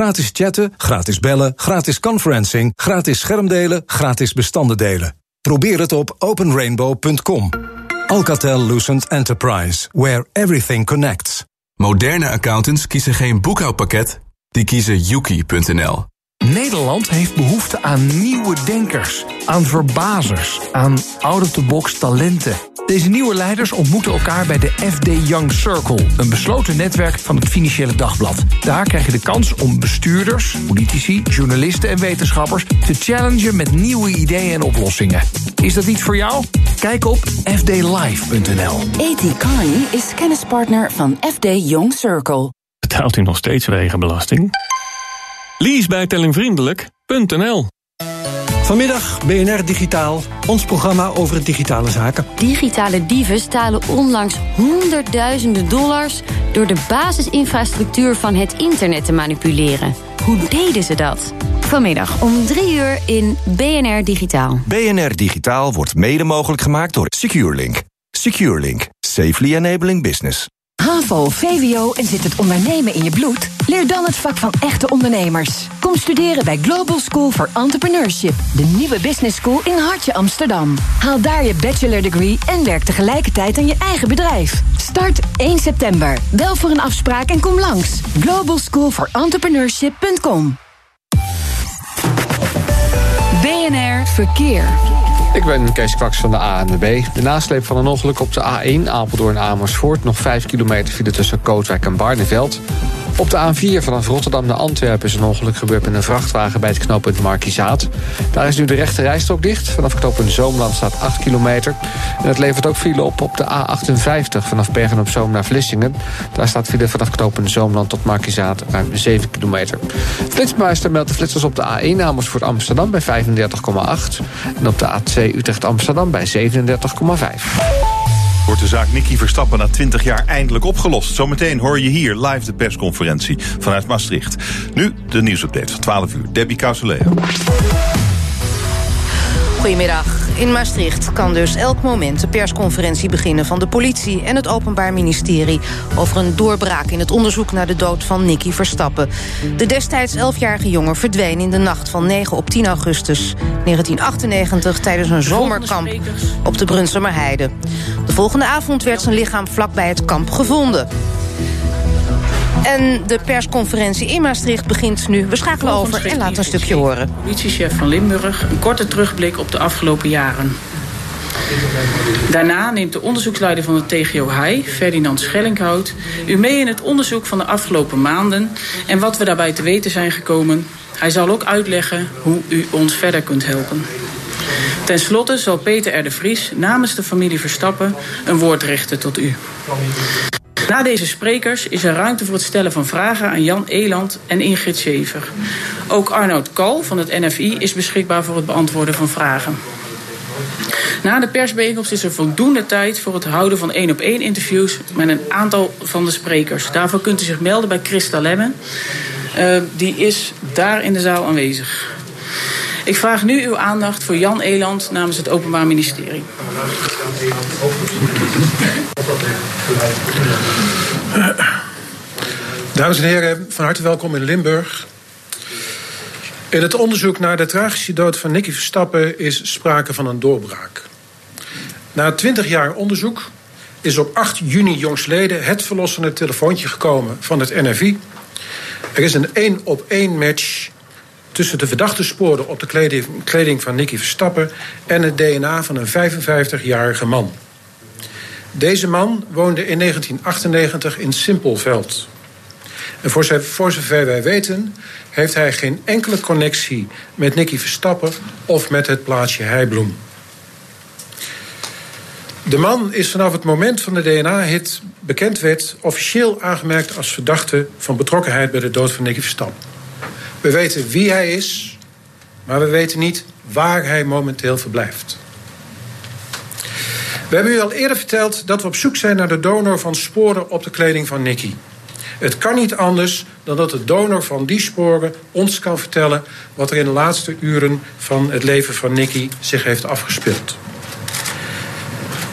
Gratis chatten, gratis bellen, gratis conferencing, gratis schermdelen, gratis bestanden delen. Probeer het op openrainbow.com. Alcatel Lucent Enterprise, where everything connects. Moderne accountants kiezen geen boekhoudpakket, die kiezen Yuki.nl. Nederland heeft behoefte aan nieuwe denkers, aan verbazers, aan out-of-the-box talenten. Deze nieuwe leiders ontmoeten elkaar bij de FD Young Circle, een besloten netwerk van het Financiële Dagblad. Daar krijg je de kans om bestuurders, politici, journalisten en wetenschappers te challengen met nieuwe ideeën en oplossingen. Is dat iets voor jou? Kijk op fdlive.nl. A.T. Carney is kennispartner van FD Young Circle. Betaalt u nog steeds wegenbelasting? Leasebijtellingvriendelijk.nl Vanmiddag BNR Digitaal, ons programma over digitale zaken. Digitale dieven stalen onlangs honderdduizenden dollars door de basisinfrastructuur van het internet te manipuleren. Hoe deden ze dat? Vanmiddag om drie uur in BNR Digitaal. BNR Digitaal wordt mede mogelijk gemaakt door SecureLink. SecureLink, safely enabling business. HAVO, VWO en zit het ondernemen in je bloed? Leer dan het vak van echte ondernemers. Kom studeren bij Global School for Entrepreneurship, de nieuwe business school in Hartje Amsterdam. Haal daar je bachelor degree en werk tegelijkertijd aan je eigen bedrijf. Start 1 september. Bel voor een afspraak en kom langs. Global School for Entrepreneurship.com. BNR Verkeer. Ik ben Kees Kwaks van de ANWB. De nasleep van een ongeluk op de A1 Apeldoorn-Amersfoort... nog 5 kilometer file tussen Kootwijk en Barneveld. Op de A4 vanaf Rotterdam naar Antwerpen is een ongeluk gebeurd met een vrachtwagen bij het knooppunt Markizaat. Daar is nu de rechte rijstrook dicht. Vanaf knooppunt Zoomland staat 8 kilometer. En het levert ook file op op de A58 vanaf Bergen op Zoom naar Vlissingen. Daar staat file vanaf knooppunt Zoomland tot Markizaat ruim 7 kilometer. Flitsmeister meldt de flitsers op de A1 Amersfoort Amsterdam bij 35,8. En op de A2 Utrecht Amsterdam bij 37,5 wordt de zaak Nicky Verstappen na 20 jaar eindelijk opgelost. Zometeen hoor je hier live de persconferentie vanuit Maastricht. Nu de nieuwsupdate van 12 uur. Debbie Causeleo. Goedemiddag. In Maastricht kan dus elk moment de persconferentie beginnen... van de politie en het Openbaar Ministerie... over een doorbraak in het onderzoek naar de dood van Nicky Verstappen. De destijds 11-jarige jongen verdween in de nacht van 9 op 10 augustus 1998... tijdens een zomerkamp op de Brunsumerheide. De volgende avond werd zijn lichaam vlakbij het kamp gevonden. En de persconferentie in Maastricht begint nu. We schakelen over en laten een stukje horen. Politiechef van Limburg een korte terugblik op de afgelopen jaren. Daarna neemt de onderzoeksleider van de TGO Hai, Ferdinand Schellinghout... u mee in het onderzoek van de afgelopen maanden... en wat we daarbij te weten zijn gekomen. Hij zal ook uitleggen hoe u ons verder kunt helpen. Ten slotte zal Peter R. de Vries namens de familie Verstappen... een woord richten tot u. Na deze sprekers is er ruimte voor het stellen van vragen aan Jan Eland en Ingrid Schever. Ook Arnoud Kal van het NFI is beschikbaar voor het beantwoorden van vragen. Na de persbijeenkomst is er voldoende tijd voor het houden van één op één interviews met een aantal van de sprekers. Daarvoor kunt u zich melden bij Christa Lemmen. Uh, die is daar in de zaal aanwezig. Ik vraag nu uw aandacht voor Jan Eland namens het Openbaar Ministerie. Dames en heren, van harte welkom in Limburg. In het onderzoek naar de tragische dood van Nicky Verstappen is sprake van een doorbraak. Na 20 jaar onderzoek is op 8 juni jongstleden het verlossende telefoontje gekomen van het NFI. Er is een één op één match tussen de verdachte sporen op de kleding, kleding van Nicky Verstappen en het DNA van een 55-jarige man. Deze man woonde in 1998 in Simpelveld. En voor, zover wij weten, heeft hij geen enkele connectie met Nicky Verstappen of met het plaatsje Heibloem. De man is vanaf het moment van de DNA-hit bekend werd officieel aangemerkt als verdachte van betrokkenheid bij de dood van Nicky Verstappen. We weten wie hij is, maar we weten niet waar hij momenteel verblijft. We hebben u al eerder verteld dat we op zoek zijn naar de donor van sporen op de kleding van Nicky. Het kan niet anders dan dat de donor van die sporen ons kan vertellen wat er in de laatste uren van het leven van Nicky zich heeft afgespeeld.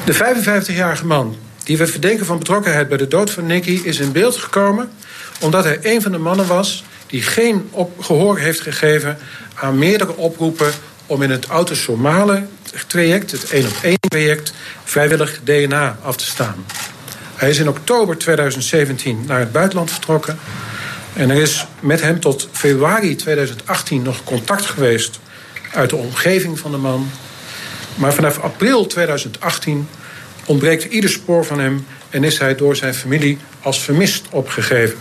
De 55-jarige man die we verdenken van betrokkenheid bij de dood van Nicky is in beeld gekomen omdat hij een van de mannen was die geen gehoor heeft gegeven aan meerdere oproepen om in het autosomale traject, het één op één traject, vrijwillig DNA af te staan. Hij is in oktober 2017 naar het buitenland vertrokken. En er is met hem tot februari 2018 nog contact geweest uit de omgeving van de man. Maar vanaf april 2018 ontbreekt ieder spoor van hem en is hij door zijn familie als vermist opgegeven.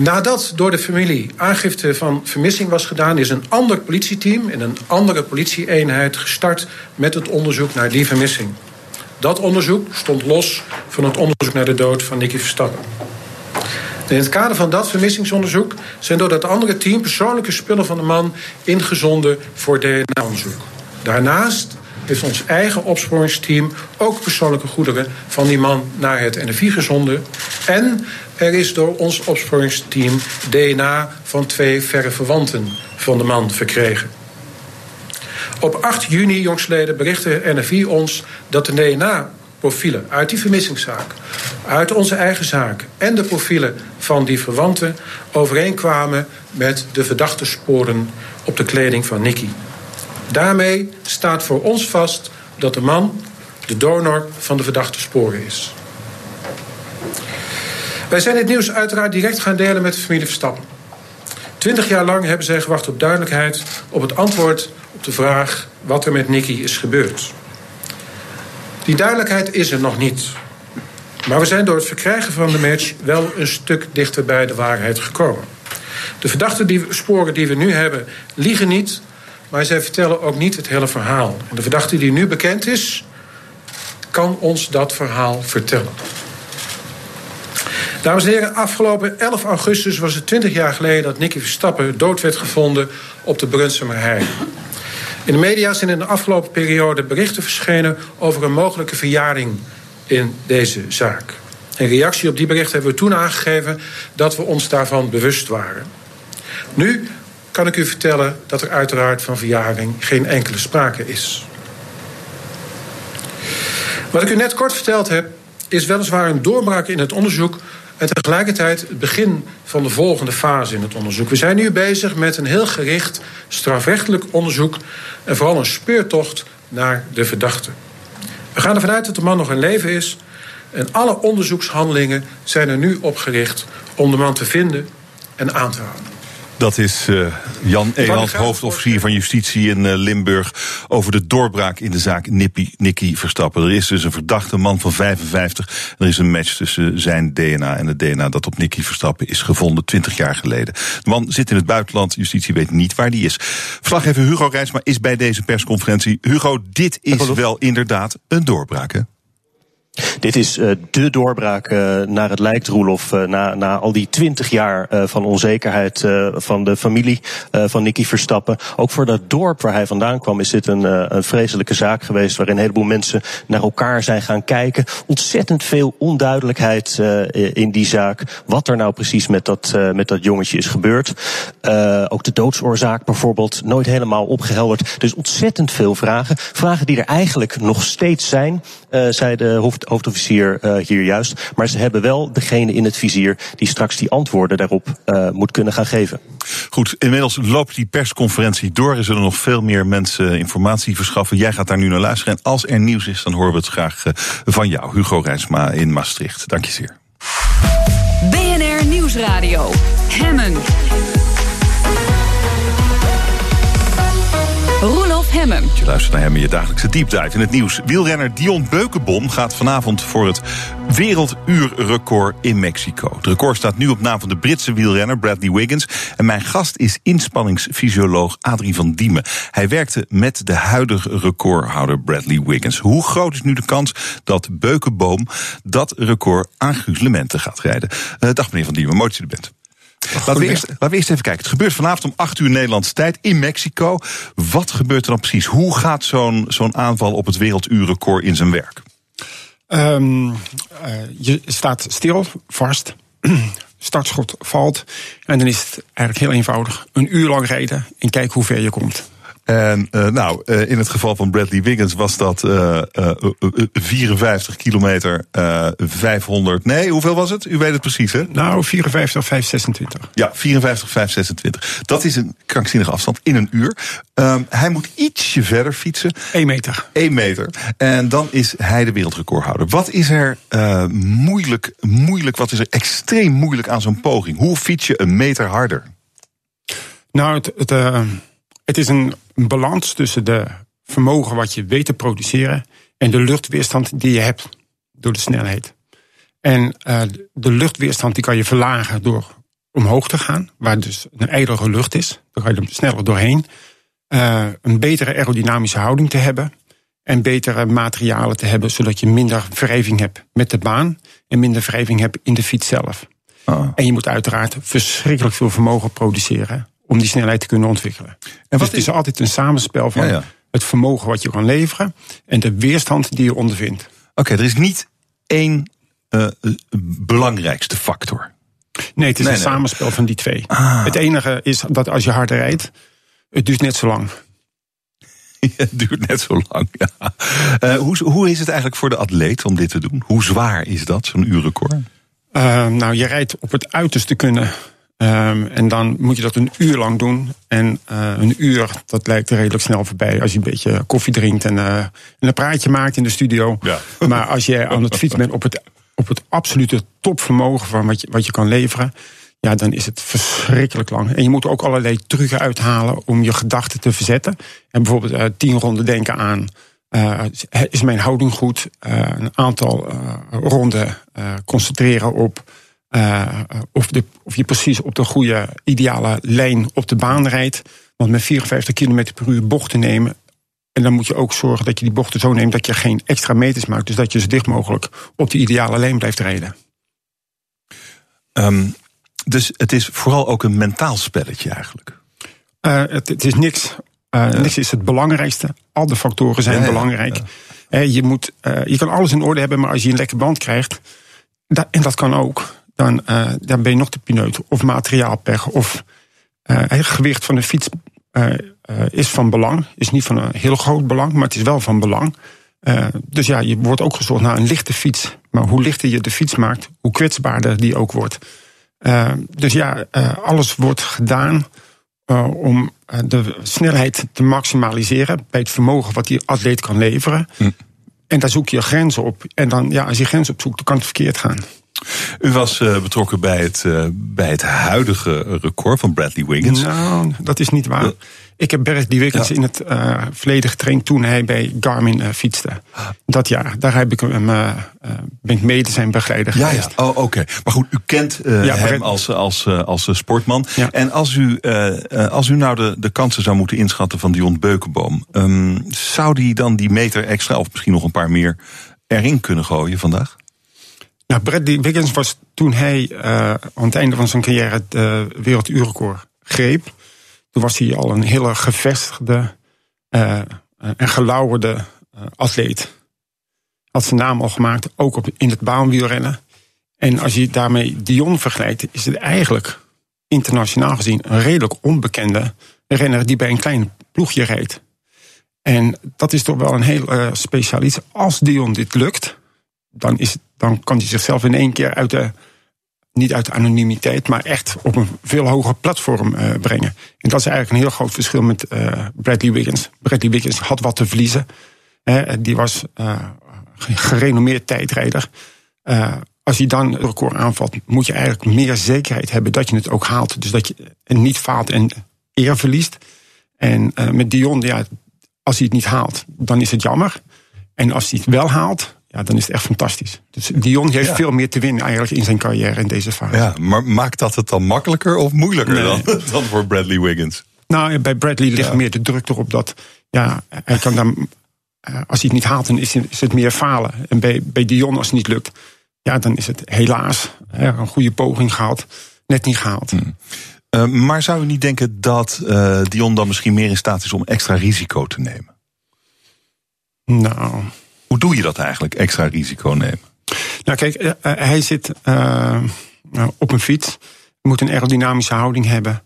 Nadat door de familie aangifte van vermissing was gedaan, is een ander politieteam in een andere politieeenheid gestart met het onderzoek naar die vermissing. Dat onderzoek stond los van het onderzoek naar de dood van Nicky Verstappen. In het kader van dat vermissingsonderzoek zijn door dat andere team persoonlijke spullen van de man ingezonden voor DNA-onderzoek. Daarnaast heeft ons eigen opsporingsteam ook persoonlijke goederen van die man naar het NFI gezonden. En er is door ons opsporingsteam DNA van twee verre verwanten van de man verkregen. Op 8 juni jongsleden berichtte NFI ons dat de DNA-profielen uit die vermissingszaak, uit onze eigen zaak en de profielen van die verwanten overeenkwamen met de verdachte sporen op de kleding van Nicky. Daarmee staat voor ons vast dat de man de donor van de verdachte sporen is. Wij zijn dit nieuws uiteraard direct gaan delen met de familie Verstappen. Twintig jaar lang hebben zij gewacht op duidelijkheid, op het antwoord op de vraag wat er met Nicky is gebeurd. Die duidelijkheid is er nog niet. Maar we zijn door het verkrijgen van de match wel een stuk dichter bij de waarheid gekomen. De verdachte die, sporen die we nu hebben liegen niet, maar zij vertellen ook niet het hele verhaal. En de verdachte die nu bekend is, kan ons dat verhaal vertellen. Dames en heren, afgelopen 11 augustus was het 20 jaar geleden dat Nicky Verstappen dood werd gevonden op de Brunsumer Heide. In de media zijn in de afgelopen periode berichten verschenen over een mogelijke verjaring in deze zaak. In reactie op die berichten hebben we toen aangegeven dat we ons daarvan bewust waren. Nu kan ik u vertellen dat er uiteraard van verjaring geen enkele sprake is. Wat ik u net kort verteld heb, is weliswaar een doorbraak in het onderzoek en tegelijkertijd het begin van de volgende fase in het onderzoek. We zijn nu bezig met een heel gericht strafrechtelijk onderzoek en vooral een speurtocht naar de verdachte. We gaan ervan uit dat de man nog in leven is en alle onderzoekshandelingen zijn er nu opgericht om de man te vinden en aan te houden. Dat is uh, Jan Eland, hoofdofficier van Justitie in uh, Limburg... over de doorbraak in de zaak Nippy, Nicky Verstappen. Er is dus een verdachte man van 55. Er is een match tussen zijn DNA en het DNA dat op Nicky Verstappen is gevonden 20 jaar geleden. De man zit in het buitenland, Justitie weet niet waar die is. Verslaggever Hugo Rijsma is bij deze persconferentie. Hugo, dit is wel inderdaad een doorbraak, hè? Dit is uh, de doorbraak uh, naar het lijkt, Roelof. Uh, na, na al die twintig jaar van onzekerheid van de familie van Nicky Verstappen. Ook voor dat dorp waar hij vandaan kwam is dit een, een vreselijke zaak geweest. Waarin een heleboel mensen naar elkaar zijn gaan kijken. Ontzettend veel onduidelijkheid in die zaak. Wat er nou precies met dat, met dat jongetje is gebeurd. ook de doodsoorzaak bijvoorbeeld nooit helemaal opgehelderd. Dus ontzettend veel vragen. Vragen die er eigenlijk nog steeds zijn, zei de hoofd hoofdofficier uh, hier juist. Maar ze hebben wel degene in het vizier die straks die antwoorden daarop uh, moet kunnen gaan geven. Goed, inmiddels loopt die persconferentie door. Er zullen nog veel meer mensen informatie verschaffen. Jij gaat daar nu naar luisteren. En als er nieuws is, dan horen we het graag uh, van jou, Hugo Rijsma in Maastricht. Dank je zeer. BNR Nieuwsradio. Hemmen. Hemmen. Je luistert naar je dagelijkse diepdive in het nieuws. Wielrenner Dion Beukenbom gaat vanavond voor het werelduurrecord in Mexico. Het record staat nu op naam van de Britse wielrenner Bradley Wiggins. En mijn gast is inspanningsfysioloog Adrie van Diemen. Hij werkte met de huidige recordhouder Bradley Wiggins. Hoe groot is nu de kans dat Beukenboom dat record aan gaat rijden? Uh, dag meneer van Diemen, mooi dat u er bent. Laten we, eerst, laten we eerst even kijken. Het gebeurt vanavond om 8 uur Nederlandse tijd in Mexico. Wat gebeurt er dan precies? Hoe gaat zo'n zo'n aanval op het werelduurrecord in zijn werk? Um, uh, je staat stil, vast. Startschot valt. En dan is het eigenlijk heel eenvoudig. Een uur lang rijden en kijken hoe ver je komt. En uh, nou, uh, in het geval van Bradley Wiggins was dat uh, 54 kilometer, 500. Nee, hoeveel was het? U weet het precies, hè? Nou, 54, 526. Ja, 54, 526. Dat is een krankzinnige afstand in een uur. Um, hij moet ietsje verder fietsen. 1 meter. 1 meter. En dan is hij de wereldrecordhouder. Wat is er moeilijk, moeilijk, wat is er extreem moeilijk aan zo'n poging? Hoe fiets je een meter harder? Nou, het, het, het is een balans tussen de vermogen wat je weet te produceren en de luchtweerstand die je hebt door de snelheid. En uh, de luchtweerstand die kan je verlagen door omhoog te gaan, waar dus een ijlere lucht is. Dan ga je er sneller doorheen. Uh, een betere aerodynamische houding te hebben. En betere materialen te hebben, zodat je minder wrijving hebt met de baan. En minder wrijving hebt in de fiets zelf. Oh. En je moet uiteraard verschrikkelijk veel vermogen produceren om die snelheid te kunnen ontwikkelen. En dus het is altijd een samenspel van Ja, ja. het vermogen wat je kan leveren en de weerstand die je ondervindt. Oké, er is niet één uh, belangrijkste factor. Nee, het is Nee, een nee. samenspel van die twee. Ah. Het enige is dat als je harder rijdt, het duurt net zo lang. Het duurt net zo lang. Ja. Uh, hoe, hoe is het eigenlijk voor de atleet om dit te doen? Hoe zwaar is dat, zo'n uurrecord? Uh, nou, je rijdt op het uiterste kunnen. Um, en dan moet je dat een uur lang doen. En uh, een uur, dat lijkt redelijk snel voorbij als je een beetje koffie drinkt en, uh, en een praatje maakt in de studio. Ja. Maar als je aan het fietsen bent op het, op het absolute topvermogen van wat je, wat je kan leveren. Ja, dan is het verschrikkelijk lang. En je moet ook allerlei trucken uithalen om je gedachten te verzetten. En bijvoorbeeld uh, tien ronden denken aan. Uh, is mijn houding goed? Een aantal ronden concentreren op of, de, of je precies op de goede ideale lijn op de baan rijdt. Want met 54 km per uur bochten nemen. En dan moet je ook zorgen dat je die bochten zo neemt dat je geen extra meters maakt. Dus dat je zo dicht mogelijk op de ideale lijn blijft rijden. Um, dus het is vooral ook een mentaal spelletje eigenlijk. Uh, het, het, is niks. Uh, ja. Niks is het belangrijkste. Al de factoren zijn Ja, belangrijk. ja. Je, moet, je kan alles in orde hebben, maar als je een lekke band krijgt. En dat kan ook. Dan, dan ben je nog te pineut. Of materiaalpech. Of het gewicht van de fiets is van belang. Is niet van een heel groot belang, maar het is wel van belang. dus ja, je wordt ook gezocht naar een lichte fiets. Maar hoe lichter je de fiets maakt, hoe kwetsbaarder die ook wordt. Dus ja, alles wordt gedaan om de snelheid te maximaliseren bij het vermogen wat die atleet kan leveren. Hm. En daar zoek je grenzen op. En dan, ja, als je grenzen opzoekt, dan kan het verkeerd gaan. U was betrokken bij het, bij het huidige record van Bradley Wiggins. Nou, dat is niet waar. Ik heb Bradley Wiggins Ja. in het uh, verleden getraind toen hij bij Garmin fietste. Dat jaar, daar heb ik hem, ben ik mede zijn begeleider Ja, geweest. ja. Oh, oké. Maar goed, u kent Ja, hem Brad- als, als, als sportman. En als u, als u nou de, de kansen zou moeten inschatten van Dion Beukenboom... Um, zou die dan die meter extra, of misschien nog een paar meer, erin kunnen gooien vandaag? Nou, Bradley Wiggins was toen hij uh, aan het einde van zijn carrière het uh, werelduurrecord greep. Toen was hij al een hele gevestigde uh, en gelauwerde atleet. Had zijn naam al gemaakt, ook op, in het baanwielrennen. En als je daarmee Dion vergelijkt, is het eigenlijk internationaal gezien een redelijk onbekende renner die bij een klein ploegje rijdt. En dat is toch wel een heel speciaal iets. Als Dion dit lukt, dan, is, dan kan hij zichzelf in één keer uit de, niet uit de anonimiteit, maar echt op een veel hoger platform uh, brengen. En dat is eigenlijk een heel groot verschil met uh, Bradley Wiggins. Bradley Wiggins had wat te verliezen. Hè, die was uh, gerenommeerd tijdrijder. Als je dan een record aanvalt, moet je eigenlijk meer zekerheid hebben dat je het ook haalt. Dus dat je niet faalt en eer verliest. En met Dion, ja, als hij het niet haalt, dan is het jammer. En als hij het wel haalt, ja, dan is het echt fantastisch. Dus Dion heeft Ja. veel meer te winnen eigenlijk in zijn carrière in deze fase. Ja, maar maakt dat het dan makkelijker of moeilijker Nee. dan, dan voor Bradley Wiggins? Nou, bij Bradley ligt Ja. meer de druk erop dat, ja, hij kan dan, eh, als hij het niet haalt, dan is het, is het meer falen. En bij, bij Dion, als het niet lukt, ja, dan is het helaas een goede poging gehad, net niet gehaald. Uh, maar zou u niet denken dat uh, Dion dan misschien meer in staat is om extra risico te nemen? Nou, Hoe doe je dat eigenlijk, extra risico nemen? Nou, kijk, uh, hij zit uh, op een fiets. Je moet een aerodynamische houding hebben.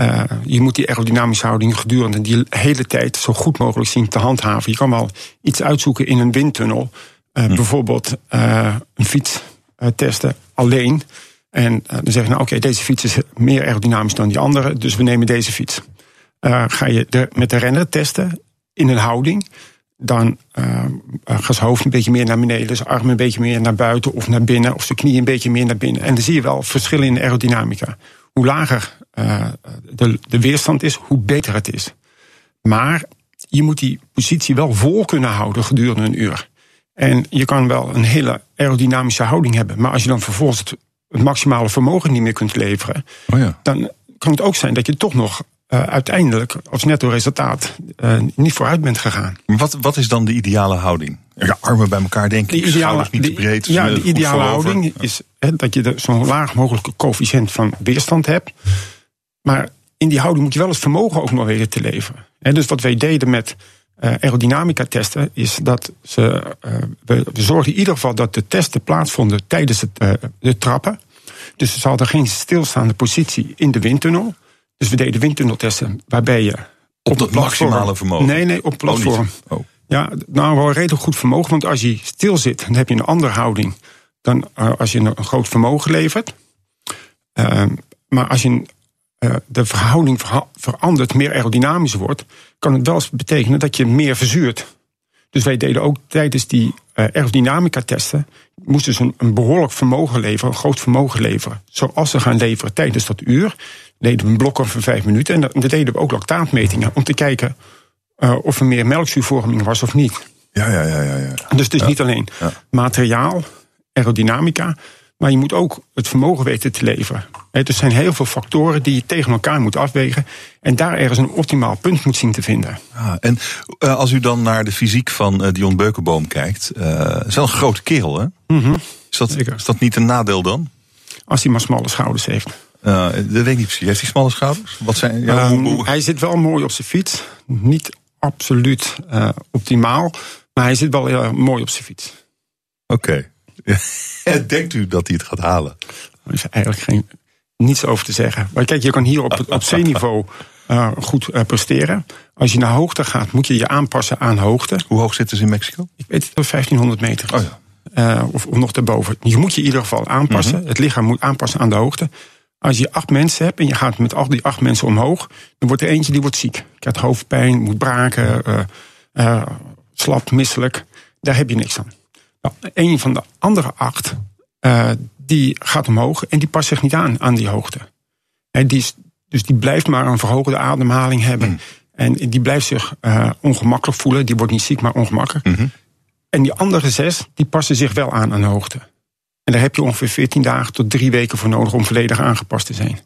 Uh, je moet die aerodynamische houding gedurende die hele tijd zo goed mogelijk zien te handhaven. Je kan wel iets uitzoeken in een windtunnel. Uh, hm. Bijvoorbeeld een fiets testen alleen. En dan zeg je, nou oké, okay, deze fiets is meer aerodynamisch dan die andere, dus we nemen deze fiets. ga je de, met de renner testen in een houding, dan gaat zijn hoofd een beetje meer naar beneden, zijn armen een beetje meer naar buiten of naar binnen, of zijn knieën een beetje meer naar binnen. En dan zie je wel verschillen in de aerodynamica. Hoe lager uh, de, de weerstand is, hoe beter het is. Maar je moet die positie wel vol kunnen houden gedurende een uur. En je kan wel een hele aerodynamische houding hebben. Maar als je dan vervolgens het, het maximale vermogen niet meer kunt leveren, oh ja. dan kan het ook zijn dat je toch nog uh, uiteindelijk als netto resultaat uh, niet vooruit bent gegaan. Wat, wat is dan de ideale houding? Ja, armen bij elkaar denken, de ideale, niet te breed. ja, de ideale houding is he, dat je zo'n laag mogelijke coëfficiënt van weerstand hebt. Maar in die houding moet je wel het vermogen ook nog weten te leveren. En dus wat wij deden met uh, aerodynamica testen, is dat ze, we, we zorgden in ieder geval dat de testen plaatsvonden tijdens het, de trappen. Dus ze hadden geen stilstaande positie in de windtunnel. Dus we deden windtunneltesten waarbij je. Op, op het maximale vermogen? Nee, nee, op platform. Oh, oh. Ja, nou wel redelijk goed vermogen. Want als je stil zit, dan heb je een andere houding dan als je een groot vermogen levert. Uh, maar als je uh, de verhouding verandert, meer aerodynamisch wordt, kan het wel eens betekenen dat je meer verzuurt. Dus wij deden ook tijdens die aerodynamica testen, moesten ze een, een, behoorlijk vermogen leveren, een groot vermogen leveren. Zoals ze gaan leveren tijdens dat uur, deden we een blok van vijf minuten. En dan deden we ook lactaatmetingen om te kijken uh, of er meer melkzuurvorming was of niet. Ja, ja, ja. ja, ja. Dus het is ja. niet alleen ja. materiaal, aerodynamica, maar je moet ook het vermogen weten te leveren. Dus er zijn heel veel factoren die je tegen elkaar moet afwegen. En daar ergens een optimaal punt moet zien te vinden. Ah, en uh, als u dan naar de fysiek van uh, Dion Beukenboom kijkt. Uh, is wel een grote kerel, hè? Mm -hmm. is, dat, is dat niet een nadeel dan? Als hij maar smalle schouders heeft. dat weet ik niet precies. Heeft hij smalle schouders? Wat zijn, ja, hoe... Hij zit wel mooi op zijn fiets. Niet absoluut optimaal. Maar hij zit wel heel mooi op zijn fiets. Oké. Okay. Denkt u dat hij het gaat halen? Er is eigenlijk geen, niets over te zeggen. Maar kijk, je kan hier op, op C-niveau uh, goed uh, presteren. Als je naar hoogte gaat, moet je je aanpassen aan hoogte. Hoe hoog zitten ze in Mexico? Ik weet het, 1500 meter. Oh ja. Uh, of, of, nog daarboven. Je moet je in ieder geval aanpassen. Mm -hmm. Het lichaam moet aanpassen aan de hoogte. Als je acht mensen hebt en je gaat met al die acht mensen omhoog, dan wordt er eentje die wordt ziek. Krijgt hoofdpijn, moet braken, slap, misselijk. Daar heb je niks aan. Een van de andere acht, uh, die gaat omhoog en die past zich niet aan aan die hoogte. Die is, dus die blijft maar een verhoogde ademhaling hebben. Mm. En die blijft zich uh, ongemakkelijk voelen. Die wordt niet ziek, maar ongemakkelijk. Mm -hmm. En die andere zes, die passen zich wel aan aan hoogte. En daar heb je ongeveer 14 dagen tot drie weken voor nodig om volledig aangepast te zijn.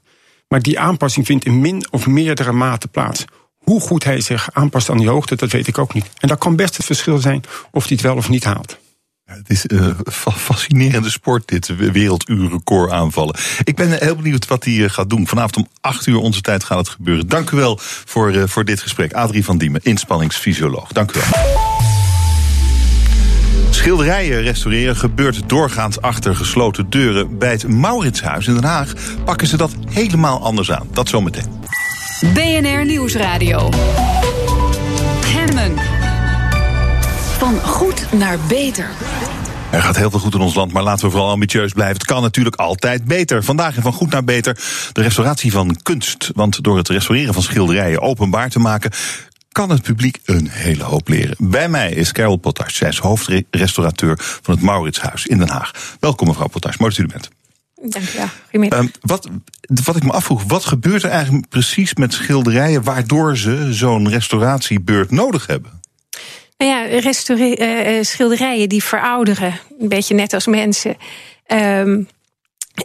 Maar die aanpassing vindt in min of meerdere mate plaats. Hoe goed hij zich aanpast aan die hoogte, dat weet ik ook niet. En dat kan best het verschil zijn of hij het wel of niet haalt. Het is een uh, fascinerende sport, dit werelduurrecord aanvallen. Ik ben heel benieuwd wat hij uh, gaat doen. Vanavond om 8 uur onze tijd gaat het gebeuren. Dank u wel voor, voor dit gesprek. Adrie van Diemen, inspanningsfysioloog. Dank u wel. Schilderijen restaureren gebeurt doorgaans achter gesloten deuren. Bij het Mauritshuis in Den Haag pakken ze dat helemaal anders aan. Dat zometeen. BNR Nieuwsradio. Hemmen. Van goed naar beter. Er gaat heel veel goed in ons land, maar laten we vooral ambitieus blijven. Het kan natuurlijk altijd beter. Vandaag in Van Goed naar Beter de restauratie van kunst. Want door het restaureren van schilderijen openbaar te maken kan het publiek een hele hoop leren. Bij mij is Carol Potage. Zij is hoofdrestaurateur van het Mauritshuis in Den Haag. Welkom mevrouw Potage, mooi dat u er bent. Dank je wel. Um, wat, wat ik me afvroeg, wat gebeurt er eigenlijk precies met schilderijen waardoor ze zo'n restauratiebeurt nodig hebben? Nou ja, uh, schilderijen die verouderen, een beetje net als mensen. Um,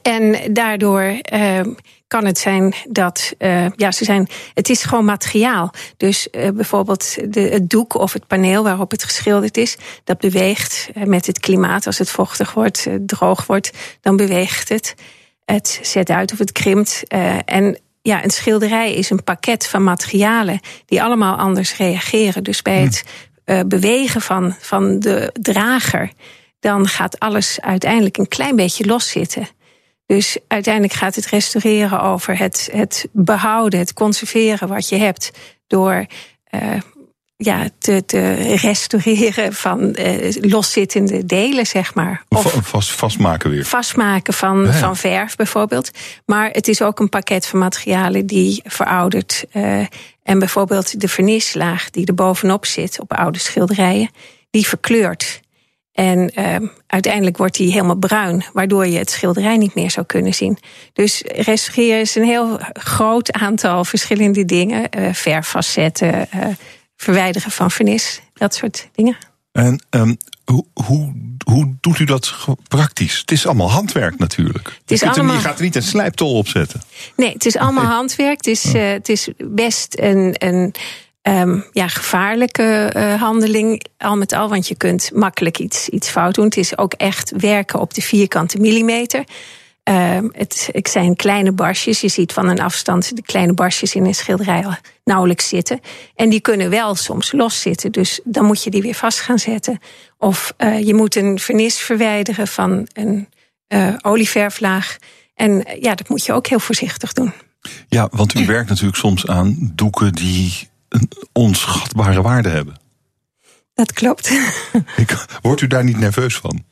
en daardoor uh, kan het zijn dat, uh, ja, ze zijn, het is gewoon materiaal. Dus uh, bijvoorbeeld de, het doek of het paneel waarop het geschilderd is, dat beweegt met het klimaat. Als het vochtig wordt, droog wordt, dan beweegt het. Het zet uit of het krimpt. en ja, een schilderij is een pakket van materialen die allemaal anders reageren. Dus bij het bewegen van, van de drager, dan gaat alles uiteindelijk een klein beetje loszitten. Dus uiteindelijk gaat het restaureren over het, het behouden, het conserveren wat je hebt. Door uh, ja, te, te restaureren van uh, loszittende delen, zeg maar. Of vast, vastmaken weer. Vastmaken van, ja. van verf bijvoorbeeld. Maar het is ook een pakket van materialen die verouderd. Uh, en bijvoorbeeld de vernislaag die er bovenop zit op oude schilderijen, die verkleurt. En uh, uiteindelijk wordt die helemaal bruin, waardoor je het schilderij niet meer zou kunnen zien. Dus restaureren is een heel groot aantal verschillende dingen. Uh, verwijderen van vernis, dat soort dingen. En um, hoe, hoe, hoe doet u dat praktisch? Het is allemaal handwerk natuurlijk. Het is je, allemaal... je gaat er niet een slijptol op zetten. Nee, het is allemaal nee. handwerk. Het is, uh, het is best een, een um, ja, gevaarlijke uh, handeling, al met al. Want je kunt makkelijk iets, iets fout doen. Het is ook echt werken op de vierkante millimeter. Uh, het, het zijn kleine barstjes. Je ziet van een afstand de kleine barstjes in een schilderij nauwelijks zitten. En die kunnen wel soms loszitten. Dus dan moet je die weer vast gaan zetten. Of uh, je moet een vernis verwijderen van een uh, olieverflaag. En ja, dat moet je ook heel voorzichtig doen. Ja, want u werkt natuurlijk soms aan doeken die een onschatbare waarde hebben. Dat klopt. Ik, wordt u daar niet nerveus van?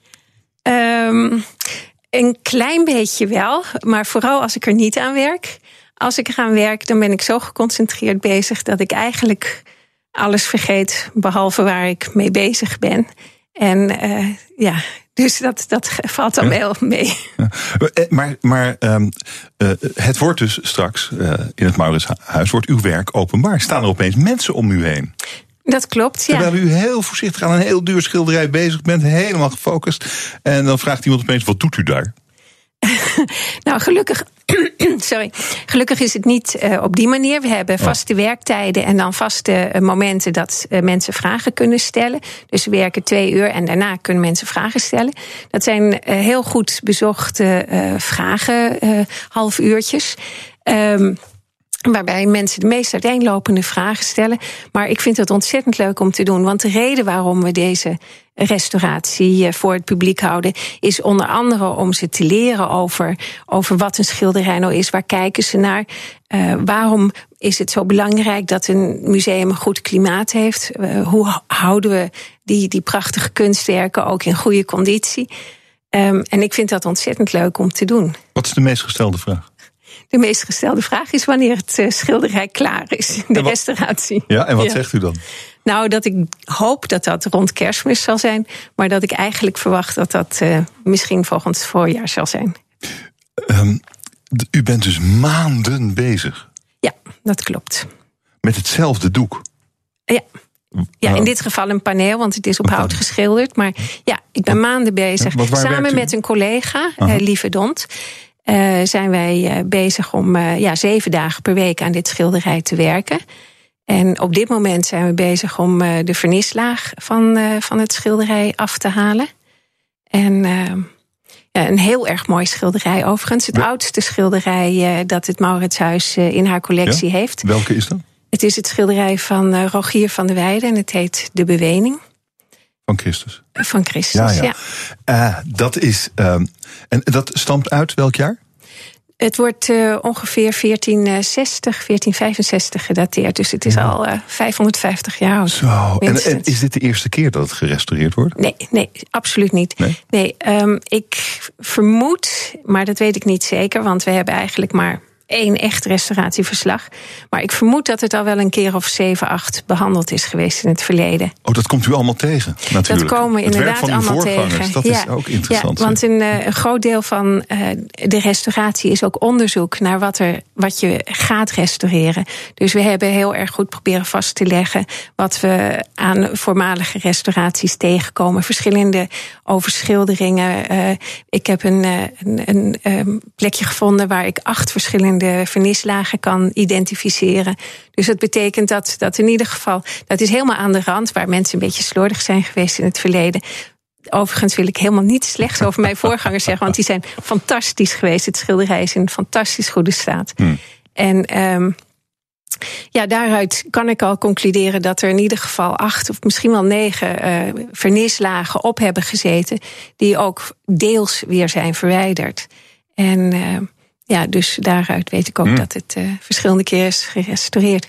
Um, een klein beetje wel, maar vooral als ik er niet aan werk. Als ik eraan werk, dan ben ik zo geconcentreerd bezig dat ik eigenlijk alles vergeet, behalve waar ik mee bezig ben. En uh, ja, dus dat, dat valt dan wel mee. Ja. Maar, maar um, uh, het wordt dus straks uh, in het Mauritshuis, wordt uw werk openbaar. Staan er opeens mensen om u heen? Dat klopt, ja. Terwijl u heel voorzichtig aan een heel duur schilderij bezig bent, helemaal gefocust. En dan vraagt iemand opeens, wat doet u daar? nou, gelukkig, sorry. gelukkig is het niet uh, op die manier. We hebben vaste werktijden en dan vaste uh, momenten dat uh, mensen vragen kunnen stellen. Dus we werken twee uur en daarna kunnen mensen vragen stellen. Dat zijn heel goed bezochte vragen, half uurtjes. Um, Waarbij mensen de meest uiteenlopende vragen stellen. Maar ik vind het ontzettend leuk om te doen. Want de reden waarom we deze restauratie voor het publiek houden, is onder andere om ze te leren over, over wat een schilderij nou is. Waar kijken ze naar? Uh, waarom is het zo belangrijk dat een museum een goed klimaat heeft? Uh, hoe houden we die, die prachtige kunstwerken ook in goede conditie? Um, en ik vind dat ontzettend leuk om te doen. Wat is de meest gestelde vraag? De meest gestelde vraag is wanneer het uh, schilderij klaar is, de restauratie. Ja, en wat ja. zegt u dan? Nou, dat ik hoop dat dat rond kerstmis zal zijn, maar dat ik eigenlijk verwacht dat dat uh, misschien volgend voorjaar zal zijn. Um, u bent dus maanden bezig. Ja, dat klopt. Met hetzelfde doek. Ja. Ja, in dit geval een paneel, want het is op hout geschilderd. Maar ja, ik ben maanden bezig. Samen met een collega, uh, Lieve Dont. Uh, zijn wij uh, bezig om uh, ja, zeven dagen per week aan dit schilderij te werken. En op dit moment zijn we bezig om de vernislaag van, van het schilderij af te halen. En ja, een heel erg mooi schilderij overigens. Het oudste schilderij dat het Mauritshuis in haar collectie ja? heeft. Welke is dat? Het is het schilderij van Rogier van der Weijden en het heet De Bewening. Van Christus. Van Christus, ja. ja. ja. Uh, dat is. Um, en dat stamt uit welk jaar? Het wordt uh, ongeveer 1460, 1465 gedateerd. Dus het is ja. al uh, 550 jaar oud. Zo. En, en, is dit de eerste keer dat het gerestaureerd wordt? Nee, nee absoluut niet. Nee, nee um, ik vermoed, maar dat weet ik niet zeker, want we hebben eigenlijk maar één echt restauratieverslag. Maar ik vermoed dat het al wel een keer of zeven, acht behandeld is geweest in het verleden. Oh, dat komt u allemaal tegen, natuurlijk. Dat komen we inderdaad allemaal tegen. Dat ja. is ook interessant. Ja, want een, een, groot deel van uh, de restauratie is ook onderzoek naar wat, er, wat je gaat restaureren. Dus we hebben heel erg goed proberen vast te leggen wat we aan voormalige restauraties tegenkomen. Verschillende overschilderingen. Uh, ik heb een, een, een, een plekje gevonden waar ik acht verschillende de vernislagen kan identificeren. Dus dat betekent dat, dat in ieder geval, dat is helemaal aan de rand waar mensen een beetje slordig zijn geweest in het verleden. Overigens wil ik helemaal niet slechts over mijn voorgangers zeggen, want die zijn fantastisch geweest. Het schilderij is in fantastisch goede staat. Hmm. En um, ja, daaruit kan ik al concluderen dat er in ieder geval acht of misschien wel negen uh, vernislagen op hebben gezeten, die ook deels weer zijn verwijderd. En uh, ja, dus daaruit weet ik ook Hmm. dat het uh, verschillende keer is gerestaureerd.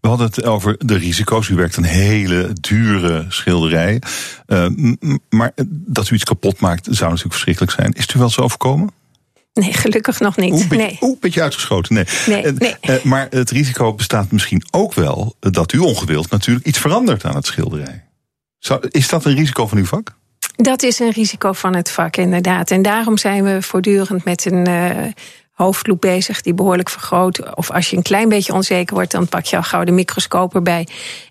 We hadden het over de risico's. U werkt een hele dure schilderij. Uh, maar dat u iets kapot maakt zou natuurlijk verschrikkelijk zijn. Is het u wel zo overkomen? Nee, gelukkig nog niet. Oeh, beetje, nee. oeh, beetje uitgeschoten. Nee. Nee, nee. Uh, maar het risico bestaat misschien ook wel dat u ongewild natuurlijk iets verandert aan het schilderij. Zou, is dat een risico van uw vak? Dat is een risico van het vak, inderdaad. En daarom zijn we voortdurend met een uh, hoofdloop bezig die behoorlijk vergroot. Of als je een klein beetje onzeker wordt, dan pak je al gauw de microscoop erbij.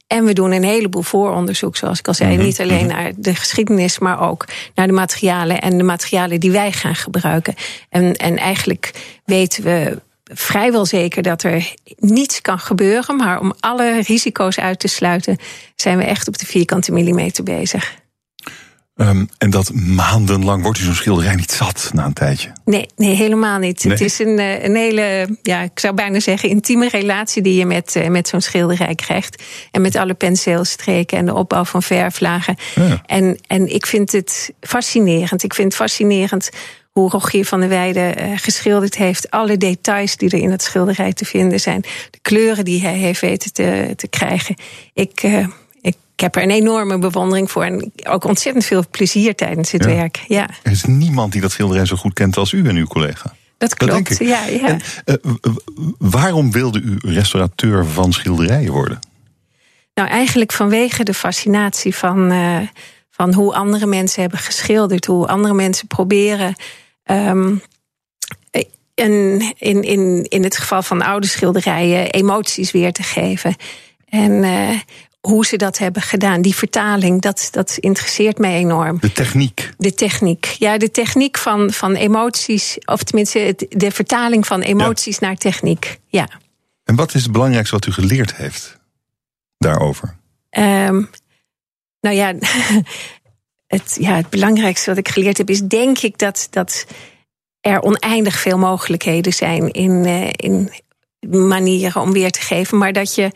En we doen een heleboel vooronderzoek, zoals ik al zei. Mm -hmm. Niet alleen naar de geschiedenis, maar ook naar de materialen en de materialen die wij gaan gebruiken. En, en eigenlijk weten we vrijwel zeker dat er niets kan gebeuren. Maar om alle risico's uit te sluiten, zijn we echt op de vierkante millimeter bezig. Um, en dat maandenlang wordt u zo'n schilderij niet zat na een tijdje? Nee, nee helemaal niet. Nee? Het is een, een hele, ja, ik zou bijna zeggen, intieme relatie die je met, met zo'n schilderij krijgt. En met alle penseelstreken en de opbouw van verflagen. Ja. En, en ik vind het fascinerend. Ik vind het fascinerend hoe Rogier van der Weijden uh, geschilderd heeft. Alle details die er in het schilderij te vinden zijn. De kleuren die hij heeft weten te, te krijgen. Ik, uh, ik, heb er een enorme bewondering voor. En ook ontzettend veel plezier tijdens ja. werk. Ja. Er is niemand die dat schilderij zo goed kent als u en uw collega. Dat klopt, dat ja. ja. En, uh, waarom wilde u restaurateur van schilderijen worden? Nou, eigenlijk vanwege de fascinatie van, uh, van hoe andere mensen hebben geschilderd. Hoe andere mensen proberen. Um, in, in, in, in het geval van oude schilderijen emoties weer te geven. En uh, hoe ze dat hebben gedaan, die vertaling, dat, dat interesseert mij enorm. De techniek. De techniek. Ja, de techniek van, van emoties, of tenminste het, de vertaling van emoties ja. naar techniek. Ja. En wat is het belangrijkste wat u geleerd heeft daarover? Um, nou ja, het, ja, het belangrijkste wat ik geleerd heb is denk ik dat. dat er oneindig veel mogelijkheden zijn in, uh, in manieren om weer te geven. Maar dat je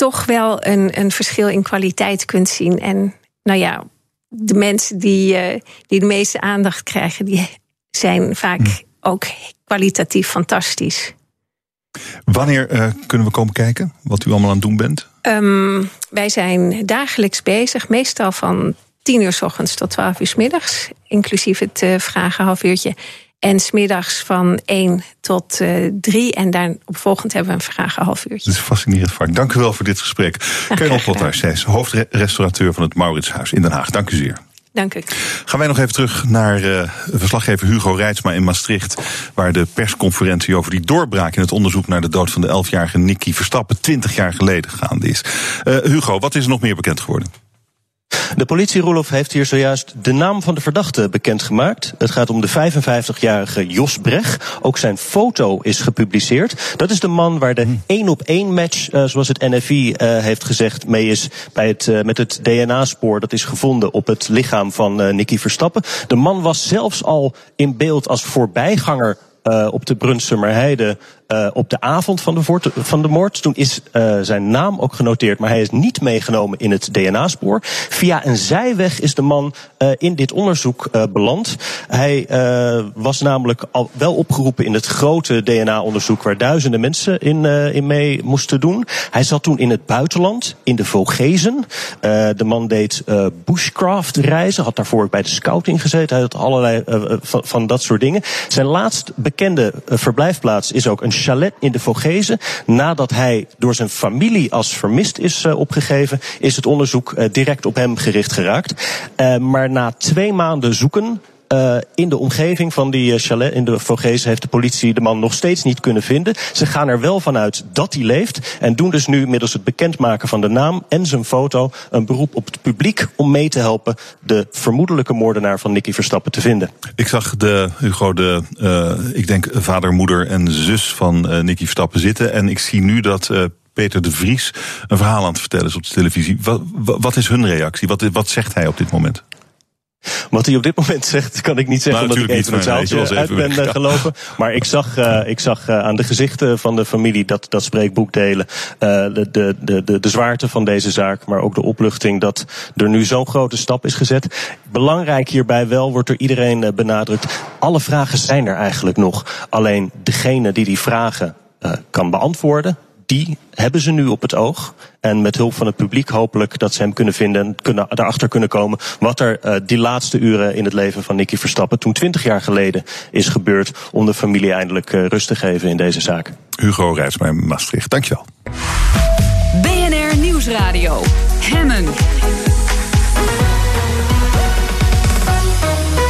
toch wel een, een verschil in kwaliteit kunt zien. En nou ja, de mensen die, uh, die de meeste aandacht krijgen, die zijn vaak hm. ook kwalitatief fantastisch. Wanneer uh, kunnen we komen kijken wat u allemaal aan het doen bent? Um, wij zijn dagelijks bezig, meestal van 10 uur s ochtends tot 12 uur s middags. Inclusief het uh, vragen half uurtje. En smiddags van 1 tot uh, 3. En daar op volgend hebben we een vragen half uurtje. Het is een fascinerend vak. Dank u wel voor dit gesprek. Carol Pothuis, zij is hoofdrestaurateur van het Mauritshuis in Den Haag. Dank u zeer. Dank u. Gaan wij nog even terug naar uh, verslaggever Hugo Reitsma in Maastricht. Waar de persconferentie over die doorbraak in het onderzoek naar de dood van de 11-jarige Nicky Verstappen 20 jaar geleden gaande is. Uh, Hugo, wat is er nog meer bekend geworden? De politie, Roelof, heeft hier zojuist de naam van de verdachte bekendgemaakt. Het gaat om de 55-jarige Jos Breg. Ook zijn foto is gepubliceerd. Dat is de man waar de één op één match, uh, zoals het NFI uh, heeft gezegd, mee is bij het, uh, met het DNA-spoor. Dat is gevonden op het lichaam van Nicky Verstappen. De man was zelfs al in beeld als voorbijganger uh, op de Brunsumerheide uh, op de avond van de, van de moord. Toen is uh, zijn naam ook genoteerd, maar hij is niet meegenomen in het DNA-spoor. Via een zijweg is de man uh, in dit onderzoek beland. Hij was namelijk al wel opgeroepen in het grote DNA-onderzoek waar duizenden mensen in, in mee moesten doen. Hij zat toen in het buitenland, in de Vogezen. De man deed uh, bushcraft reizen, had daarvoor bij de scouting gezeten. Hij had allerlei van, dat soort dingen. Zijn laatst bekende verblijfplaats is ook een chalet in de Vogezen. Nadat hij door zijn familie als vermist is uh, opgegeven, is het onderzoek uh, direct op hem gericht geraakt. Uh, maar na twee maanden zoeken. Uh, in de omgeving van die chalet in de Vogezen heeft de politie de man nog steeds niet kunnen vinden. Ze gaan er wel vanuit dat hij leeft. En doen dus nu middels het bekendmaken van de naam en zijn foto een beroep op het publiek om mee te helpen de vermoedelijke moordenaar van Nicky Verstappen te vinden. Ik zag de, Hugo, de, uh, ik denk vader, moeder en zus van Nicky Verstappen zitten. En ik zie nu dat Peter de Vries een verhaal aan het vertellen is op de televisie. Wat, wat is hun reactie? Wat, wat zegt hij op dit moment? Wat hij op dit moment zegt, kan ik niet zeggen Nou, omdat ik even het zaaltje nee, uit ben eh, gelopen. Maar ik zag, eh, ik zag eh, aan de gezichten van de familie dat, dat spreekboek delen. eh, de, de, de, de, de zwaarte van deze zaak, maar ook de opluchting dat er nu zo'n grote stap is gezet. Belangrijk hierbij wel wordt door iedereen benadrukt. Alle vragen zijn er eigenlijk nog. Alleen degene die die vragen kan beantwoorden, die hebben ze nu op het oog. En met hulp van het publiek hopelijk dat ze hem kunnen vinden en kunnen, daarachter kunnen komen wat er uh, die laatste uren in het leven van Nicky Verstappen toen 20 jaar geleden is gebeurd om de familie eindelijk uh, rust te geven in deze zaak. Hugo Rijsma Maastricht, dankjewel. BNR Nieuwsradio. Hemmen.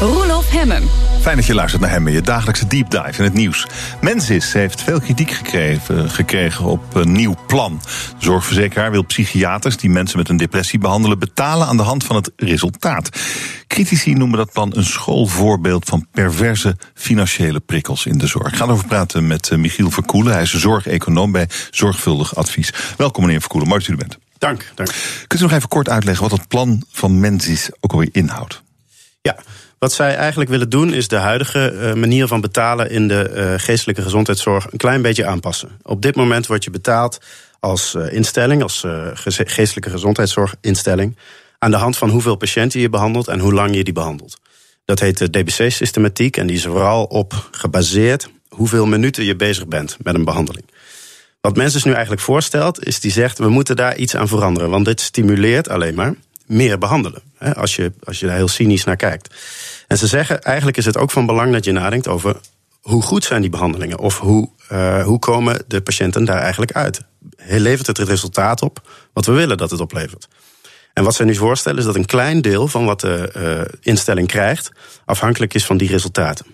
Roelof Hemmen. Fijn dat je luistert naar hem in je dagelijkse deep dive in het nieuws. Mensis heeft veel kritiek gekregen, gekregen op een nieuw plan. De zorgverzekeraar wil psychiaters die mensen met een depressie behandelen betalen aan de hand van het resultaat. Critici noemen dat plan een schoolvoorbeeld van perverse financiële prikkels in de zorg. Ik ga erover praten met Michiel Verkoelen. Hij is zorgeconoom bij Zorgvuldig Advies. Welkom meneer Verkoelen, mooi dat u er bent. Dank, dank. Kunt u nog even kort uitleggen wat het plan van Mensis ook alweer inhoudt? Ja, wat zij eigenlijk willen doen is de huidige uh, manier van betalen in de uh, geestelijke gezondheidszorg een klein beetje aanpassen. Op dit moment word je betaald als uh, instelling, als geestelijke gezondheidszorginstelling, aan de hand van hoeveel patiënten je behandelt en hoe lang je die behandelt. Dat heet de DBC-systematiek en die is vooral op gebaseerd hoeveel minuten je bezig bent met een behandeling. Wat mensen nu eigenlijk voorstelt, is die zegt: we moeten daar iets aan veranderen, want dit stimuleert alleen maar meer behandelen. Hè, als, je, als je daar heel cynisch naar kijkt. En ze zeggen, eigenlijk is het ook van belang dat je nadenkt over hoe goed zijn die behandelingen? Of hoe, uh, hoe komen de patiënten daar eigenlijk uit? Levert het het resultaat op wat we willen dat het oplevert? En wat zij nu voorstellen is dat een klein deel van wat de uh, instelling krijgt afhankelijk is van die resultaten.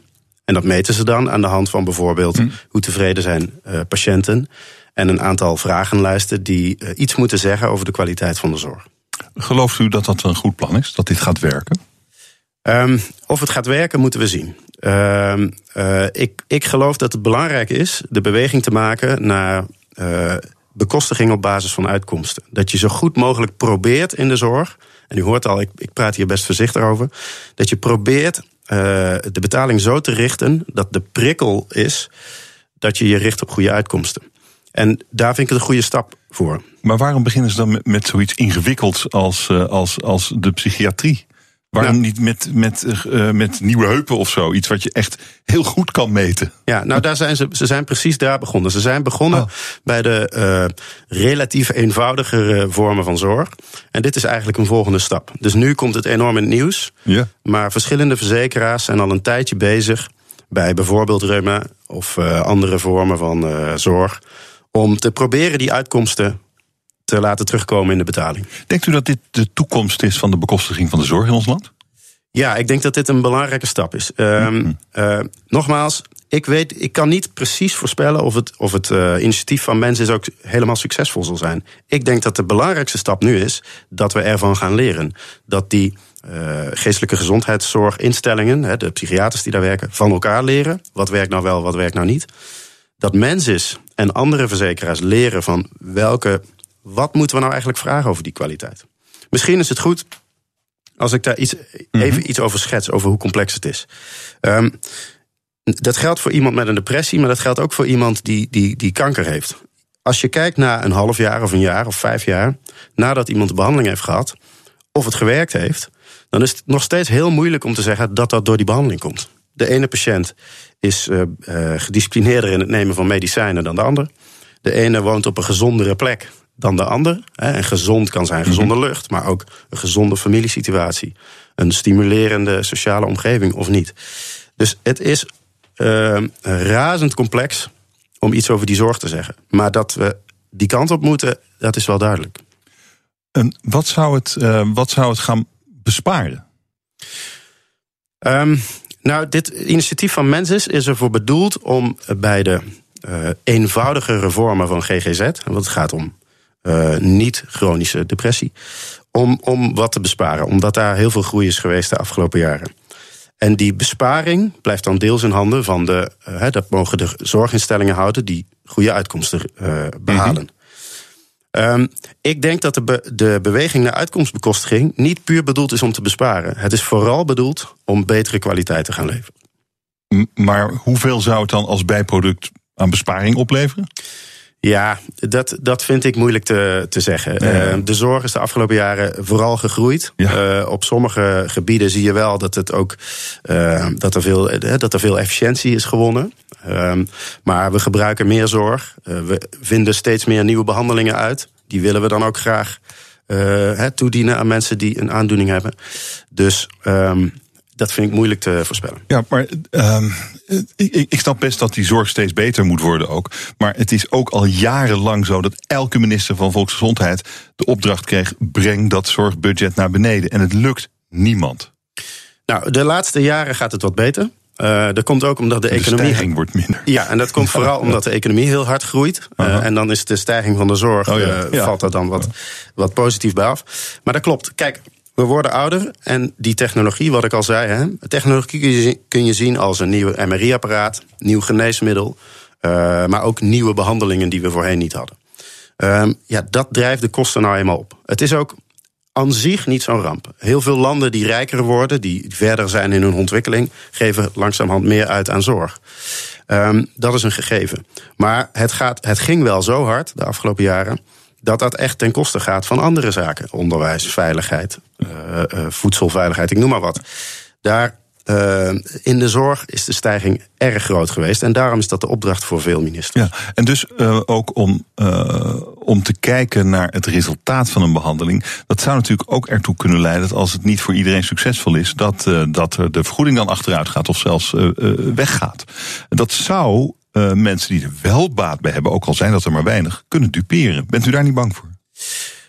En dat meten ze dan aan de hand van bijvoorbeeld hm. hoe tevreden zijn uh, patiënten en een aantal vragenlijsten die iets moeten zeggen over de kwaliteit van de zorg. Gelooft u dat dat een goed plan is, dat dit gaat werken? Um, of het gaat werken, moeten we zien. Uh, uh, ik, ik geloof dat het belangrijk is de beweging te maken naar uh, bekostiging op basis van uitkomsten. Dat je zo goed mogelijk probeert in de zorg. En u hoort al, ik, ik praat hier best voorzichtig over. Dat je probeert de betaling zo te richten dat de prikkel is dat je je richt op goede uitkomsten. En daar vind ik het een goede stap voor. Maar waarom beginnen ze dan met, met zoiets ingewikkelds als, uh, als, als de psychiatrie? Waarom nou, niet met, met, uh, met nieuwe heupen of zo? Iets wat je echt heel goed kan meten. Ja, nou daar zijn ze, ze zijn precies daar begonnen. Ze zijn begonnen oh. bij de uh, relatief eenvoudigere vormen van zorg. En dit is eigenlijk een volgende stap. Dus nu komt het enorm in het nieuws. Ja. Maar verschillende verzekeraars zijn al een tijdje bezig bij bijvoorbeeld reuma of uh, andere vormen van zorg om te proberen die uitkomsten te laten terugkomen in de betaling. Denkt u dat dit de toekomst is van de bekostiging van de zorg in ons land? Ja, ik denk dat dit een belangrijke stap is. Uh, mm-hmm. uh, nogmaals, ik weet, ik kan niet precies voorspellen of het, of het uh, initiatief van mensen is ook helemaal succesvol zal zijn. Ik denk dat de belangrijkste stap nu is dat we ervan gaan leren. Dat die uh, geestelijke gezondheidszorginstellingen, de psychiaters die daar werken, van elkaar leren. Wat werkt nou wel, wat werkt nou niet. Dat mensen en andere verzekeraars leren van welke. Wat moeten we nou eigenlijk vragen over die kwaliteit? Misschien is het goed als ik daar iets, even mm-hmm. iets over schets, over hoe complex het is. Um, dat geldt voor iemand met een depressie, maar dat geldt ook voor iemand die, die, die kanker heeft. Als je kijkt naar een half jaar of een jaar of vijf jaar nadat iemand de behandeling heeft gehad, of het gewerkt heeft, dan is het nog steeds heel moeilijk om te zeggen dat dat door die behandeling komt. De ene patiënt is uh, uh, gedisciplineerder in het nemen van medicijnen dan de ander. De ene woont op een gezondere plek dan de ander. En gezond kan zijn gezonde lucht, maar ook een gezonde familiesituatie. Een stimulerende sociale omgeving of niet. Dus het is uh, razend complex om iets over die zorg te zeggen. Maar dat we die kant op moeten, dat is wel duidelijk. En wat zou het, uh, wat zou het gaan besparen? Um, nou, dit initiatief van Mensis is ervoor bedoeld om bij de uh, eenvoudige vormen van GGZ, want het gaat om uh, niet-chronische depressie, om, om wat te besparen. Omdat daar heel veel groei is geweest de afgelopen jaren. En die besparing blijft dan deels in handen van de. Uh, dat mogen de zorginstellingen houden die goede uitkomsten behalen. Um, ik denk dat de, de beweging naar uitkomstbekostiging niet puur bedoeld is om te besparen. Het is vooral bedoeld om betere kwaliteit te gaan leveren. Maar hoeveel zou het dan als bijproduct aan besparing opleveren? Ja, dat, dat vind ik moeilijk te, te zeggen. Uh, de zorg is de afgelopen jaren vooral gegroeid. Ja. Uh, op sommige gebieden zie je wel dat, het ook, uh, dat, er, veel, dat er veel efficiëntie is gewonnen. maar we gebruiken meer zorg. we vinden steeds meer nieuwe behandelingen uit. Die willen we dan ook graag toedienen aan mensen die een aandoening hebben. Dus dat vind ik moeilijk te voorspellen. Ja, maar um, ik, ik snap best dat die zorg steeds beter moet worden ook. Maar het is ook al jarenlang zo dat elke minister van Volksgezondheid de opdracht kreeg: breng dat zorgbudget naar beneden. En het lukt niemand. Nou, de laatste jaren gaat het wat beter. Uh, dat komt ook omdat de, de economie. stijging wordt minder. Ja, en dat komt vooral omdat de economie heel hard groeit. Uh, en dan is de stijging van de zorg. Oh, ja. ja. valt er dan wat, wat positief bij af. Maar dat klopt. Kijk, we worden ouder en die technologie, wat ik al zei, hè, technologie kun je, zien als een nieuw MRI-apparaat, nieuw geneesmiddel, uh, maar ook nieuwe behandelingen die we voorheen niet hadden. Uh, ja, dat drijft de kosten nou eenmaal op. Het is ook aan zich niet zo'n ramp. Heel veel landen die rijker worden, die verder zijn in hun ontwikkeling, geven langzamerhand meer uit aan zorg. Um, dat is een gegeven. Maar het, gaat, het ging wel zo hard de afgelopen jaren dat dat echt ten koste gaat van andere zaken. Onderwijs, veiligheid, uh, uh, voedselveiligheid, ik noem maar wat. Daar uh, in de zorg is de stijging erg groot geweest. En daarom is dat de opdracht voor veel ministers. Ja, en dus ook om, om te kijken naar het resultaat van een behandeling. Dat zou natuurlijk ook ertoe kunnen leiden dat als het niet voor iedereen succesvol is, dat, dat de vergoeding dan achteruit gaat of zelfs weggaat. Dat zou uh, mensen die er wel baat bij hebben, ook al zijn dat er maar weinig, kunnen duperen. Bent u daar niet bang voor?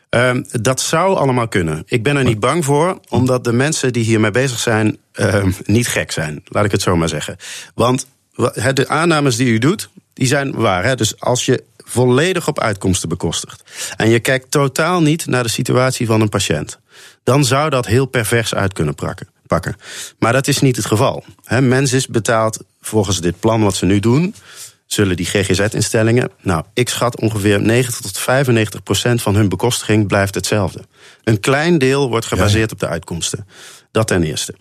Um, dat zou allemaal kunnen. Ik ben er niet bang voor, omdat de mensen die hiermee bezig zijn uh, niet gek zijn. Laat ik het zo maar zeggen. Want de aannames die u doet, die zijn waar. Hè? Dus als je volledig op uitkomsten bekostigt en je kijkt totaal niet naar de situatie van een patiënt, dan zou dat heel pervers uit kunnen pakken. Maar dat is niet het geval. He, Mensis betaalt volgens dit plan wat ze nu doen, zullen die GGZ-instellingen, nou, ik schat ongeveer 90 tot 95 procent van hun bekostiging blijft hetzelfde. Een klein deel wordt gebaseerd op de uitkomsten. Dat ten eerste.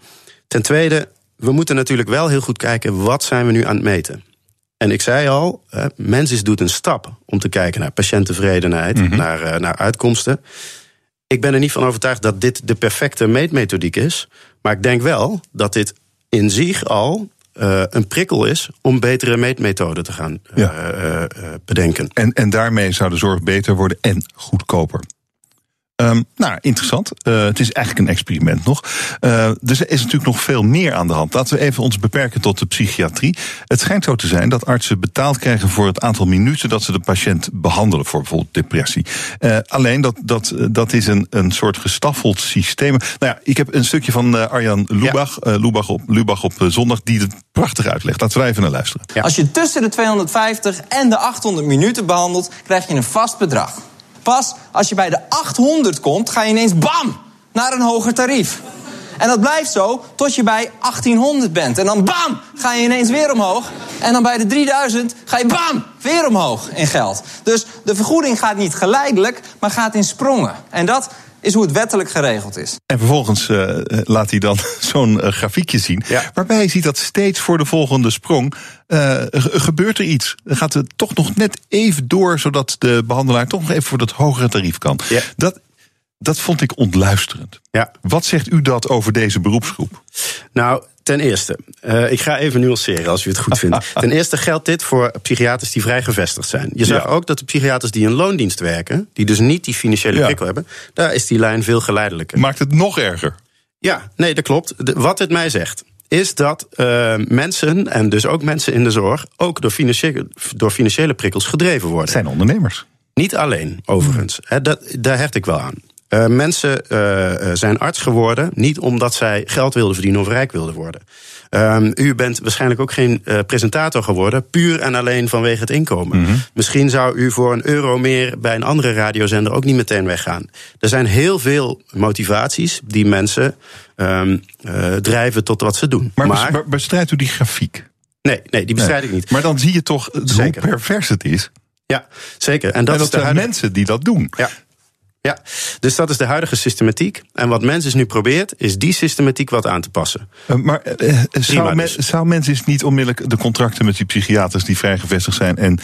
Ten tweede, we moeten natuurlijk wel heel goed kijken wat zijn we nu aan het meten. En ik zei al, Mensis doet een stap om te kijken naar patiënttevredenheid, mm -hmm. naar, naar uitkomsten. Ik ben er niet van overtuigd dat dit de perfecte meetmethodiek is. Maar ik denk wel dat dit in zich al uh, een prikkel is om betere meetmethoden te gaan uh, ja. uh, bedenken. En, en daarmee zou de zorg beter worden en goedkoper. Um, nou, interessant. Uh, het is eigenlijk een experiment nog. Uh, er is natuurlijk nog veel meer aan de hand. Laten we even ons beperken tot de psychiatrie. Het schijnt zo te zijn dat artsen betaald krijgen voor het aantal minuten dat ze de patiënt behandelen voor bijvoorbeeld depressie. Uh, alleen dat, dat, dat is een, een soort gestaffeld systeem. Nou ja, ik heb een stukje van Arjan Lubach, ja. Lubach, op, Lubach op zondag, die het prachtig uitlegt. Laten we even naar luisteren. Ja. Als je tussen de 250 en de 800 minuten behandelt, krijg je een vast bedrag. Pas als je bij de 800 komt, ga je ineens bam naar een hoger tarief. En dat blijft zo tot je bij 1800 bent. En dan bam, ga je ineens weer omhoog. En dan bij de 3000 ga je bam, weer omhoog in geld. Dus de vergoeding gaat niet geleidelijk, maar gaat in sprongen. En dat is hoe het wettelijk geregeld is. En vervolgens uh, laat hij dan zo'n uh, grafiekje zien. Ja. Waarbij je ziet dat steeds voor de volgende sprong uh, gebeurt er iets. Dan gaat het toch nog net even door, zodat de behandelaar toch nog even voor dat hogere tarief kan. Ja. Dat, dat vond ik ontluisterend. Ja. Wat zegt u dat over deze beroepsgroep? Nou, ten eerste, uh, ik ga even nuanceren als u het goed vindt. ten eerste geldt dit voor psychiaters die vrij gevestigd zijn. Je zag ja. ook dat de psychiaters die in loondienst werken, die dus niet die financiële ja. prikkel hebben, daar is die lijn veel geleidelijker. Maakt het nog erger? Ja, nee, dat klopt. De, wat het mij zegt, is dat uh, mensen, en dus ook mensen in de zorg, ook door financiële, door financiële prikkels gedreven worden. Het zijn ondernemers. Niet alleen, overigens. He, dat, daar hecht ik wel aan. Uh, mensen uh, zijn arts geworden, niet omdat zij geld wilden verdienen of rijk wilden worden. Um, u bent waarschijnlijk ook geen presentator geworden, puur en alleen vanwege het inkomen. Mm -hmm. Misschien zou u voor een euro meer bij een andere radiozender ook niet meteen weggaan. Er zijn heel veel motivaties die mensen um, drijven tot wat ze doen. Maar, maar bestrijdt u die grafiek? Nee, nee die bestrijd nee. ik niet. Maar dan zie je toch Zeker. hoe pervers het is. Ja, zeker. En dat, En zijn huidige... mensen die dat doen. Ja. Ja, dus dat is de huidige systematiek. En wat Mensis nu probeert, is die systematiek wat aan te passen. Eh, Maar eh, eh, zou, Prima men, dus. zou mensen eens niet onmiddellijk de contracten met die psychiaters die vrij gevestigd zijn en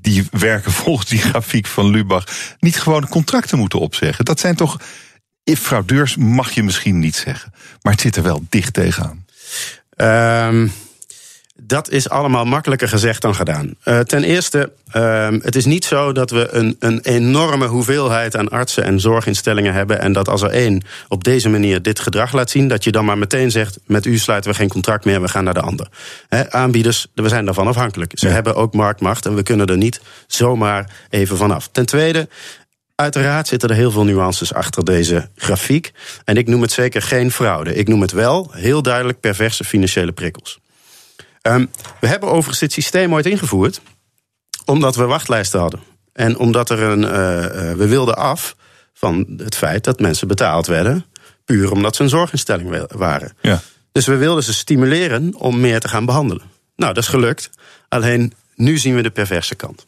die werken volgens die grafiek van Lubach, niet gewoon contracten moeten opzeggen? Dat zijn toch. Fraudeurs mag je misschien niet zeggen, maar het zit er wel dicht tegenaan. Ehm, dat is allemaal makkelijker gezegd dan gedaan. Eh, ten eerste, ehm, het is niet zo dat we een, een enorme hoeveelheid aan artsen en zorginstellingen hebben. En dat als er één op deze manier dit gedrag laat zien, dat je dan maar meteen zegt: met u sluiten we geen contract meer, we gaan naar de ander. Aanbieders, we zijn daarvan afhankelijk. Ze hebben ook marktmacht en we kunnen er niet zomaar even vanaf. Ten tweede. Uiteraard zitten er heel veel nuances achter deze grafiek. En ik noem het zeker geen fraude. Ik noem het wel heel duidelijk perverse financiële prikkels. Ehm, we hebben overigens dit systeem ooit ingevoerd omdat we wachtlijsten hadden. En omdat er een. eh, eh, we wilden af van het feit dat mensen betaald werden. puur omdat ze een zorginstelling wa- waren. Ja. Dus we wilden ze stimuleren om meer te gaan behandelen. Nou, dat is gelukt. Alleen nu zien we de perverse kant.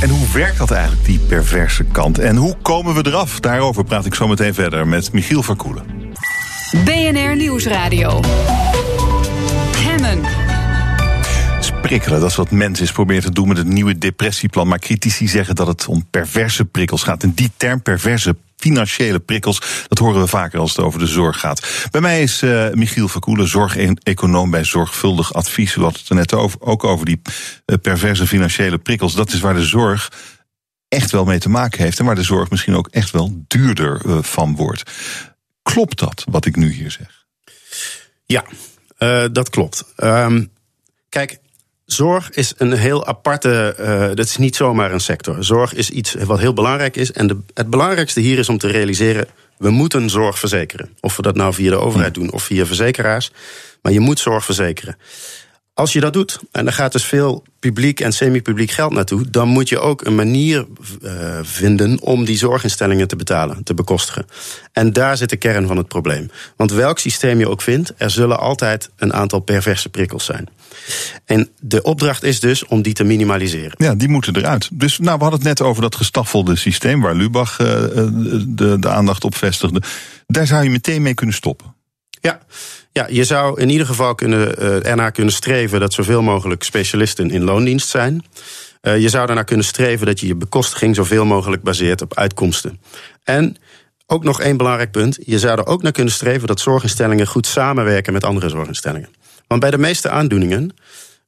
En hoe werkt dat eigenlijk, die perverse kant? En hoe komen we eraf? Daarover praat ik zo meteen verder met Michiel Verkoelen. BNR Nieuwsradio. Prikkelen, dat is wat Mensis probeert te doen met het nieuwe depressieplan. Maar critici zeggen dat het om perverse prikkels gaat. En die term perverse financiële prikkels, dat horen we vaker als het over de zorg gaat. Bij mij is eh, Michiel Verkoelen, zorgeconoom bij Zorgvuldig Advies. Had het er net over, ook over die eh, perverse financiële prikkels. Dat is waar de zorg echt wel mee te maken heeft. En waar de zorg misschien ook echt wel duurder eh, van wordt. Klopt dat, wat ik nu hier zeg? Ja, dat klopt. Ehm, kijk, zorg is een heel aparte. eh, dat is niet zomaar een sector. Zorg is iets wat heel belangrijk is. En de, het belangrijkste hier is om te realiseren. We moeten zorg verzekeren. Of we dat nou via de overheid doen of via verzekeraars. Maar je moet zorg verzekeren. Als je dat doet, en er gaat dus veel publiek en semi-publiek geld naartoe, dan moet je ook een manier eh, vinden om die zorginstellingen te betalen, te bekostigen. En daar zit de kern van het probleem. Want welk systeem je ook vindt, er zullen altijd een aantal perverse prikkels zijn. En de opdracht is dus om die te minimaliseren. Ja, die moeten eruit. Dus nou, we hadden het net over dat gestaffelde systeem waar Lubach eh, eh, de, de aandacht op vestigde. Daar zou je meteen mee kunnen stoppen. Ja. Ja, je zou in ieder geval kunnen, uh, ernaar kunnen streven dat zoveel mogelijk specialisten in loondienst zijn. Uh, je zou ernaar kunnen streven dat je je bekostiging zoveel mogelijk baseert op uitkomsten. En ook nog één belangrijk punt: je zou er ook naar kunnen streven dat zorginstellingen goed samenwerken met andere zorginstellingen. Want bij de meeste aandoeningen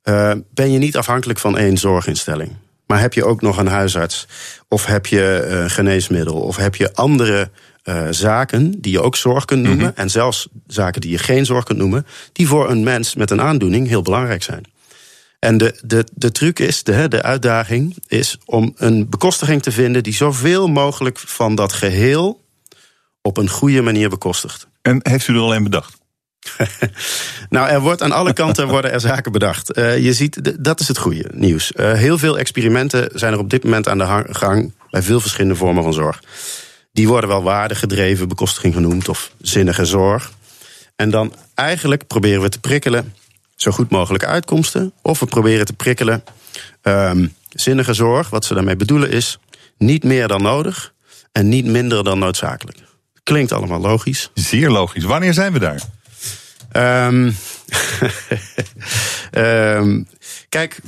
uh, ben je niet afhankelijk van één zorginstelling. Maar heb je ook nog een huisarts, of heb je een geneesmiddel, of heb je andere uh, zaken die je ook zorg kunt noemen, mm -hmm. en zelfs zaken die je geen zorg kunt noemen, die voor een mens met een aandoening heel belangrijk zijn. En de, de, de truc is, de, de uitdaging is om een bekostiging te vinden die zoveel mogelijk van dat geheel op een goede manier bekostigt. En heeft u er al een bedacht? nou, er wordt aan alle kanten worden er zaken bedacht. Uh, je ziet, dat is het goede nieuws. Uh, heel veel experimenten zijn er op dit moment aan de gang bij veel verschillende vormen van zorg. Die worden wel waardegedreven bekostiging genoemd of zinnige zorg. En dan eigenlijk proberen we te prikkelen zo goed mogelijke uitkomsten. Of we proberen te prikkelen um, zinnige zorg. Wat ze daarmee bedoelen is niet meer dan nodig en niet minder dan noodzakelijk. Klinkt allemaal logisch. Zeer logisch. Wanneer zijn we daar? Um, um, kijk,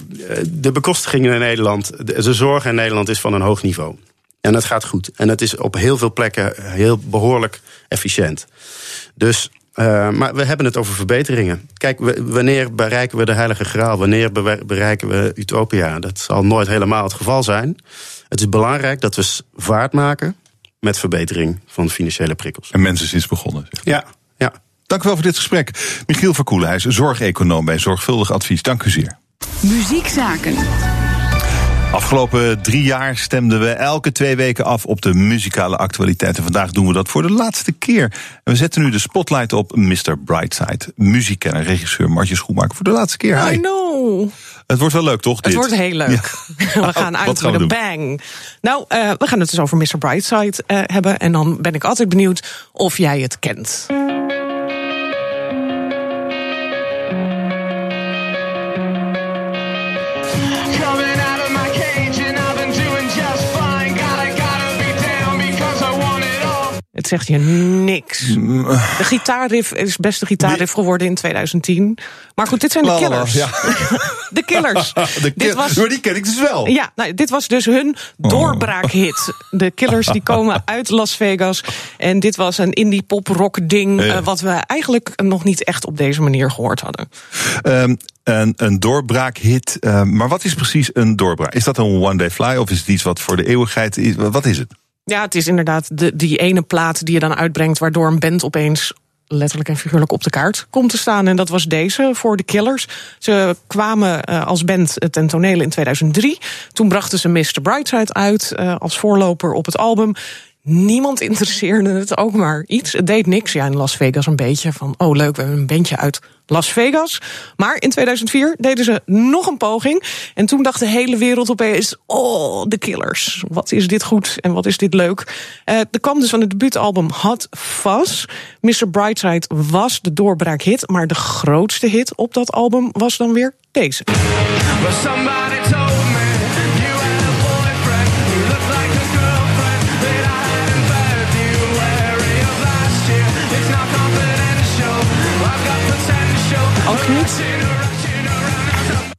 de bekostigingen in Nederland, de zorg in Nederland is van een hoog niveau. En het gaat goed. En het is op heel veel plekken heel behoorlijk efficiënt. Dus, uh, maar we hebben het over verbeteringen. Kijk, wanneer bereiken we de Heilige Graal? Wanneer bereiken we Utopia? Dat zal nooit helemaal het geval zijn. Het is belangrijk dat we vaart maken met verbetering van financiële prikkels. En mensen is begonnen. Zeg. Ja, ja. Dank u wel voor dit gesprek. Michiel Verkoelen, hij is zorgeconoom bij Zorgvuldig Advies. Dank u zeer. Muziekzaken. Afgelopen drie jaar stemden we elke twee weken af op de muzikale actualiteiten. Vandaag doen we dat voor de laatste keer. En we zetten nu de spotlight op Mr. Brightside. Muziekkenner, regisseur Martje Schoenmaker. Voor de laatste keer. I know. Het wordt wel leuk, toch? Het dit? wordt heel leuk. Ja. We gaan uit met een bang. Nou, uh, we gaan het dus over Mr. Brightside uh, hebben. En dan ben ik altijd benieuwd of jij het kent. Zegt je niks. De gitaarriff is beste gitaarriff geworden in 2010. Maar goed, dit zijn de killers. ja. De killers. De Dit was- Maar die ken ik dus wel. Ja, nou, dit was dus hun doorbraakhit. De Killers die komen uit Las Vegas. En dit was een indie pop rock ding... Ja. eh, wat we eigenlijk nog niet echt op deze manier gehoord hadden. Ehm, een, een doorbraakhit. ehm, maar wat is precies een doorbraak? Is dat een one-day fly of is het iets wat voor de eeuwigheid is? Wat is het? Ja, het is inderdaad de, die ene plaat die je dan uitbrengt... waardoor een band opeens letterlijk en figuurlijk op de kaart komt te staan. En dat was deze voor de Killers. Ze kwamen eh, als band ten tonele in 2003. Toen brachten ze Mr. Brightside uit eh, als voorloper op het album. Niemand interesseerde het ook maar iets. Het deed niks. Ja, in Las Vegas een beetje van... oh leuk, we hebben een bandje uit Las Vegas. Maar in 2004 deden ze nog een poging. En toen dacht de hele wereld opeens... oh, de Killers. Wat is dit goed en wat is dit leuk. Eh er kwam dus van het debuutalbum Hot Fuzz. Mr. Brightside was de doorbraakhit. Maar de grootste hit op dat album was dan weer deze. But niet?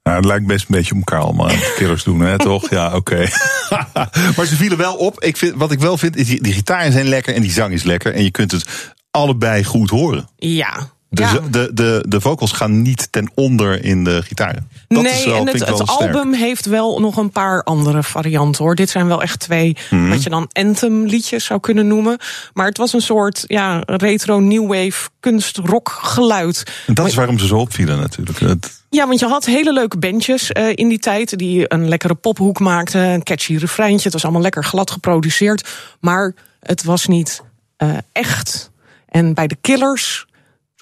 Nou, het lijkt best een beetje op elkaar allemaal. Killers doen, hè, toch? Ja, oké. maar ze vielen wel op. Ik vind, wat ik wel vind, is die, die gitaren zijn lekker en die zang is lekker. En je kunt het allebei goed horen. Ja. De, ja. de, de, de vocals gaan niet ten onder in de gitaren. Dat nee, is wel, en het, wel het album heeft wel nog een paar andere varianten hoor. Dit zijn wel echt twee, Mhm. wat je dan anthem liedjes zou kunnen noemen. Maar het was een soort ja, retro new wave kunstrock geluid. En dat is waarom ze zo opvielen natuurlijk. Het, Ja, want je had hele leuke bandjes eh, in die tijd die een lekkere pophoek maakten, een catchy refreintje. Het was allemaal lekker glad geproduceerd, maar het was niet eh, echt. En bij de Killers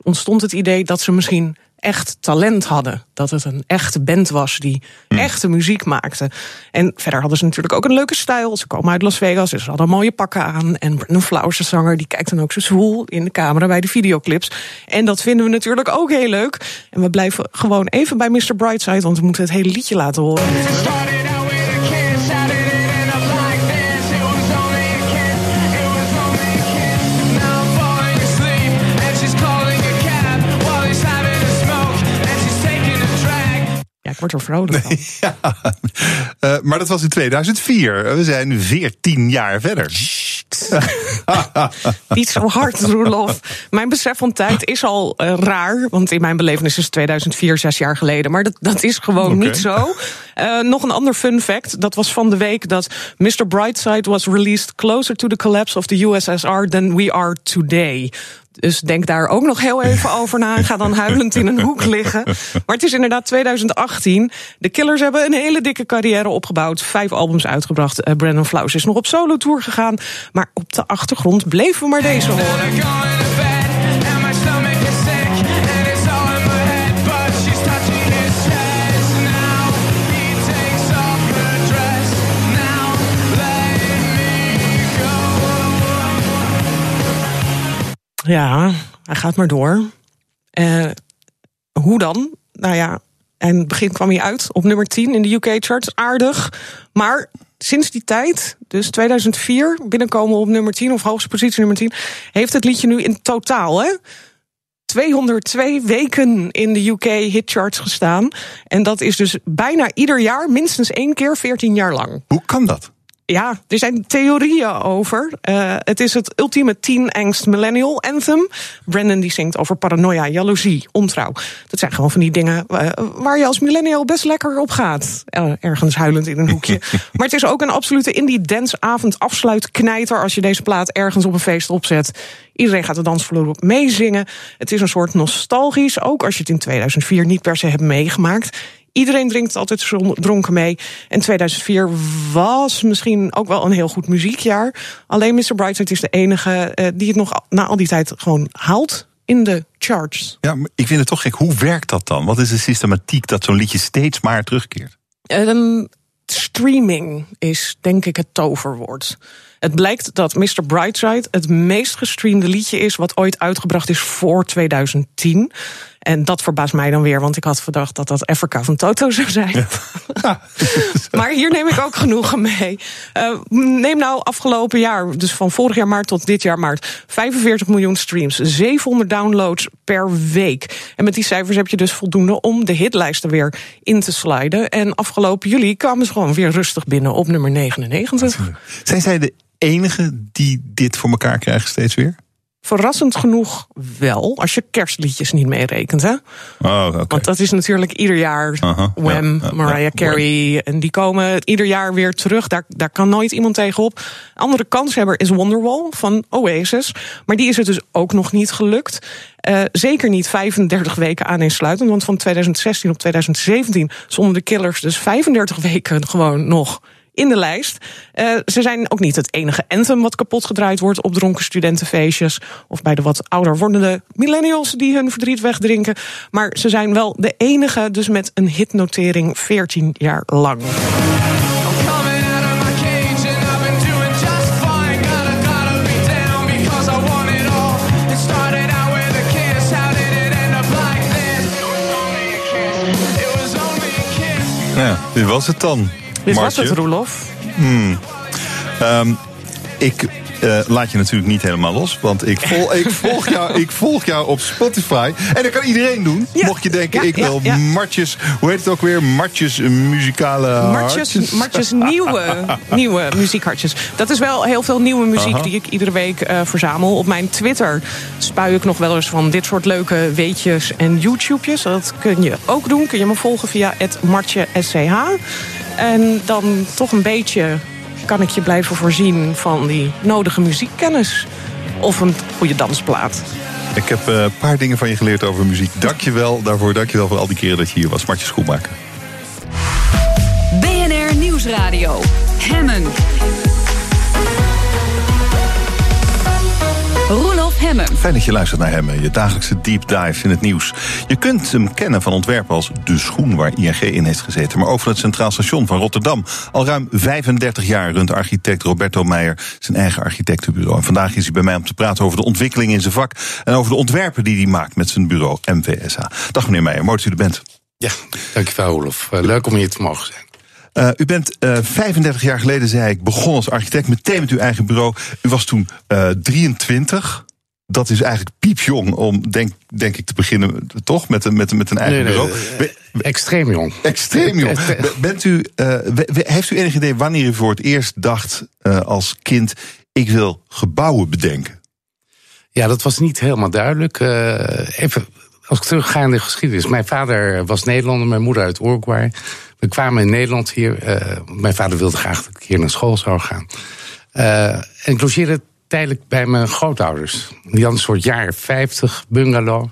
ontstond het idee dat ze misschien echt talent hadden. Dat het een echte band was die echte muziek maakte. En verder hadden ze natuurlijk ook een leuke stijl. Ze komen uit Las Vegas, dus ze hadden mooie pakken aan. En Brandon Flowers, de zanger, die kijkt dan ook zo zwoel in de camera bij de videoclips. En dat vinden we natuurlijk ook heel leuk. En we blijven gewoon even bij Mr. Brightside, want we moeten het hele liedje laten horen. Ja, ik word er vrolijk van. ja, Eh, maar dat was in 2004. We zijn nu 14 jaar verder. Niet zo hard, Roelof. Mijn besef van tijd is al eh, raar. Want in mijn belevenis is het 2004, zes jaar geleden. Maar dat, dat is gewoon niet zo. Eh, nog een ander fun fact. Dat was van de week dat Mr. Brightside was released closer to the collapse of the USSR than we are today. Dus denk daar ook nog heel even over na. En ga dan huilend in een hoek liggen. Maar het is inderdaad 2018. De Killers hebben een hele dikke carrière opgebouwd. Vijf albums uitgebracht. Eh, Brandon Flowers is nog op solo tour gegaan. Maar op de achtergrond bleven we maar deze horen. Ja, hij gaat maar door. Eh, hoe dan? Nou ja, en het begin kwam hij uit op nummer 10 in de UK-charts. Aardig. Maar sinds die tijd, dus 2004, binnenkomen op nummer 10... of hoogste positie nummer 10... heeft het liedje nu in totaal, hè... 202 weken in de UK hitcharts gestaan. En dat is dus bijna ieder jaar minstens één keer 14 jaar lang. Hoe kan dat? Ja, er zijn theorieën over. Eh, het is het ultieme teen angst millennial anthem. Brandon die zingt over paranoia, jaloezie, ontrouw. Dat zijn gewoon van die dingen eh, waar je als millennial best lekker op gaat. Eh, ergens huilend in een hoekje. maar het is ook een absolute indie dance avond afsluitknijter als je deze plaat ergens op een feest opzet. Iedereen gaat de dansvloer op meezingen. Het is een soort nostalgisch, ook als je het in 2004 niet per se hebt meegemaakt. Iedereen drinkt altijd dronken mee. En 2004 was misschien ook wel een heel goed muziekjaar. Alleen Mr. Brightside is de enige eh, die het nog na al die tijd gewoon haalt in de charts. Ja, maar ik vind het toch gek. Hoe werkt dat dan? Wat is de systematiek dat zo'n liedje steeds maar terugkeert? Ehm, streaming is denk ik het toverwoord. Het blijkt dat Mr. Brightside het meest gestreamde liedje is wat ooit uitgebracht is voor 2010. En dat verbaast mij dan weer, want ik had verdacht dat dat Africa van Toto zou zijn. maar hier neem ik ook genoegen mee. Eh, neem nou afgelopen jaar, dus van vorig jaar maart tot dit jaar maart, 45 miljoen streams, 700 downloads per week. En met die cijfers heb je dus voldoende om de hitlijsten weer in te sliden. En afgelopen juli kwamen ze gewoon weer rustig binnen op nummer 99. Zijn zij de enige die dit voor elkaar krijgen steeds weer? Verrassend genoeg wel, als je kerstliedjes niet meerekent. Hè? Oh, oké. Want dat is natuurlijk ieder jaar Wham, ja, ja, Mariah Carey. En die komen ieder jaar weer terug. Daar, daar kan nooit iemand tegenop. Andere kanshebber is Wonderwall van Oasis. Maar die is het dus ook nog niet gelukt. Eh, zeker niet 35 weken aan insluitend. Want van 2016 op 2017 stonden de Killers dus 35 weken gewoon nog in de lijst. Eh, ze zijn ook niet het enige anthem wat kapot gedraaid wordt op dronken studentenfeestjes. Of bij de wat ouder wordende millennials die hun verdriet wegdrinken. Maar ze zijn wel de enige, dus met een hitnotering 14 jaar lang. Ja, dit was het dan. Dit was Martje. het, Roelof. Hmm. Ehm, ik eh, laat je natuurlijk niet helemaal los, want ik, vol, ik, volg jou, ik volg jou op Spotify. En dat kan iedereen doen. Mocht je denken, ja, ik wil ja. Martjes, hoe heet het ook weer? Martjes muzikale Martjes, hartjes. Martjes nieuwe, nieuwe muziekhartjes. Dat is wel heel veel nieuwe muziek Aha. die ik iedere week eh, verzamel. Op mijn Twitter spuie ik nog wel eens van dit soort leuke weetjes en YouTube's. Dat kun je ook doen. Kun je me volgen via het SCH. En dan toch een beetje kan ik je blijven voorzien van die nodige muziekkennis. Of een goede dansplaat. Ik heb eh, een paar dingen van je geleerd over muziek. Dank je wel daarvoor. Dank je wel voor al die keren dat je hier was. Martje Schoenmaker. BNR Nieuwsradio. Hemmen. Roelof Hemmen. Fijn dat je luistert naar hem, je dagelijkse deep dive in het nieuws. Je kunt hem kennen van ontwerpen als De Schoen, waar ING in heeft gezeten. Maar over het Centraal Station van Rotterdam. Al ruim 35 jaar runt architect Roberto Meijer zijn eigen architectenbureau. En vandaag is hij bij mij om te praten over de ontwikkeling in zijn vak. En over de ontwerpen die hij maakt met zijn bureau MVSA. Dag meneer Meijer, mooi dat u er bent. Ja, dankjewel Olof. Eh, leuk om hier te mogen zijn. Eh, u bent eh 35 jaar geleden, zei ik, begonnen als architect. Meteen met uw eigen bureau. U was toen eh 23. Dat is eigenlijk piepjong om, denk, denk ik, te beginnen, toch? Met een, met een, met een eigen Nee, bureau. extreem jong. Extreem jong. Be- Bent u, heeft u enig idee wanneer u voor het eerst dacht als kind: ik wil gebouwen bedenken? Ja, dat was niet helemaal duidelijk. Even, als ik terugga in de geschiedenis. Mijn vader was Nederlander, mijn moeder uit Uruguay. We kwamen in Nederland hier. eh, mijn vader wilde graag dat ik hier naar school zou gaan. Eh, en ik logeerde tijdelijk bij mijn grootouders. Die hadden een soort jaren 50 bungalow.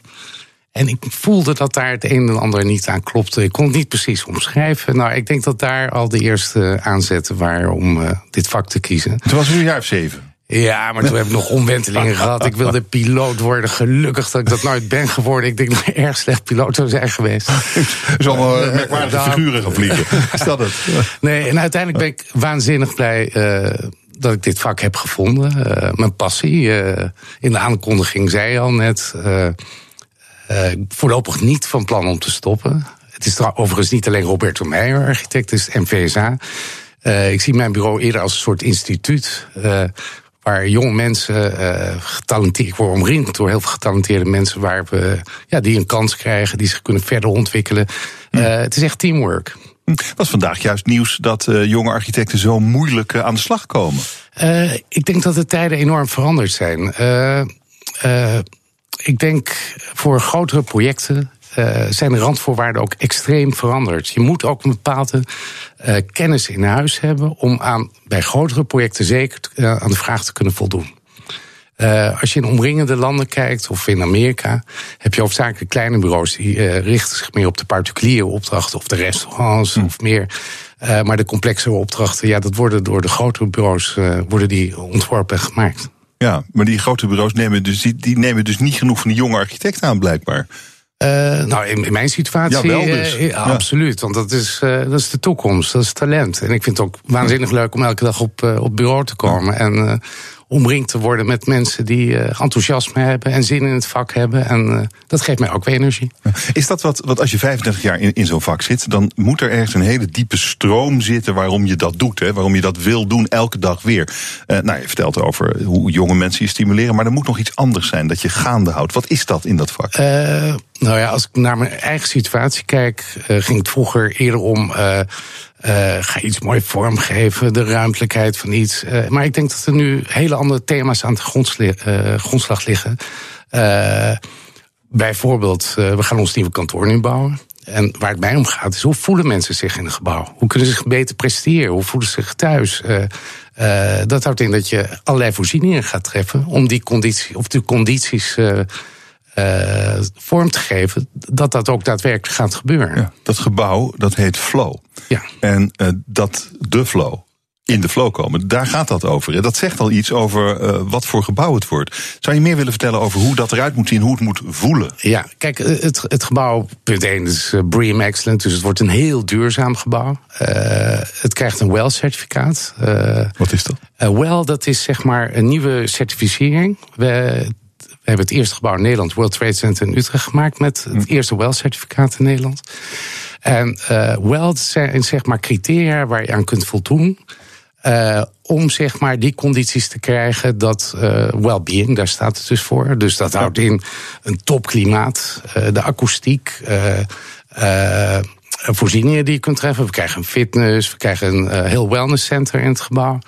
En ik voelde dat daar het een en ander niet aan klopte. Ik kon het niet precies omschrijven. Nou, ik denk dat daar al de eerste aanzetten waren om eh, dit vak te kiezen. Toen was een jaar of zeven. Ja, maar toen heb ik nog omwentelingen gehad. Ik wilde piloot worden. Gelukkig dat ik dat nooit ben geworden. Ik denk dat ik erg slecht piloot zou zijn geweest. Allemaal eh, merkwaardige figuren gaan vliegen. Is dat het? Nee, en uiteindelijk ben ik waanzinnig blij eh, dat ik dit vak heb gevonden. Eh, mijn passie. in de aankondiging zei je al net. voorlopig niet van plan om te stoppen. Het is overigens niet alleen Roberto Meijer, architect, het is MVSA. Ik zie mijn bureau eerder als een soort instituut. Waar jonge mensen eh getalenteerd. Ik word omringd door heel veel getalenteerde mensen. Waar we, ja, die een kans krijgen, die zich kunnen verder ontwikkelen. Eh, het is echt teamwork. Was vandaag juist nieuws dat eh, jonge architecten zo moeilijk aan de slag komen? Ik denk dat de tijden enorm veranderd zijn. Ik denk voor grotere projecten eh, zijn de randvoorwaarden ook extreem veranderd. Je moet ook een bepaalde eh, kennis in huis hebben om aan, bij grotere projecten zeker eh, aan de vraag te kunnen voldoen. Als je in omringende landen kijkt, of in Amerika, heb je hoofdzakelijk kleine bureaus die richten zich meer op de particuliere opdrachten of de restaurants of meer. Maar de complexere opdrachten, ja, dat worden door de grotere bureaus worden die ontworpen en gemaakt. Ja, maar die grote bureaus nemen dus, die, die nemen dus niet genoeg van die jonge architecten aan, blijkbaar. Eh, nou, in, in mijn situatie. Ja, wel dus. eh, ja. Absoluut. Want dat is, eh, dat is de toekomst, dat is talent. En ik vind het ook waanzinnig leuk om elke dag op, op bureau te komen. En omringd te worden met mensen die eh, enthousiasme hebben en zin in het vak hebben. En eh, dat geeft mij ook weer energie. Is dat wat, wat als je 35 jaar in, in zo'n vak zit, dan moet er ergens een hele diepe stroom zitten waarom je dat doet, hè? waarom je dat wil doen elke dag weer. Eh, nou, je vertelt over hoe jonge mensen je stimuleren, maar er moet nog iets anders zijn dat je gaande houdt. Wat is dat in dat vak? Nou ja, als ik naar mijn eigen situatie kijk, ging het vroeger eerder om. Eh, ga iets mooi vormgeven, de ruimtelijkheid van iets. Eh, maar ik denk dat er nu hele andere thema's aan de eh, grondslag liggen. Bijvoorbeeld, we gaan ons nieuwe kantoor nu bouwen. En waar het mij om gaat, is hoe voelen mensen zich in een gebouw? Hoe kunnen ze zich beter presteren? Hoe voelen ze zich thuis? Dat houdt in dat je allerlei voorzieningen gaat treffen om die conditie, of de condities vorm te geven, dat dat ook daadwerkelijk gaat gebeuren. Dat gebouw, dat heet Flow. Ja. En eh, dat de Flow, in de flow komen, daar gaat dat over. Dat zegt al iets over eh, wat voor gebouw het wordt. Zou je meer willen vertellen over hoe dat eruit moet zien, hoe het moet voelen? Ja, kijk, eh, het, het gebouw, punt 1, is eh, BREEAM Excellent. Dus het wordt een heel duurzaam gebouw. Het krijgt een WELL-certificaat. Wat is dat? WELL, dat is zeg maar een nieuwe certificering. We, we hebben het eerste gebouw in Nederland, World Trade Center in Utrecht, gemaakt met het eerste WELL-certificaat in Nederland. En eh WELL zijn zeg maar criteria waar je aan kunt voldoen. eh, om zeg maar die condities te krijgen dat eh well-being, daar staat het dus voor. Dus dat houdt in een topklimaat, de akoestiek, voorzieningen die je kunt treffen. We krijgen een fitness, we krijgen een heel wellnesscenter in het gebouw.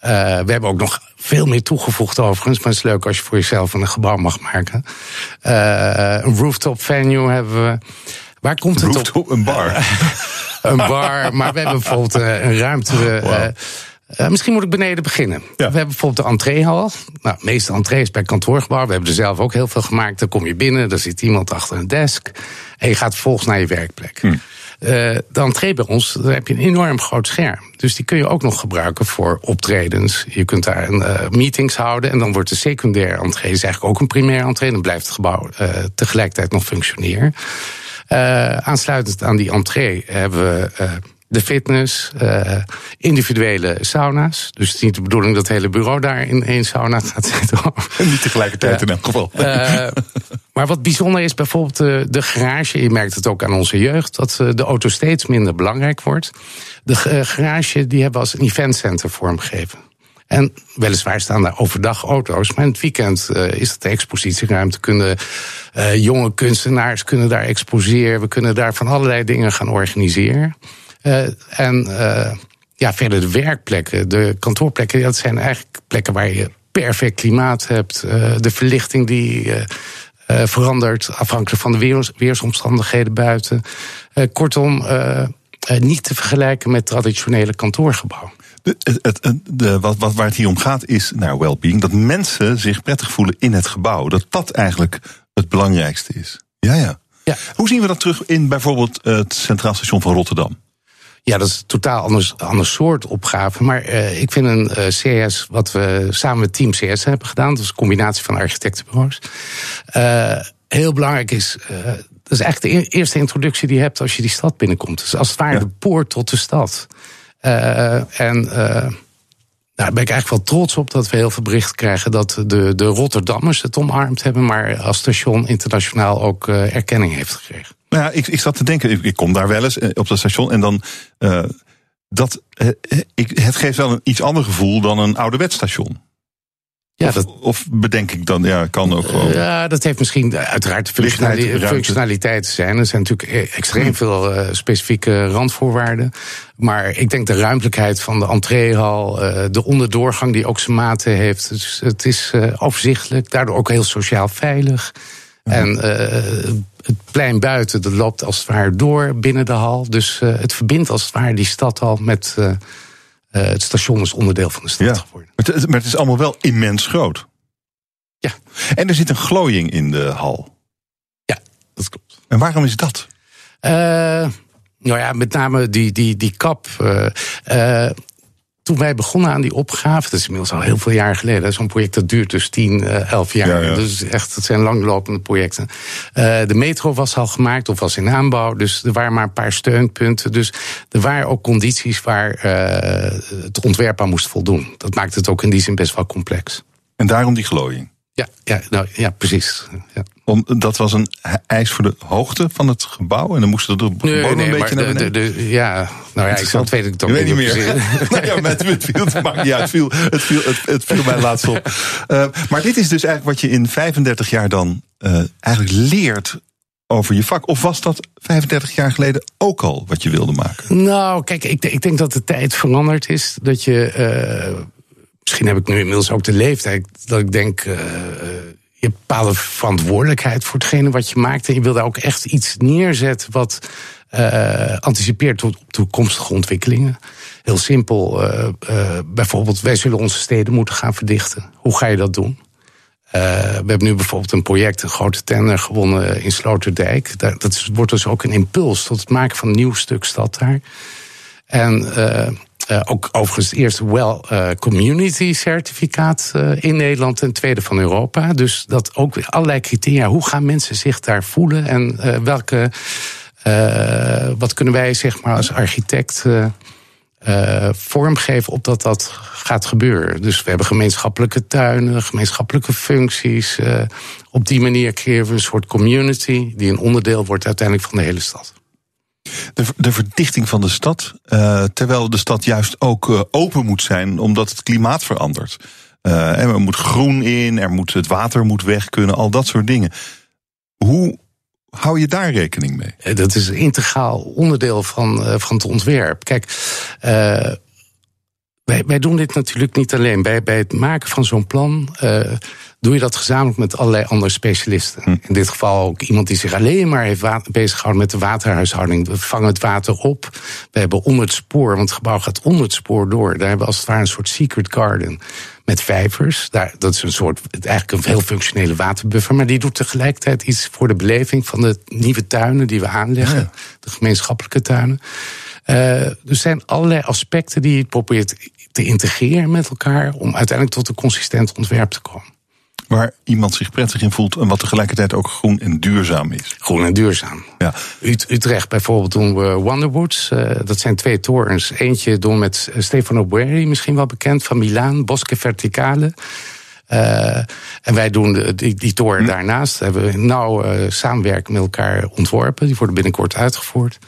We hebben ook nog veel meer toegevoegd overigens, maar het is leuk als je voor jezelf een gebouw mag maken. Eh, een rooftop venue hebben we. Waar komt het Rooftop, een bar. een bar, maar we hebben bijvoorbeeld eh, een ruimte. eh, eh, misschien moet ik beneden beginnen. We hebben bijvoorbeeld de entreehal. Nou, de meeste entrees bij kantoorgebouw. We hebben er zelf ook heel veel gemaakt. Dan kom je binnen, dan zit iemand achter een desk. En je gaat vervolgens naar je werkplek. Eh, de entree bij ons, daar heb je een enorm groot scherm. Dus die kun je ook nog gebruiken voor optredens. Je kunt daar eh, meetings houden. En dan wordt de secundaire entree is eigenlijk ook een primaire entree. Dan blijft het gebouw eh, tegelijkertijd nog functioneren. Aansluitend aan die entree hebben we de fitness, eh, individuele sauna's. Dus het is niet de bedoeling dat het hele bureau daar in één sauna gaat zitten. Niet tegelijkertijd in elk geval. Eh, maar wat bijzonder is bijvoorbeeld de, de garage. Je merkt het ook aan onze jeugd, dat eh, de auto steeds minder belangrijk wordt. De eh, garage die hebben we als een eventcenter vormgegeven. En weliswaar staan daar overdag auto's, maar in het weekend eh, is dat de expositieruimte. Kunnen eh, jonge kunstenaars kunnen daar exposeren. We kunnen daar van allerlei dingen gaan organiseren. Eh, en eh, ja, verder de werkplekken, de kantoorplekken, dat zijn eigenlijk plekken waar je perfect klimaat hebt. eh, de verlichting die verandert afhankelijk van de weers- weersomstandigheden buiten. Kortom, niet te vergelijken met traditionele kantoorgebouwen. De, het, het, het- de, wat, wat, waar het hier om gaat is, nou, well-being, dat mensen zich prettig voelen in het gebouw. Dat dat eigenlijk het belangrijkste is. Ja, ja. Ja. Hoe zien we dat terug in bijvoorbeeld het Centraal Station van Rotterdam? Ja, dat is een totaal anders, ander soort opgave. Maar eh, ik vind een eh, CS, wat we samen met Team CS hebben gedaan, dat is een combinatie van architectenbureaus, eh, heel belangrijk is. dat is eigenlijk de eerste introductie die je hebt als je die stad binnenkomt. Dus als het ware de poort tot de stad. En daar ben ik eigenlijk wel trots op dat we heel veel berichten krijgen dat de, de Rotterdammers het omarmd hebben, maar als station internationaal ook eh, erkenning heeft gekregen. Nou ja, ik, ik zat te denken, ik, ik kom daar wel eens eh, op dat station en dan. eh, dat, het geeft wel een iets ander gevoel dan een ouderwets station. Ja, of, of bedenk ik dan, ja, kan ook gewoon. Ja, dat heeft misschien uiteraard de functionali- functionaliteiten zijn. Er zijn natuurlijk eh, extreem veel eh, specifieke randvoorwaarden. Maar ik denk de ruimtelijkheid van de entreehal, eh, de onderdoorgang die ook zijn maten heeft. Dus het is eh, overzichtelijk, daardoor ook heel sociaal veilig. En het plein buiten, dat loopt als het ware door binnen de hal. Dus het verbindt als het ware die stad al met eh, het station is onderdeel van de stad Ja. geworden. Maar het, maar het is allemaal wel immens groot. Ja. En er zit een glooiing in de hal. Ja, dat klopt. En waarom is dat? Eh, nou ja, met name die, die, die kap. eh, toen wij begonnen aan die opgave, dat is inmiddels al heel veel jaar geleden. Zo'n project dat duurt dus 10, eh, 11 jaar. Ja, ja. Dus echt, het zijn langlopende projecten. Eh, de metro was al gemaakt of was in aanbouw. Dus er waren maar een paar steunpunten. Dus er waren ook condities waar eh, het ontwerp aan moest voldoen. Dat maakt het ook in die zin best wel complex. En daarom die glooiing. Ja, ja, nou, ja precies. Ja. Om, dat was een eis voor de hoogte van het gebouw. En dan moesten er Nee, bomen nee, een beetje naar de, beneden. de, de- ja, nou ja, ik zal het weet ik weet niet meer. nou ja, met, het, viel, het maakt niet uit. Het viel, het viel, het, het viel mij laatst op. Eh, maar dit is dus eigenlijk wat je in 35 jaar dan eh, eigenlijk leert over je vak. Of was dat 35 jaar geleden ook al wat je wilde maken? Nou, kijk, ik, ik denk dat de tijd veranderd is. Dat je. Eh, misschien heb ik nu inmiddels ook de leeftijd. Dat ik denk. eh, je hebt bepaalde verantwoordelijkheid voor hetgene wat je maakt. En je wil daar ook echt iets neerzetten wat eh, anticipeert op toekomstige ontwikkelingen. Heel simpel. eh, eh, bijvoorbeeld, wij zullen onze steden moeten gaan verdichten. Hoe ga je dat doen? Eh, we hebben nu bijvoorbeeld een project, een grote tender gewonnen in Sloterdijk. Daar, dat wordt dus ook een impuls tot het maken van een nieuw stuk stad daar. En eh, ook overigens het eerste Well eh, Community certificaat eh, in Nederland en tweede van Europa. Dus dat ook allerlei criteria. Hoe gaan mensen zich daar voelen en welke. wat kunnen wij zeg maar als architect vormgeven op dat dat gaat gebeuren. Dus we hebben gemeenschappelijke tuinen, gemeenschappelijke functies. op die manier creëren we een soort community die een onderdeel wordt uiteindelijk van de hele stad. De, de verdichting van de stad. eh, terwijl de stad juist ook eh, open moet zijn, omdat het klimaat verandert. En er moet groen in, er moet, het water moet weg kunnen, al dat soort dingen. Hoe hou je daar rekening mee? Dat is een integraal onderdeel van, van het ontwerp. Kijk, wij, wij doen dit natuurlijk niet alleen. Bij, bij het maken van zo'n plan doe je dat gezamenlijk met allerlei andere specialisten. In dit geval ook iemand die zich alleen maar heeft bezighouden met de waterhuishouding. We vangen het water op. We hebben onder het spoor, want het gebouw gaat onder het spoor door. Daar hebben we als het ware een soort secret garden met vijvers. Daar, dat is een soort, eigenlijk een heel functionele waterbuffer. Maar die doet tegelijkertijd iets voor de beleving van de nieuwe tuinen die we aanleggen. De gemeenschappelijke tuinen. Eh, er zijn allerlei aspecten die je probeert te integreren met elkaar. om uiteindelijk tot een consistent ontwerp te komen. Waar iemand zich prettig in voelt en wat tegelijkertijd ook groen en duurzaam is. Groen en duurzaam. Ja. Ut- Utrecht bijvoorbeeld doen we Wonderwoods. Eh, dat zijn twee torens. Eentje doen met Stefano Boeri, misschien wel bekend, van Milaan. Bosche Verticale. Eh, en wij doen die, die toren daarnaast. Hebben we nauw eh, samenwerking met elkaar ontworpen. Die worden binnenkort uitgevoerd.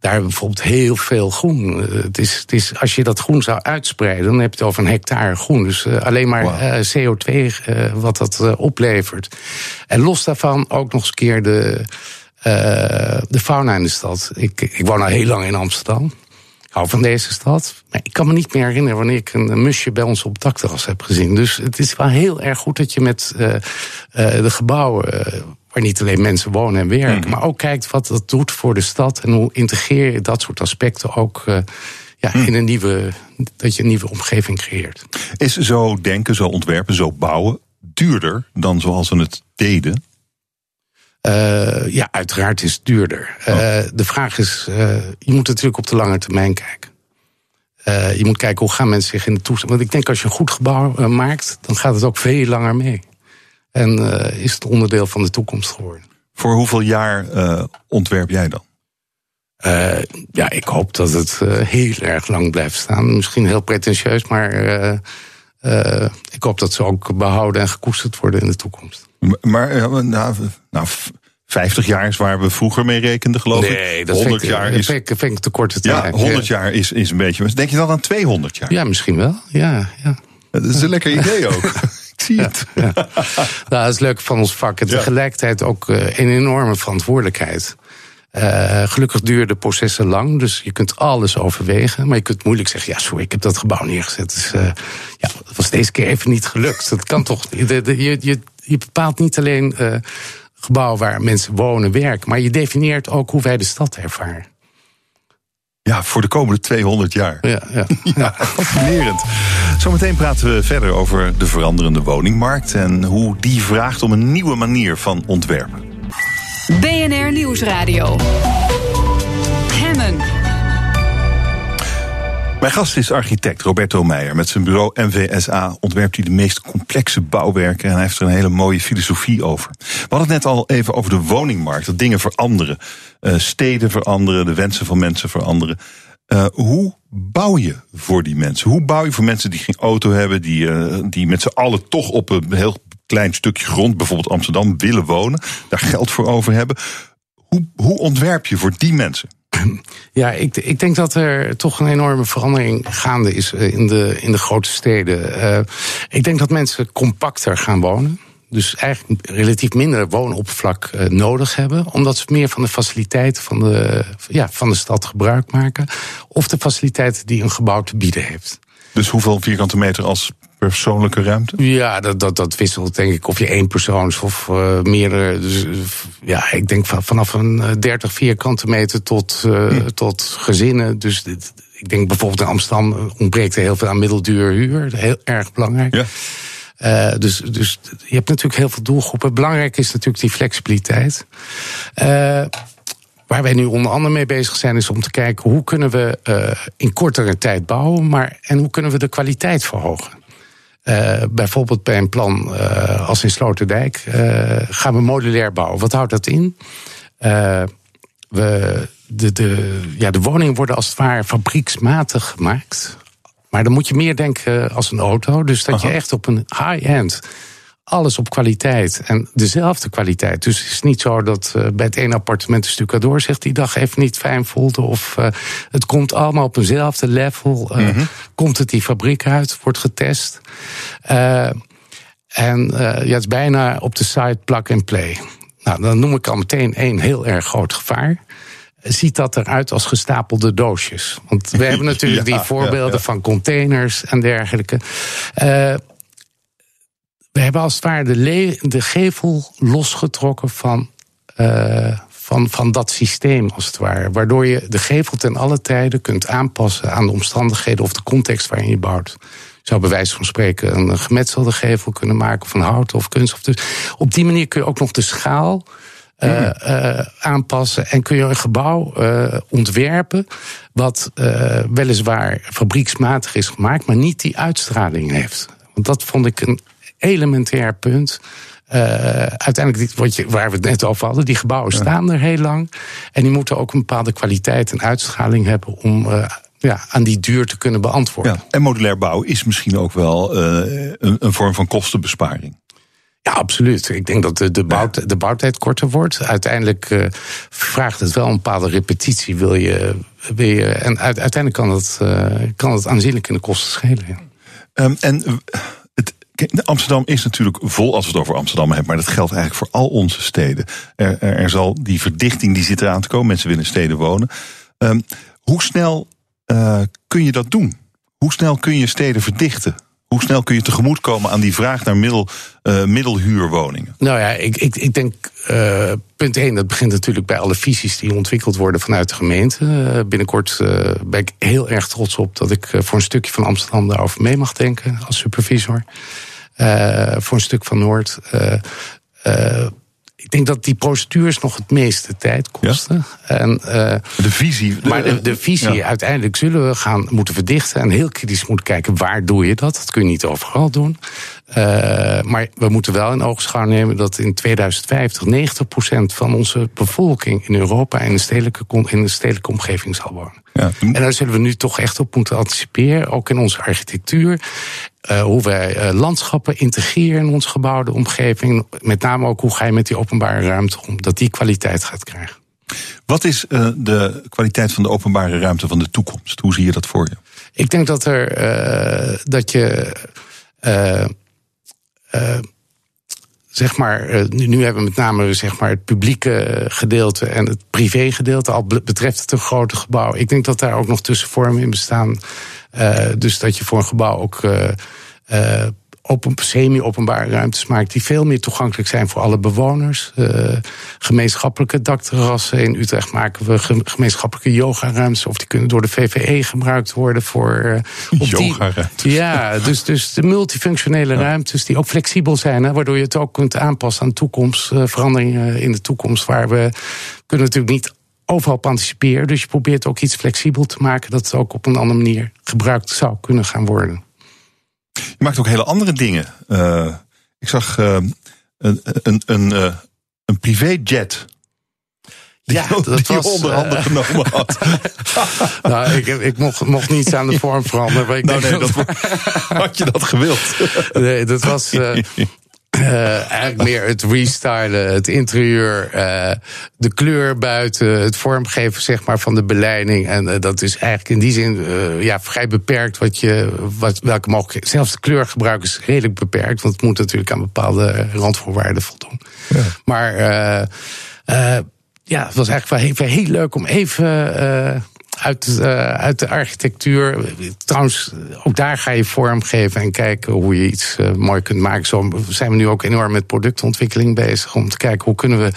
Daar hebben we bijvoorbeeld heel veel groen. Eh, het is, het is, als je dat groen zou uitspreiden, dan heb je het over een hectare groen. Dus eh, alleen maar eh, CO2 eh, wat dat oplevert. En los daarvan ook nog eens een keer de, de fauna in de stad. Ik, ik woon al heel lang in Amsterdam. Ik hou van deze stad. Maar ik kan me niet meer herinneren wanneer ik een musje bij ons op het dakterras heb gezien. Dus het is wel heel erg goed dat je met de gebouwen. Waar niet alleen mensen wonen en werken. maar ook kijkt wat dat doet voor de stad. en hoe integreer je dat soort aspecten ook. eh, ja, in een nieuwe. dat je een nieuwe omgeving creëert. Is zo denken, zo ontwerpen, zo bouwen duurder dan zoals we het deden? Eh, ja, uiteraard is het duurder. Eh, de vraag is, je moet natuurlijk op de lange termijn kijken. Je moet kijken hoe gaan mensen zich in de toestand. Want ik denk als je een goed gebouw maakt, dan gaat het ook veel langer mee. En eh, is het onderdeel van de toekomst geworden. Voor hoeveel jaar eh, ontwerp jij dan? Eh, ja, ik hoop dat het heel erg lang blijft staan. Misschien heel pretentieus, maar ik hoop dat ze ook behouden en gekoesterd worden in de toekomst. Maar nou, nou, v- 50 jaar is waar we vroeger mee rekenden, geloof ik. Nee, dat 100 vind ik, jaar is. vind ik, vind ik te korte Ja, tijd. 100 jaar is, is een beetje. Denk je dan aan 200 jaar? Ja, misschien wel. Ja, ja. Dat is een lekker idee ook. ik zie het. Ja. Nou, dat is leuk van ons vak. En tegelijkertijd ook eh, een enorme verantwoordelijkheid. Eh, gelukkig duren de processen lang, dus je kunt alles overwegen. Maar je kunt moeilijk zeggen, ja, sorry, ik heb dat gebouw neergezet. Dus, eh, ja, dat was deze keer even niet gelukt. Dat kan toch. je, je, je bepaalt niet alleen eh gebouwen waar mensen wonen, werken, maar je definieert ook hoe wij de stad ervaren. Ja, voor de komende 200 jaar. Ja, ja. Ja, fascinerend. Zometeen praten we verder over de veranderende woningmarkt en hoe die vraagt om een nieuwe manier van ontwerpen. BNR Nieuwsradio. Mijn gast is architect Roberto Meijer. Met zijn bureau MVSA ontwerpt hij de meest complexe bouwwerken. En hij heeft er een hele mooie filosofie over. We hadden het net al even over de woningmarkt. Dat dingen veranderen. Uh, steden veranderen, de wensen van mensen veranderen. Uh, hoe bouw je voor die mensen? Hoe bouw je voor mensen die geen auto hebben, die, uh, die met z'n allen toch op een heel klein stukje grond, bijvoorbeeld Amsterdam, willen wonen, daar geld voor over hebben? Hoe, hoe ontwerp je voor die mensen? Ja, ik, ik denk dat er toch een enorme verandering gaande is in de, in de grote steden. Uh, ik denk dat mensen compacter gaan wonen. Dus eigenlijk relatief minder woonoppervlak uh, nodig hebben. Omdat ze meer van de faciliteiten van de, ja, van de stad gebruik maken. Of de faciliteiten die een gebouw te bieden heeft. Dus hoeveel vierkante meter als persoonlijke ruimte? Ja, dat, dat, dat wisselt denk ik of je één persoons of uh, meerdere. Dus, ja, ik denk vanaf een 30 vierkante meter tot, uh, hm. tot gezinnen. Dus dit, ik denk bijvoorbeeld in Amsterdam ontbreekt er heel veel aan middelduur huur. Heel erg belangrijk. Ja. Uh, dus, dus je hebt natuurlijk heel veel doelgroepen. Belangrijk is natuurlijk die flexibiliteit. Uh, Waar wij nu onder andere mee bezig zijn, is om te kijken hoe kunnen we uh, in kortere tijd bouwen, maar en hoe kunnen we de kwaliteit verhogen. Uh, bijvoorbeeld bij een plan uh, als in Sloterdijk gaan we modulair bouwen. Wat houdt dat in? we, de, de, ja, de woningen worden als het ware fabrieksmatig gemaakt. Maar dan moet je meer denken als een auto. Dus dat Aha. je echt op een high-end alles op kwaliteit en dezelfde kwaliteit. Dus het is niet zo dat uh, bij het ene appartement een stucador zich die dag even niet fijn voelde. Of uh, het komt allemaal op eenzelfde level. Uh, mm -hmm. Komt het die fabriek uit, wordt getest. en ja, het is bijna op de site plug and play. Nou, dan noem ik al meteen één heel erg groot gevaar ziet dat eruit als gestapelde doosjes. Want we hebben natuurlijk ja, die voorbeelden ja, ja. van containers en dergelijke. Uh, we hebben als het ware de, de gevel losgetrokken van, uh, van, van dat systeem, als het ware. Waardoor je de gevel ten alle tijden kunt aanpassen aan de omstandigheden of de context waarin je bouwt. Je zou bij wijze van spreken een gemetselde gevel kunnen maken van hout of kunststof. Dus op die manier kun je ook nog de schaal uh, uh, aanpassen. En kun je een gebouw uh, ontwerpen. wat weliswaar fabrieksmatig is gemaakt, maar niet die uitstraling heeft. Want dat vond ik een elementair punt. Uh, uiteindelijk, wat je, waar we het net over hadden, die gebouwen ja. staan er heel lang. En die moeten ook een bepaalde kwaliteit en uitstraling hebben om uh, ja, aan die duur te kunnen beantwoorden. Ja, en modulair bouwen is misschien ook wel uh, een, een vorm van kostenbesparing. Ja, absoluut. Ik denk dat de, de, bouw, de bouwtijd korter wordt. Uiteindelijk uh, vraagt het wel een bepaalde repetitie. Wil je, wil je, en uiteindelijk kan het, uh, kan het aanzienlijk in de kosten schelen. Ja. Um, en Amsterdam is natuurlijk vol als we het over Amsterdam hebben, maar dat geldt eigenlijk voor al onze steden. Er, er, zal die verdichting die zit eraan te komen. Mensen willen in steden wonen. Um, hoe snel uh, kun je dat doen? Hoe snel kun je steden verdichten? Hoe snel kun je tegemoetkomen aan die vraag naar middel, uh, middelhuurwoningen? Nou ja, ik, ik, ik denk uh, punt 1, dat begint natuurlijk bij alle visies die ontwikkeld worden vanuit de gemeente. Uh, binnenkort ben ik heel erg trots op dat ik voor een stukje van Amsterdam daarover mee mag denken als supervisor. voor een stuk van Noord ik denk dat die procedures nog het meeste tijd kosten. Ja? En, uh, de visie. Maar de, de visie, ja. uiteindelijk zullen we gaan moeten verdichten en heel kritisch moeten kijken waar doe je dat. Dat kun je niet overal doen. Uh, maar we moeten wel in oogschouw nemen dat in 2050 90% van onze bevolking in Europa in de stedelijke, in de stedelijke omgeving zal wonen. Ja. En daar zullen we nu toch echt op moeten anticiperen, ook in onze architectuur. Uh, hoe wij uh, landschappen integreren in onze gebouwde omgeving. Met name ook hoe ga je met die openbare ruimte om, dat die kwaliteit gaat krijgen. Wat is de kwaliteit van de openbare ruimte van de toekomst? Hoe zie je dat voor je? Ik denk dat er dat je zeg maar, nu, nu hebben we met name zeg maar, het publieke gedeelte en het privé gedeelte. Al betreft het een grote gebouw. Ik denk dat daar ook nog tussenvormen in bestaan. Uh, dus dat je voor een gebouw ook open, semi-openbare ruimtes maakt die veel meer toegankelijk zijn voor alle bewoners. Uh, gemeenschappelijke dakterrassen. In Utrecht maken we gemeenschappelijke yogaruimtes. Of die kunnen door de VVE gebruikt worden voor. Uh, yogaruimtes. Ja, dus, dus de multifunctionele ja. ruimtes die ook flexibel zijn. Hè, waardoor je het ook kunt aanpassen aan toekomst, uh, veranderingen in de toekomst. Waar we kunnen natuurlijk niet overal op anticiperen. Dus je probeert ook iets flexibel te maken dat het ook op een andere manier gebruikt zou kunnen gaan worden. Je maakt ook hele andere dingen. Eh, ik zag eh, een, een, een, eh, een privéjet. Die, Ja, dat die was, onder handen genomen had. nou, ik, ik mocht, mocht niets aan de vorm veranderen. Maar ik Nou, nee, dat, had je dat gewild? Nee, dat was eh, eh, eigenlijk meer het restylen, het interieur, eh, de kleur buiten, het vormgeven zeg maar, van de beleiding. En eh, dat is eigenlijk in die zin ja, vrij beperkt wat je, wat, welke mogelijkheden. Zelfs de kleurgebruik is redelijk beperkt, want het moet natuurlijk aan bepaalde randvoorwaarden voldoen. Maar eh, eh, ja, het was eigenlijk wel heel, heel leuk om even. Uit, eh, uit de architectuur. Trouwens, ook daar ga je vormgeven en kijken hoe je iets eh, mooi kunt maken. Zo zijn we nu ook enorm met productontwikkeling bezig. Om te kijken hoe kunnen we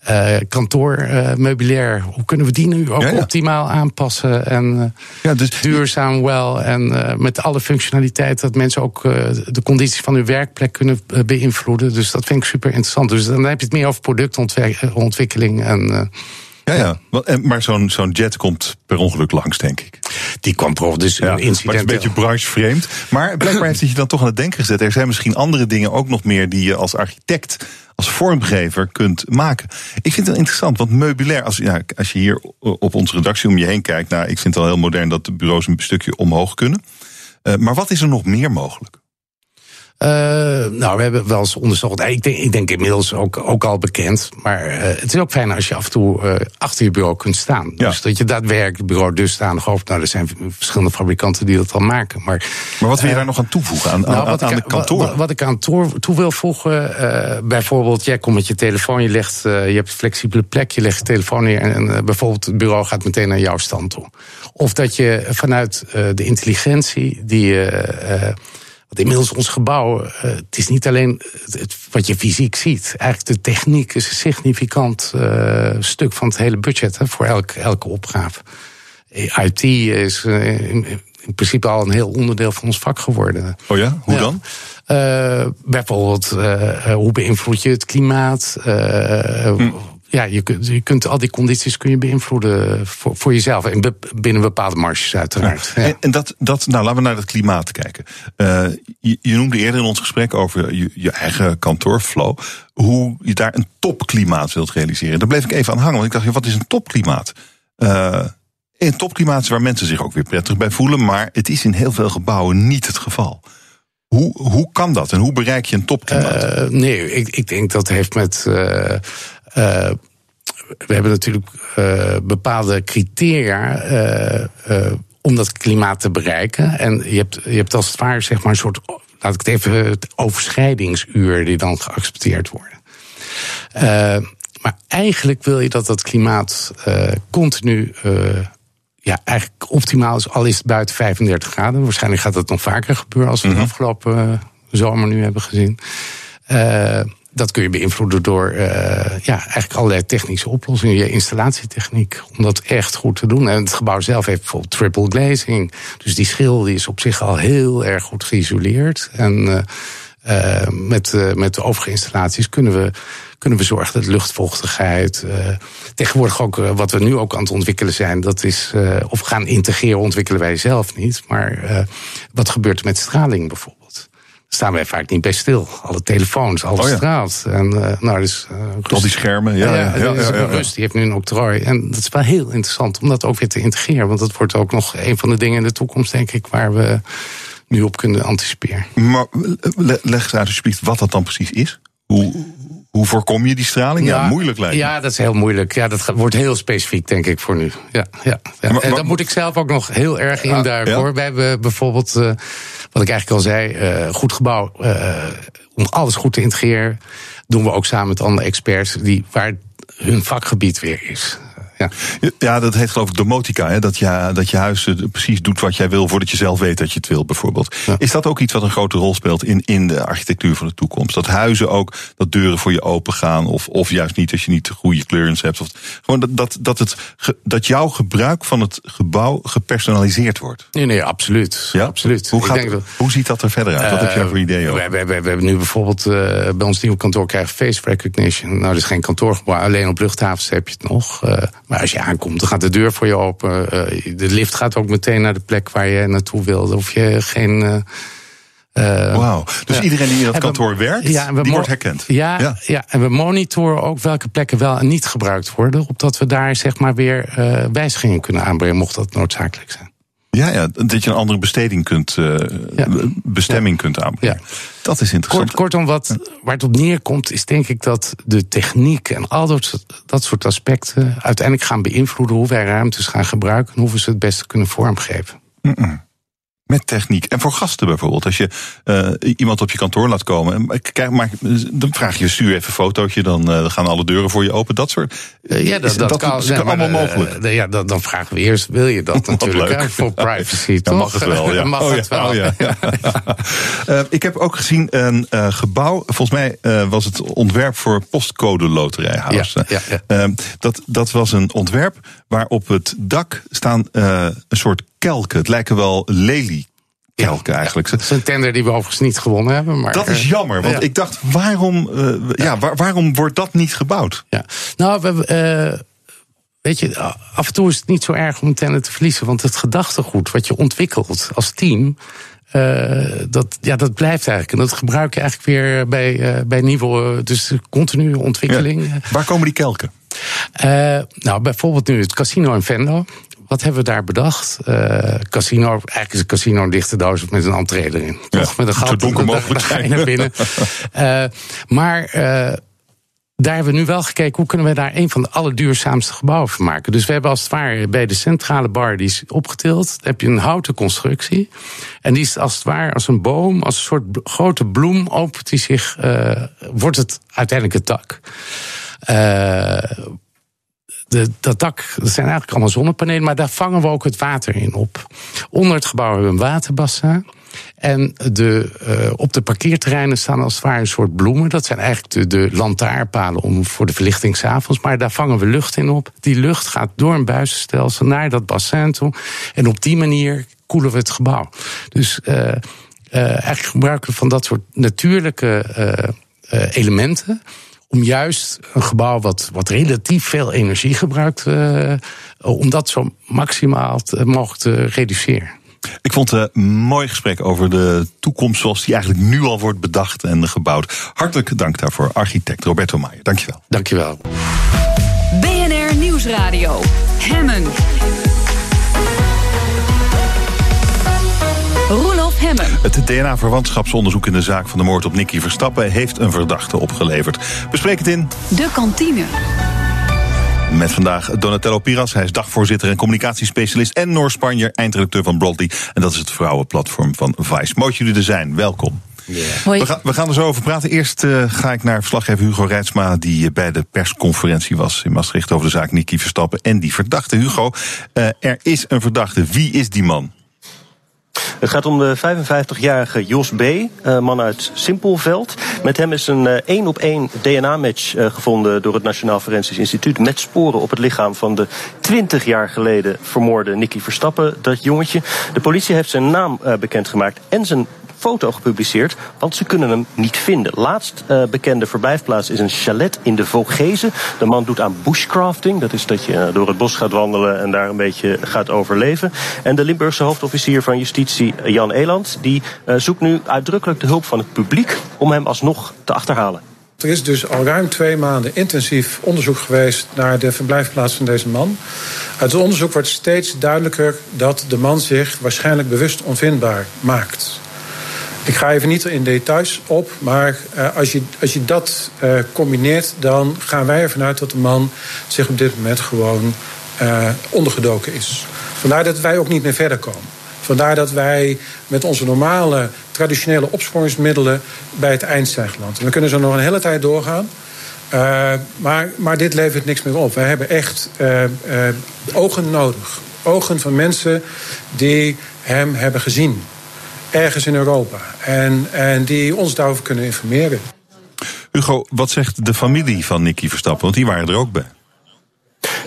eh kantoormeubilair, hoe kunnen we die nu ook Ja, ja. optimaal aanpassen. En eh, duurzaam wel. En met alle functionaliteit dat mensen ook de condities van hun werkplek kunnen beïnvloeden. Dus dat vind ik super interessant. Dus dan heb je het meer over productontwikkeling en. Ja, ja. Maar zo'n zo'n jet komt per ongeluk langs, denk ik. Die kwam per ongeluk, dus ja, een incident. Maar het is een beetje branchevreemd. Maar blijkbaar heeft het je dan toch aan het denken gezet. Er zijn misschien andere dingen ook nog meer die je als architect, als vormgever kunt maken. Ik vind het interessant, want meubilair, als, ja, als je hier op onze redactie om je heen kijkt, nou, ik vind het al heel modern dat de bureaus een stukje omhoog kunnen. Eh, maar wat is er nog meer mogelijk? Eh, nou, we hebben wel eens onderzocht. Ik denk, ik denk inmiddels ook, ook al bekend. Maar eh, het is ook fijn als je af en toe eh, achter je bureau kunt staan. Dus dat je daadwerkelijk het bureau dusdanig over. Nou, er zijn verschillende fabrikanten die dat al maken. Maar, Maar wat wil je daar nog aan toevoegen? Aan, nou, aan, wat aan ik, de kantoor? Wat, wat ik aan toe, toe wil voegen, bijvoorbeeld, jij komt met je telefoon, je, legt, je hebt een flexibele plek, je legt je telefoon neer en bijvoorbeeld het bureau gaat meteen naar jouw stand toe. Of dat je vanuit de intelligentie die je. Want inmiddels ons gebouw, eh, het is niet alleen het, het- wat je fysiek ziet. Eigenlijk de techniek is een significant eh, stuk van het hele budget hè, voor elk, elke opgave. IT is eh, in, in principe al een heel onderdeel van ons vak geworden. Oh ja, hoe dan? Bijvoorbeeld, hoe beïnvloed je het klimaat? Hm. Ja, je kunt, je kunt al die condities kun je beïnvloeden voor, voor jezelf. En be- binnen bepaalde marges uiteraard. Ja. En, en dat, dat, nou, laten we naar het klimaat kijken. Eh, je, je noemde eerder in ons gesprek over je, je eigen kantoorflow. Hoe je daar een topklimaat wilt realiseren. Daar bleef ik even aan hangen. Want ik dacht, wat is een topklimaat? Eh, een topklimaat is waar mensen zich ook weer prettig bij voelen. Maar het is in heel veel gebouwen niet het geval. Hoe, hoe kan dat en hoe bereik je een topklimaat? Eh, nee, ik, ik denk dat heeft met. Eh, we hebben natuurlijk eh, bepaalde criteria eh, om dat klimaat te bereiken. En je hebt, je hebt als het ware zeg maar een soort, laat ik het even, het overschrijdingsuur die dan geaccepteerd worden. Maar eigenlijk wil je dat dat klimaat continu ja, eigenlijk optimaal is, al is het buiten 35 graden. Waarschijnlijk gaat dat nog vaker gebeuren als we Mhm. de afgelopen eh, zomer nu hebben gezien. Eh, dat kun je beïnvloeden door eh, ja, eigenlijk allerlei technische oplossingen. Je instalatietechniek, om dat echt goed te doen. En het gebouw zelf heeft bijvoorbeeld triple glazing. Dus die schil die is op zich al heel erg goed geïsoleerd. En eh, eh, met, met de overige installaties kunnen we, kunnen we zorgen dat luchtvochtigheid. tegenwoordig ook wat we nu ook aan het ontwikkelen zijn, dat is. of gaan integreren, ontwikkelen wij zelf niet. Maar wat gebeurt er met straling bijvoorbeeld? Staan wij vaak niet bij stil. Alle telefoons, alles Oh ja. straalt. En, eh, nou, dus, eh, Al die schermen, ja. ja, ja, ja. Rust, die heeft nu een octrooi. En dat is wel heel interessant om dat ook weer te integreren. Want dat wordt ook nog een van de dingen in de toekomst, denk ik, waar we nu op kunnen anticiperen. Maar le- leg eens uit alsjeblieft wat dat dan precies is. Hoe, hoe voorkom je die straling? Ja, moeilijk lijkt me. Ja, dat is heel moeilijk. Ja, dat wordt heel specifiek, denk ik, voor nu. Ja, ja, ja. Maar- en daar moet ik zelf ook nog heel erg induiken, hoor. We hebben bijvoorbeeld, eh, wat ik eigenlijk al zei, eh, goed gebouw. eh, om alles goed te integreren, doen we ook samen met andere experts... Die, waar hun vakgebied weer is. Ja. Ja, dat heet geloof ik domotica. Hè? Dat, je, dat je huis eh, precies doet wat jij wil voordat je zelf weet dat je het wil, bijvoorbeeld. Is dat ook iets wat een grote rol speelt in, in de architectuur van de toekomst? Dat huizen ook, dat deuren voor je open gaan, of, of juist niet als je niet de goede clearance hebt. Of, gewoon dat, dat, dat, het, dat jouw gebruik van het gebouw gepersonaliseerd wordt. Nee, nee, absoluut. Ja? absoluut. Hoe, gaat, dat- hoe ziet dat er verder uit? Wat heb je daar voor ideeën over? We, we, we, we hebben nu bijvoorbeeld eh, bij ons nieuwe kantoor krijgen face recognition. Nou, dat is geen kantoorgebouw, alleen op luchthavens heb je het nog. Eh, Maar als je aankomt, dan gaat de deur voor je open. Eh, de lift gaat ook meteen naar de plek waar je naartoe wilde. Of je geen. eh, Wauw. Dus ja. iedereen die in dat we- kantoor werkt, ja, die wordt herkend. Ja, ja. en we monitoren ook welke plekken wel en niet gebruikt worden. Opdat we daar zeg maar weer wijzigingen kunnen aanbrengen, mocht dat noodzakelijk zijn. Ja, ja, dat je een andere besteding kunt, eh, bestemming kunt aanbrengen. Dat is interessant. Kort, kortom, wat, waar het op neerkomt, is denk ik dat de techniek en al dat, soort- dat soort aspecten uiteindelijk gaan beïnvloeden hoe wij ruimtes gaan gebruiken en hoe we ze het beste kunnen vormgeven. Mm-mm. Met techniek. En voor gasten bijvoorbeeld. Als je eh, iemand op je kantoor laat komen. Kijk, maar, dan vraag je, stuur even een fotootje. Dan eh, gaan alle deuren voor je open. Dat soort. Eh, ja, dat, is- dat, kan, allemaal eh, mogelijk. eh, ja, dan, dan vragen we eerst, wil je dat natuurlijk, leuk. hè, voor privacy, Ja, toch? mag het wel, ja. mag Oh, het ja, wel. oh, ja. Eh, ik heb ook gezien een eh, gebouw. Volgens mij eh, was het ontwerp voor postcode Eh, dat, dat was een ontwerp waar op het dak staan eh, een soort kelken. Het lijken wel leliekelken eigenlijk. Dat is een tender die we overigens niet gewonnen hebben. Maar, Dat is eh, jammer, want ja. ik dacht, waarom, eh, ja, waar- waarom wordt dat niet gebouwd? Ja. Nou, we, weet je, af en toe is het niet zo erg om een tender te verliezen. Want het gedachtegoed wat je ontwikkelt als team. dat, ja, dat blijft eigenlijk. En dat gebruik je eigenlijk weer bij, bij nieuwe. Dus continue ontwikkeling. Waar komen die kelken? Eh, nou, bijvoorbeeld nu het casino in Venlo. Wat hebben we daar bedacht? Eh, casino, eigenlijk is een casino een dichte doos met een entree erin. Toch? Met een gat. donker mogelijk daar naar binnen. Eh, maar daar hebben we nu wel gekeken hoe kunnen we daar een van de allerduurzaamste gebouwen van maken. Dus we hebben als het ware bij de centrale bar die is opgetild, dan heb je een houten constructie. En die is als het ware als een boom, als een soort grote bloem, opent die zich, wordt het uiteindelijk het dak. Eh, de, dat dak, dat zijn eigenlijk allemaal zonnepanelen, maar daar vangen we ook het water in op. Onder het gebouw hebben we een waterbassin. En de, eh, op de parkeerterreinen staan als het ware een soort bloemen. Dat zijn eigenlijk de, de lantaarnpalen om, voor de verlichting s'avonds. Maar daar vangen we lucht in op. Die lucht gaat door een buizenstelsel naar dat bassin toe. En op die manier koelen we het gebouw. Dus eh, eigenlijk gebruiken we van dat soort natuurlijke elementen om juist een gebouw wat, wat relatief veel energie gebruikt, eh, om dat zo maximaal te- mogelijk te reduceren. Ik vond het een mooi gesprek over de toekomst zoals die eigenlijk nu al wordt bedacht en gebouwd. Hartelijk dank daarvoor, architect Roberto Maier. Dankjewel. Dankjewel. BNR Nieuwsradio. Hemmen. Hemmen. Het DNA-verwantschapsonderzoek in de zaak van de moord op Nicky Verstappen heeft een verdachte opgeleverd. Bespreek het in De kantine. met vandaag Donatello Piras. Hij is dagvoorzitter en communicatiespecialist en Noor-Spanjer, eindredacteur van Broadly. En dat is het vrouwenplatform van Vice. Mooi dat jullie er zijn. Welkom. Hoi. We, gaan, we gaan er zo over praten. Eerst eh, ga ik naar verslaggever Hugo Reitsma, die eh, bij de persconferentie was in Maastricht over de zaak Nicky Verstappen. En die verdachte, Hugo, eh, er is een verdachte. Wie is die man? Het gaat om de 55-jarige Jos B., eh, man uit Simpelveld. Met hem is een één op één DNA-match eh, gevonden door het Nationaal Forensisch Instituut. Met sporen op het lichaam van de 20 jaar geleden vermoorde Nicky Verstappen, dat jongetje. De politie heeft zijn naam eh, bekendgemaakt en zijn foto gepubliceerd, want ze kunnen hem niet vinden. Laatst eh, bekende verblijfplaats is een chalet in de Vogezen. De man doet aan bushcrafting, dat is dat je eh, door het bos gaat wandelen en daar een beetje gaat overleven. En de Limburgse hoofdofficier van justitie, eh, Jan Eland, die zoekt nu uitdrukkelijk de hulp van het publiek om hem alsnog te achterhalen. Er is dus al ruim twee maanden intensief onderzoek geweest naar de verblijfplaats van deze man. Uit het onderzoek wordt steeds duidelijker dat de man zich waarschijnlijk bewust onvindbaar maakt. Ik ga even niet in details op, maar uh, als, je, als je dat uh, combineert, dan gaan wij ervan uit dat de man zich op dit moment gewoon uh, ondergedoken is. Vandaar dat wij ook niet meer verder komen. Vandaar dat wij met onze normale traditionele opsporingsmiddelen bij het eind zijn geland. We kunnen zo nog een hele tijd doorgaan. Maar, maar dit levert niks meer op. Wij hebben echt ogen nodig. Ogen van mensen die hem hebben gezien. Ergens in Europa. En, en die ons daarover kunnen informeren. Hugo, wat zegt de familie van Nicky Verstappen? Want die waren er ook bij.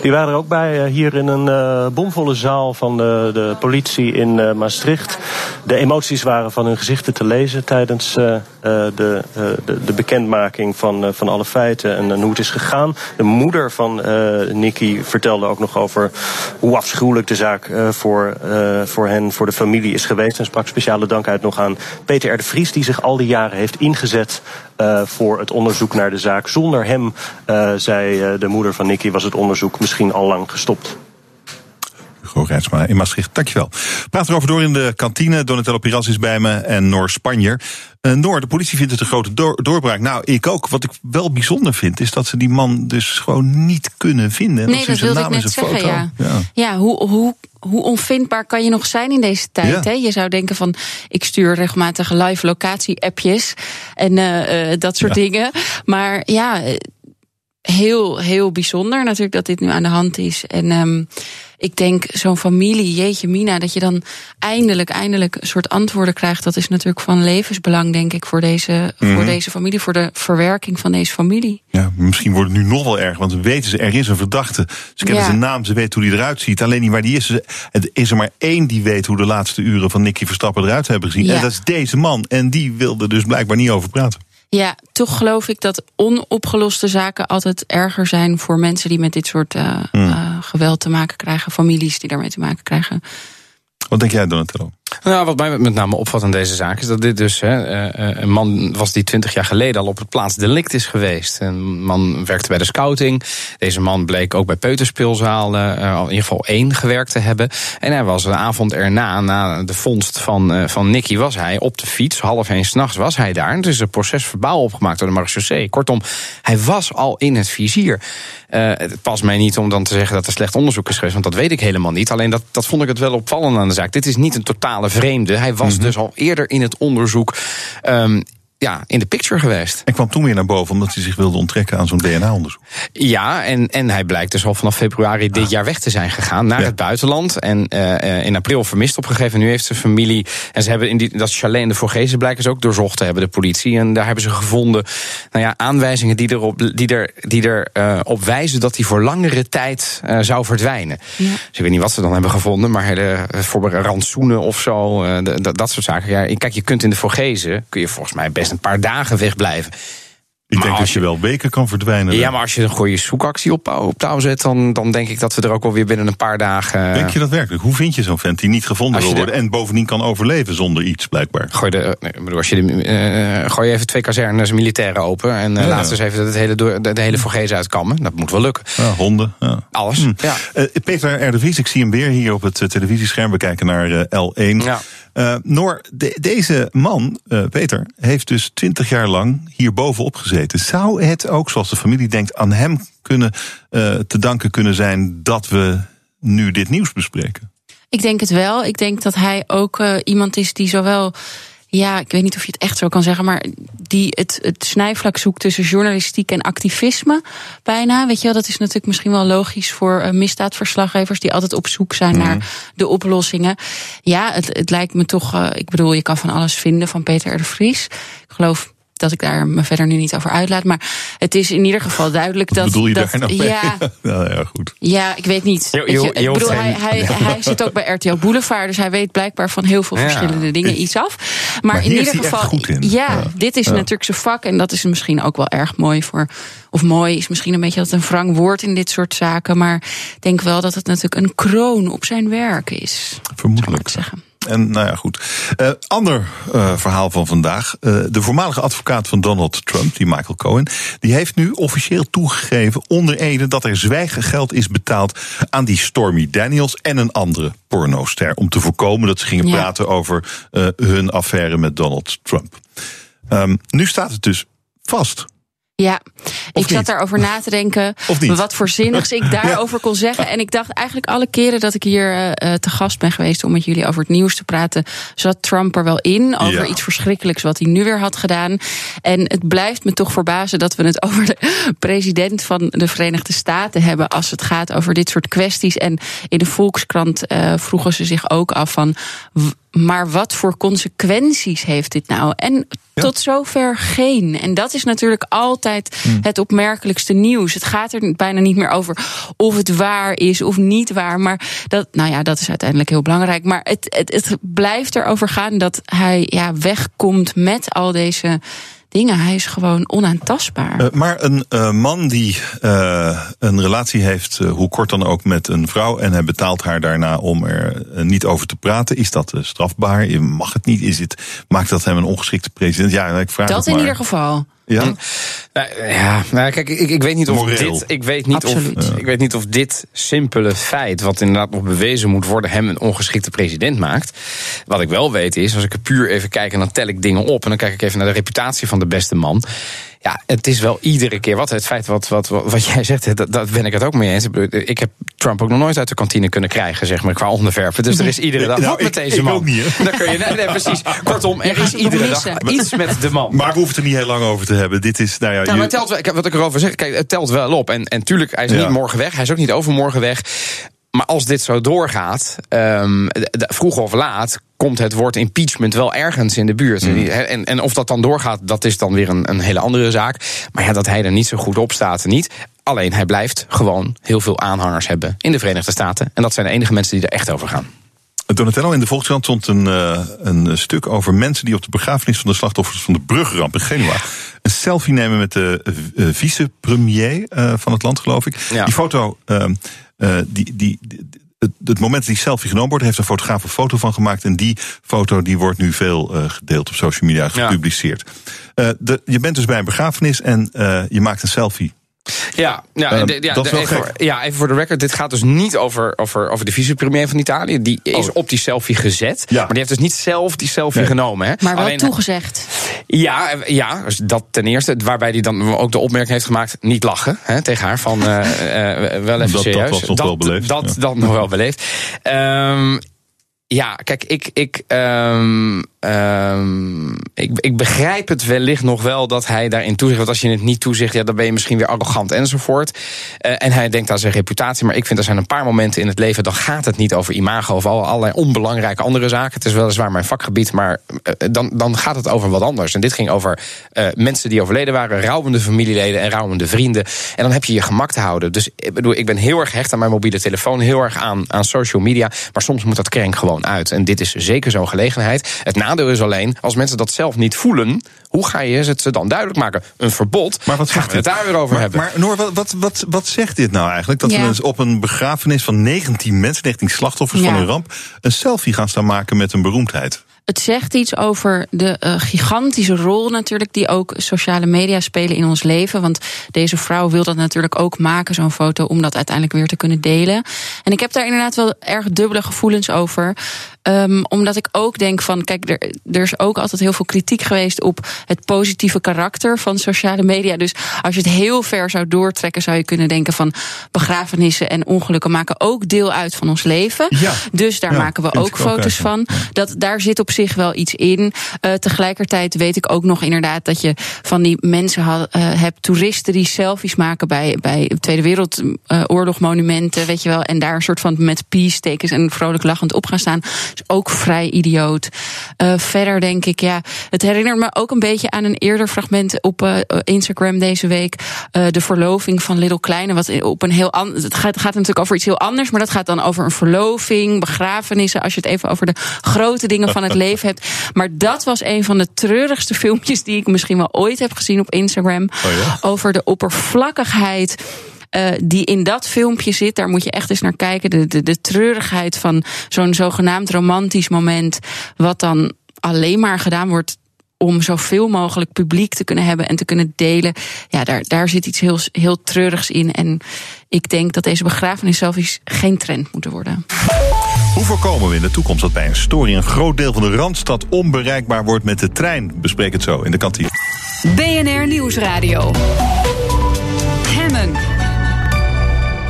Die waren er ook bij uh, hier in een uh, bomvolle zaal van de, de politie in uh, Maastricht. De emoties waren van hun gezichten te lezen tijdens eh, de, eh, de, de bekendmaking van, eh, van alle feiten en, en hoe het is gegaan. De moeder van Nicky vertelde ook nog over hoe afschuwelijk de zaak voor, voor hen, voor de familie is geweest. En sprak speciale dank uit nog aan Peter R. de Vries, die zich al die jaren heeft ingezet voor het onderzoek naar de zaak. Zonder hem, zei de moeder van Nicky, was het onderzoek misschien al lang gestopt. Hugo Rijtsma in Maastricht. Dankjewel. Praat erover door in de kantine. Donatello Piras is bij me en Noor Spanjer. Uh, Noor, de politie vindt het een grote door doorbraak. Nou, ik ook. Wat ik wel bijzonder vind, is dat ze die man dus gewoon niet kunnen vinden. Nee, dat, dat wilde ik net zeggen, foto. ja. Ja, ja hoe, hoe, hoe onvindbaar kan je nog zijn in deze tijd? Ja. Hè? Je zou denken van, ik stuur regelmatig live locatie-appjes en uh, uh, dat soort ja. dingen. Maar ja, heel, heel bijzonder natuurlijk dat dit nu aan de hand is. En um, ik denk, zo'n familie, jeetje mina, dat je dan eindelijk, eindelijk een soort antwoorden krijgt. Dat is natuurlijk van levensbelang, denk ik, voor deze, mm -hmm. voor deze familie, voor de verwerking van deze familie. Ja, misschien wordt het nu nog wel erg, want we weten ze, er is een verdachte. Ze kennen ja. zijn naam, ze weten hoe die eruit ziet. Alleen niet waar die is. Het is er maar één die weet hoe de laatste uren van Nicky Verstappen eruit hebben gezien. Ja. En dat is deze man. En die wilde dus blijkbaar niet over praten. Ja, toch geloof ik dat onopgeloste zaken altijd erger zijn voor mensen die met dit soort uh, mm. uh, geweld te maken krijgen, families die daarmee te maken krijgen. Wat denk jij, Donatello? Nou, wat mij met name opvalt aan deze zaak is dat dit dus hè, een man was die twintig jaar geleden al op het plaatsdelict is geweest. Een man werkte bij de scouting. Deze man bleek ook bij peuterspeelzaal uh, in ieder geval één gewerkt te hebben. En hij was een avond erna, na de vondst van, van Nicky, was hij op de fiets. Half één s'nachts was hij daar. Het is een proces verbaal opgemaakt door de marechaussee. Kortom, hij was al in het vizier. Uh, het past mij niet om dan te zeggen dat er slecht onderzoek is geweest, want dat weet ik helemaal niet. Alleen dat, dat vond ik het wel opvallend aan de zaak. Dit is niet een totale vreemde. Hij was mm -hmm. dus al eerder in het onderzoek. Um, ja, in de picture geweest. En kwam toen weer naar boven omdat hij zich wilde onttrekken aan zo'n DNA-onderzoek. Ja, en, en hij blijkt dus al vanaf februari dit ah. jaar weg te zijn gegaan naar ja. het buitenland. En uh, in april vermist opgegeven. Nu heeft zijn familie. En ze hebben in die, dat chalet in de Vorgezen blijkens ook doorzocht te hebben, de politie. En daar hebben ze gevonden nou ja, aanwijzingen die erop, die er, die er uh, op wijzen dat hij voor langere tijd uh, zou verdwijnen. Ja. Dus ik weet niet wat ze dan hebben gevonden, maar de, voor rantsoenen of zo, de, dat, dat soort zaken. Ja, kijk, je kunt in de Vorgezen, kun je volgens mij best een paar dagen wegblijven. Ik maar denk dat je, je wel weken kan verdwijnen. Ja, maar als je een goede zoekactie op, op touw zet, dan, dan denk ik dat we er ook alweer binnen een paar dagen. Denk je dat werkelijk? Hoe vind je zo'n vent die niet gevonden wil worden de... en bovendien kan overleven zonder iets, blijkbaar? Gooi, de, nee, bedoel, als je de, uh, gooi je even twee kazernes militairen open en uh, ja, laat eens even het hele, de, de hele Vorgees uitkammen. Dat moet wel lukken. Ja, honden. Ja. Alles. Hm. Ja. Uh, Peter R. ik zie hem weer hier op het televisiescherm. We kijken naar L1. Ja. Uh, Noor, de, deze man, uh, Peter, heeft dus twintig jaar lang hier bovenop gezeten. Zou het ook, zoals de familie denkt, aan hem kunnen, uh, te danken kunnen zijn dat we nu dit nieuws bespreken? Ik denk het wel. Ik denk dat hij ook iemand is die zowel ja, ik weet niet of je het echt zo kan zeggen, maar die het, het snijvlak zoekt tussen journalistiek en activisme bijna. Weet je wel, dat is natuurlijk misschien wel logisch voor uh, misdaadverslaggevers die altijd op zoek zijn mm. naar de oplossingen. Ja, het, het lijkt me toch, uh, ik bedoel, je kan van alles vinden van Peter R. de Vries. Ik geloof dat ik daar me verder nu niet over uitlaat. Maar het is in ieder geval duidelijk dat. bedoel je dat, daar nou ja, nou ja, goed. Ja, ik weet niet. Je, ik bedoel, hij, hij, hij zit ook bij RTL Boulevard, dus hij weet blijkbaar van heel veel ja. verschillende dingen iets af. Maar, maar in ieder geval, in. Ja, ja, dit is ja. natuurlijk zijn vak en dat is misschien ook wel erg mooi voor. Of mooi is misschien een beetje dat een wrang woord in dit soort zaken. Maar ik denk wel dat het natuurlijk een kroon op zijn werk is. Vermoedelijk. zeggen. En nou ja, goed. Uh, ander uh, verhaal van vandaag. Uh, de voormalige advocaat van Donald Trump, die Michael Cohen, die heeft nu officieel toegegeven onder Ede dat er zwijggeld is betaald aan die Stormy Daniels en een andere pornoster. Om te voorkomen dat ze gingen ja. praten over hun affaire met Donald Trump. Um, nu staat het dus vast. Ja, of ik zat daarover na te denken wat voor zinnigs ik daarover ja. kon zeggen. En ik dacht eigenlijk alle keren dat ik hier uh, te gast ben geweest om met jullie over het nieuws te praten, zat Trump er wel in over ja. iets verschrikkelijks wat hij nu weer had gedaan. En het blijft me toch verbazen dat we het over de president van de Verenigde Staten hebben als het gaat over dit soort kwesties. En in de Volkskrant uh, vroegen ze zich ook af van maar wat voor consequenties heeft dit nou? En tot zover geen. En dat is natuurlijk altijd Hmm. het opmerkelijkste nieuws. Het gaat er bijna niet meer over of het waar is of niet waar. Maar dat, nou ja, dat is uiteindelijk heel belangrijk. Maar het, het, het blijft erover gaan dat hij ja, wegkomt met al deze dingen. Hij is gewoon onaantastbaar. Eh, maar een eh, man die eh, een relatie heeft, hoe kort dan ook, met een vrouw. en hij betaalt haar daarna om er niet over te praten. Is dat strafbaar? Je mag het niet. Is het, maakt dat hem een ongeschikte president? Ja, ik vraag dat in maar. ieder geval. Ja? Nou, ja, nou, kijk, ik, ik weet niet of Moreel. dit. Ik weet niet of, ik weet niet of dit simpele feit, wat inderdaad nog bewezen moet worden, hem een ongeschikte president maakt. Wat ik wel weet is, als ik er puur even kijk en dan tel ik dingen op en dan kijk ik even naar de reputatie van de beste man. Ja, het is wel iedere keer wat het feit wat, wat, wat, wat jij zegt, dat, dat ben ik het ook mee eens. Ik heb Trump ook nog nooit uit de kantine kunnen krijgen, zeg maar, qua onderwerpen. Dus er is iedere dag Nou, wat met deze ik man. ook niet, hè? Dan kun je, nee, nee, precies. Kortom, er is iedere dag iets met de man. Maar we hoeven het er niet heel lang over te hebben. Dit is, nou ja, Ja, je- maar het telt wel, wat ik erover zeg, kijk, het telt wel op. En, en tuurlijk, hij is Ja. niet morgen weg. Hij is ook niet overmorgen weg. Maar als dit zo doorgaat, ehm, d- vroeg of laat komt het woord impeachment wel ergens in de buurt. Mm. En, en of dat dan doorgaat, dat is dan weer een, een hele andere zaak. Maar ja, dat hij er niet zo goed op staat, niet. Alleen hij blijft gewoon heel veel aanhangers hebben in de Verenigde Staten. En dat zijn de enige mensen die er echt over gaan. Donatello, in de Volkskrant stond een, eh, een stuk over mensen die op de begrafenis van de slachtoffers van de brugramp in Genua een selfie nemen met de eh, vicepremier eh, van het land, geloof ik. Ja. Die foto, eh, die, die, die- het, het moment dat die selfie genomen wordt, heeft een fotograaf een foto van gemaakt. En die foto die wordt nu veel eh, gedeeld op social media, gepubliceerd. Eh, de, je bent dus bij een begrafenis en je maakt een selfie. Ja, ja, Ehm, de- ja, dat is de- even, gek. voor, ja, even voor de record. Dit gaat dus niet over, over, over de vicepremier van Italië. Die is Oh. op die selfie gezet. Maar die heeft dus niet zelf die selfie genomen. Hè. Maar wel Alleen- toegezegd. Ja, eh, ja, dus dat ten eerste. Waarbij hij dan ook de opmerking heeft gemaakt: niet lachen hè, tegen haar. Van eh, eh, wel even Dat- dat serieus. was nog wel beleefd, Dat, ja. dat nog wel beleefd. Ehm, ja, kijk, ik, ik, ehm, ehm, ik, ik begrijp het wellicht nog wel dat hij daarin toezicht. Want als je het niet toezicht, ja, dan ben je misschien weer arrogant enzovoort. Eh, en hij denkt aan zijn reputatie. Maar ik vind er zijn een paar momenten in het leven. dan gaat het niet over imago of al- allerlei onbelangrijke andere zaken. Het is weliswaar mijn vakgebied, maar eh, dan, dan gaat het over wat anders. En dit ging over eh, mensen die overleden waren, rouwende familieleden en rouwende vrienden. En dan heb je je gemak te houden. Dus ik bedoel, ik ben heel erg hecht aan mijn mobiele telefoon, heel erg aan, aan social media. Maar soms moet dat krenk gewoon uit. En dit is zeker zo'n gelegenheid. Het nadeel is alleen, als mensen dat zelf niet voelen, hoe ga je het ze dan duidelijk maken? Een verbod. Maar wat gaan we het daar weer over maar, hebben? Maar Noor, wat, wat, wat, wat zegt dit nou eigenlijk? Dat Ja. we dus op een begrafenis van 19 mensen, 19 slachtoffers van een ramp, een selfie gaan staan maken met een beroemdheid. Het zegt iets over de eh, gigantische rol natuurlijk die ook sociale media spelen in ons leven. Want deze vrouw wil dat natuurlijk ook maken, zo'n foto, om dat uiteindelijk weer te kunnen delen. En ik heb daar inderdaad wel erg dubbele gevoelens over. Ehm, omdat ik ook denk van, kijk, er, er is ook altijd heel veel kritiek geweest op het positieve karakter van sociale media. Dus als je het heel ver zou doortrekken, zou je kunnen denken van begrafenissen en ongelukken maken ook deel uit van ons leven. Ja. Dus daar Ja, maken we ook foto's van. Dat, daar zit op zich wel iets in. Eh, tegelijkertijd weet ik ook nog inderdaad dat je van die mensen had, eh, hebt, toeristen die selfies maken bij, bij Tweede Wereldoorlog monumenten, weet je wel. En daar een soort van met peace tekens en vrolijk lachend op gaan staan. Is ook vrij idioot. Eh, verder denk ik, ja, het herinnert me ook een beetje aan een eerder fragment op eh, Instagram deze week. Eh, de verloving van Little Kleine. Wat op een heel ander. Het gaat, gaat natuurlijk over iets heel anders, maar dat gaat dan over een verloving, begrafenissen. Als je het even over de grote dingen van het leven hebt. Maar dat was een van de treurigste filmpjes die ik misschien wel ooit heb gezien op Instagram. Over de oppervlakkigheid. Eh, die in dat filmpje zit, daar moet je echt eens naar kijken. De, de, de treurigheid van zo'n zogenaamd romantisch moment. Wat dan alleen maar gedaan wordt om zoveel mogelijk publiek te kunnen hebben en te kunnen delen. Ja, daar, daar zit iets heel, heel treurigs in. En ik denk dat deze begrafenisselfies geen trend moeten worden. Hoe voorkomen we in de toekomst dat bij een storing een groot deel van de Randstad onbereikbaar wordt met de trein? Bespreek het zo in de kantine. BNR Nieuwsradio.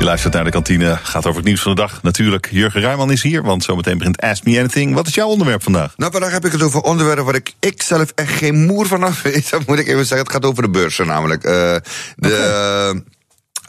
Je luistert naar de kantine, gaat over het nieuws van de dag. Natuurlijk, Jurgen Ruijman is hier, want zometeen begint Ask Me Anything. Wat is jouw onderwerp vandaag? Nou, vandaag heb ik het over onderwerpen waar ik, ik zelf echt geen moer van af weet. Dat moet ik even zeggen. Het gaat over de beurzen namelijk. Eh, de,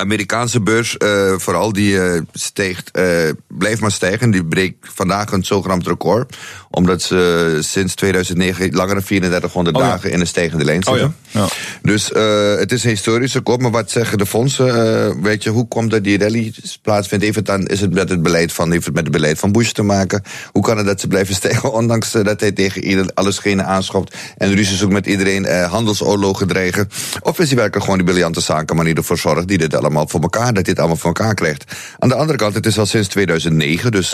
Amerikaanse beurs, eh, vooral, die eh, steegt, eh, blijft maar stijgen. Die breekt vandaag een zogenaamd record. Omdat ze sinds 2009 langer dan 3400 Oh ja. dagen in een stijgende lijn Oh zitten. ja. ja. Dus eh, het is een historische kop. Maar wat zeggen de fondsen? Eh, weet je, hoe komt dat die rally plaatsvindt? Heeft het dan, is het met het beleid van, heeft het met het beleid van Bush te maken? Hoe kan het dat ze blijven stijgen, ondanks dat hij tegen ieder, alle schenen aanschopt en ruzie zoekt met iedereen, eh, handelsoorlogen dreigen? Of is hij werkelijk gewoon die briljante zakenmanier ervoor zorgt die dit allemaal voor elkaar, dat dit allemaal voor elkaar krijgt? Aan de andere kant, het is al sinds 2009, dus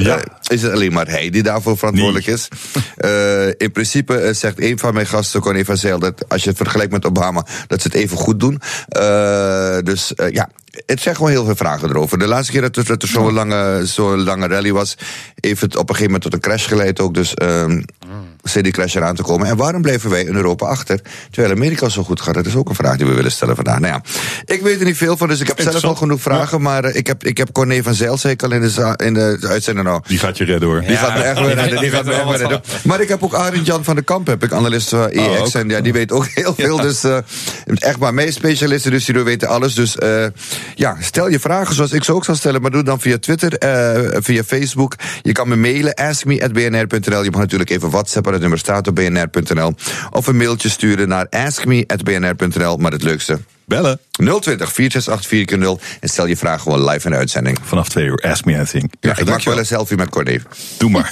is het alleen maar hij die daarvoor verantwoordelijk is. Eh, in principe eh, zegt een van mijn gasten, Connie van dat als je het vergelijkt met Obama, dat ze het even goed doen. Eh, dus ja, het zijn gewoon heel veel vragen erover. De laatste keer dat er, dat er zo'n lange, zo'n lange rally was, heeft het op een gegeven moment tot een crash geleid ook. Dus ehm zit die crash eraan te komen. En waarom blijven wij in Europa achter, terwijl Amerika zo goed gaat? Dat is ook een vraag die we willen stellen vandaag. Nou ja, ik weet er niet veel van, dus ik heb zelf al genoeg vragen. Maar eh, ik heb, ik heb Corné van Zijl, zei ik al in de, in de uitzending nou. Die gaat je redden hoor. Die gaat me echt redden. Die gaat me echt weer redden. Maar ik heb ook Arend Jan van de Kamp, heb ik analist van EX. Oh, ook. en ja, die weet ook heel veel. Dus eh, echt maar mee specialisten, dus die weten alles. Dus eh, ja, stel je vragen zoals ik ze ook zal stellen. Maar doe dan via Twitter, eh, via Facebook. Je kan me mailen, askme.bnr.nl. Je mag natuurlijk even whatsappen, het nummer staat op bnr.nl. Of een mailtje sturen naar askme.bnr.nl. Maar het leukste... Bellen. 020 468 4 En stel je vraag gewoon live in de uitzending. Vanaf twee uur, ask me anything. Ja, ik maak wel een selfie met Corné. Doe maar.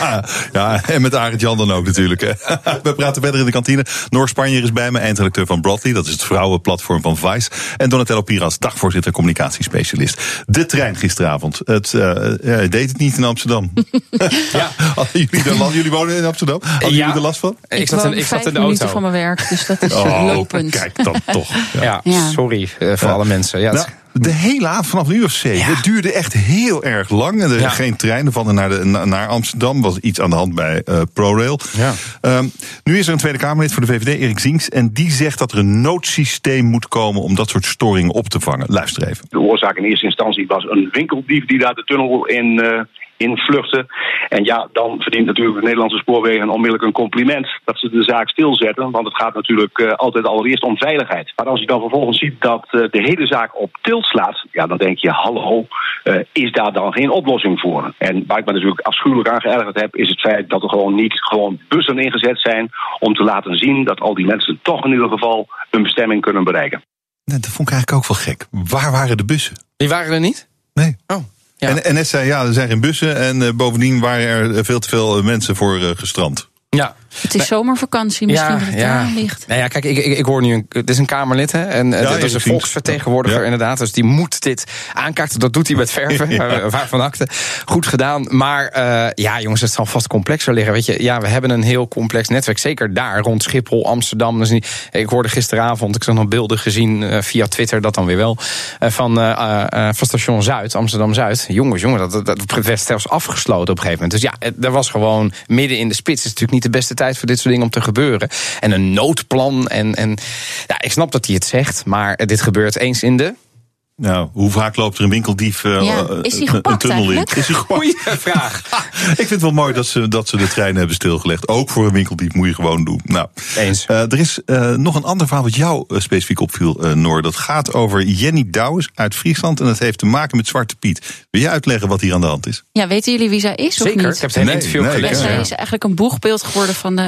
ja, en met Arend Jan dan ook natuurlijk. Hè. We praten verder in de kantine. Noor Spanjer is bij me, eindredacteur van Broadly. Dat is het vrouwenplatform van Vice. En Donatello Piras, dagvoorzitter communicatiespecialist. De trein gisteravond. Het, eh, ja, je deed het niet in Amsterdam. ja. jullie, jullie wonen in Amsterdam? Hadden Ja. jullie er last van? Ik zat in- ik zat in de auto. van mijn werk, dus dat is eh, Oh, lopend. kijk dan toch. Ja, Ja. sorry eh, voor alle mensen. Ja, Nou, de hele avond vanaf een uur of zeven. Het duurde echt heel erg lang. Er Ja. geen treinen van en naar, de, na- naar Amsterdam. was iets aan de hand bij eh, ProRail. Ja. Ehm, nu is er een Tweede Kamerlid voor de VVD, Erik Zinks. En die zegt dat er een noodsysteem moet komen om dat soort storingen op te vangen. Luister even. De oorzaak in eerste instantie was een winkeldief die daar de tunnel in, eh in vluchtte. En ja, dan verdient natuurlijk de Nederlandse spoorwegen onmiddellijk een compliment dat ze de zaak stilzetten. Want het gaat natuurlijk eh, altijd allereerst om veiligheid. Maar als je dan vervolgens ziet dat eh, de hele zaak op tilt slaat, ja, dan denk je, hallo, eh, is daar dan geen oplossing voor? En waar ik me natuurlijk afschuwelijk aan geërgerd heb, is het feit dat er gewoon niet gewoon bussen ingezet zijn om te laten zien dat al die mensen toch in ieder geval hun bestemming kunnen bereiken. Dat vond ik eigenlijk ook wel gek. Waar waren de bussen? Die waren er niet? Nee. Oh. En NS zei ja, er zijn geen bussen. En eh, bovendien waren er veel te veel eh, mensen voor eh, gestrand. Ja. Het is zomervakantie, misschien dat het daar ligt. Nou ja, kijk, ik, ik, ik hoor nu een. Het is een Kamerlid, hè? En eh, Ja, dat is een volksvertegenwoordiger, Ja. inderdaad. Dus die moet dit aankaarten. Dat doet hij met verven. Ja. Waarvan akte. Goed gedaan. Maar eh, ja, jongens, het zal vast complexer liggen. Weet je, ja, we hebben een heel complex netwerk. Zeker daar rond Schiphol, Amsterdam. Dus niet, ik hoorde gisteravond, ik zag nog beelden gezien eh, via Twitter, dat dan weer wel. eh, van, eh, eh, van station Zuid, Amsterdam Zuid. Jongens, jongen, dat, dat, dat werd zelfs afgesloten op een gegeven moment. Dus ja, er was gewoon midden in de spits. Het is natuurlijk niet de beste tijd voor dit soort dingen om te gebeuren. En een noodplan. En, en ja, ik snap dat hij het zegt, maar dit gebeurt eens in de. Nou, hoe vaak loopt er een winkeldief eh, Ja, eh, is gepakt een tunnel in? Is hij gepakt? Goeie vraag. Ik vind het wel mooi dat ze, dat ze de trein hebben stilgelegd. Ook voor een winkeldief moet je gewoon doen. Nou, Eens. eh, er is eh, nog een ander verhaal wat jou specifiek opviel, eh, Noor. Dat gaat over Jenny Douwes uit Friesland. En dat heeft te maken met Zwarte Piet. Wil je uitleggen wat hier aan de hand is? Ja, weten jullie wie zij is of Zeker, niet? ik heb het hele Nee, interview nee, gelezen. zij ja. is eigenlijk een boegbeeld geworden van de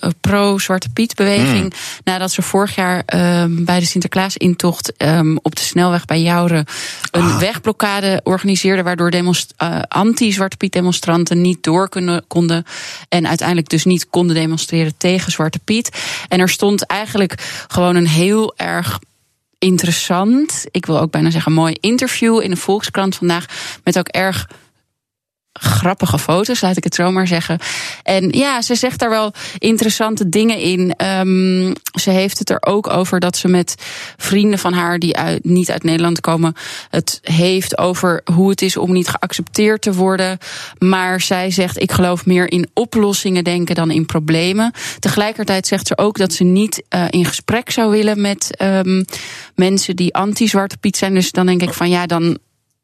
eh, pro-Zwarte Piet-beweging. Mm. Nadat ze vorig jaar ehm, bij de Sinterklaas-intocht ehm, op de snelweg bij Jouren een Ah. wegblokkade organiseerde. Waardoor eh, anti-Zwarte Piet-demonstranten niet door kunnen, konden. En uiteindelijk dus niet konden demonstreren tegen Zwarte Piet. En er stond eigenlijk gewoon een heel erg interessant, ik wil ook bijna zeggen mooi interview in de Volkskrant vandaag. Met ook erg grappige foto's, laat ik het zo maar zeggen. En ja, ze zegt daar wel interessante dingen in. Ehm, ze heeft het er ook over dat ze met vrienden van haar die uit, niet uit Nederland komen, het heeft over hoe het is om niet geaccepteerd te worden. Maar zij zegt: ik geloof meer in oplossingen denken dan in problemen. Tegelijkertijd zegt ze ook dat ze niet eh, in gesprek zou willen met ehm, mensen die anti-Zwarte Piet zijn. Dus dan denk ik van ja, dan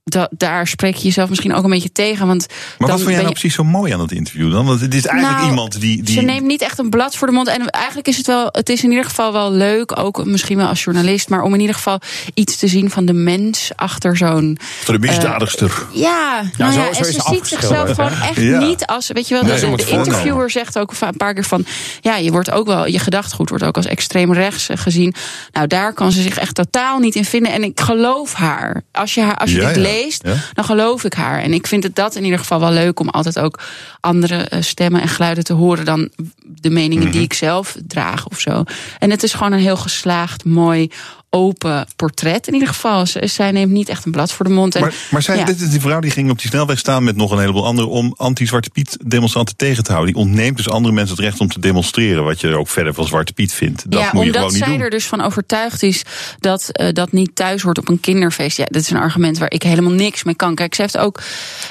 da, daar spreek je jezelf misschien ook een beetje tegen. Want Maar dan wat vond jij nou je- precies zo mooi aan het interview dan? Want het is eigenlijk Nou, iemand die... die Ze neemt niet echt een blad voor de mond. En eigenlijk is het wel, het is in ieder geval wel leuk, ook misschien wel als journalist, maar om in ieder geval iets te zien van de mens achter zo'n. Voor de misdadigster. Ja, nou zo- ja, zo en is ze ze ziet zichzelf gewoon echt Ja. niet als, weet je wel, Nee, de, voorkomen. interviewer zegt ook een paar keer van, ja, je wordt ook wel, je gedachtegoed wordt ook als extreem rechts eh, gezien. Nou, daar kan ze zich echt totaal niet in vinden. En ik geloof haar. Als je, haar, als je Ja, dit ja. Ja. dan geloof ik haar. En ik vind het dat in ieder geval wel leuk om altijd ook andere eh, stemmen en geluiden te horen dan de meningen Mhm. die ik zelf draag of zo. En het is gewoon een heel geslaagd, mooi, open portret. In ieder geval, zij neemt niet echt een blad voor de mond. En, Maar, maar zij, ja. dit is die vrouw die ging op die snelweg staan met nog een heleboel anderen om anti-Zwarte Piet demonstranten tegen te houden. Die ontneemt dus andere mensen het recht om te demonstreren. Wat je ook verder van Zwarte Piet vindt. Dat ja, moet je omdat gewoon niet zij doen. er dus van overtuigd is dat eh, dat niet thuis hoort op een kinderfeest. Ja, dat is een argument waar ik helemaal niks mee kan. Kijk, ze heeft ook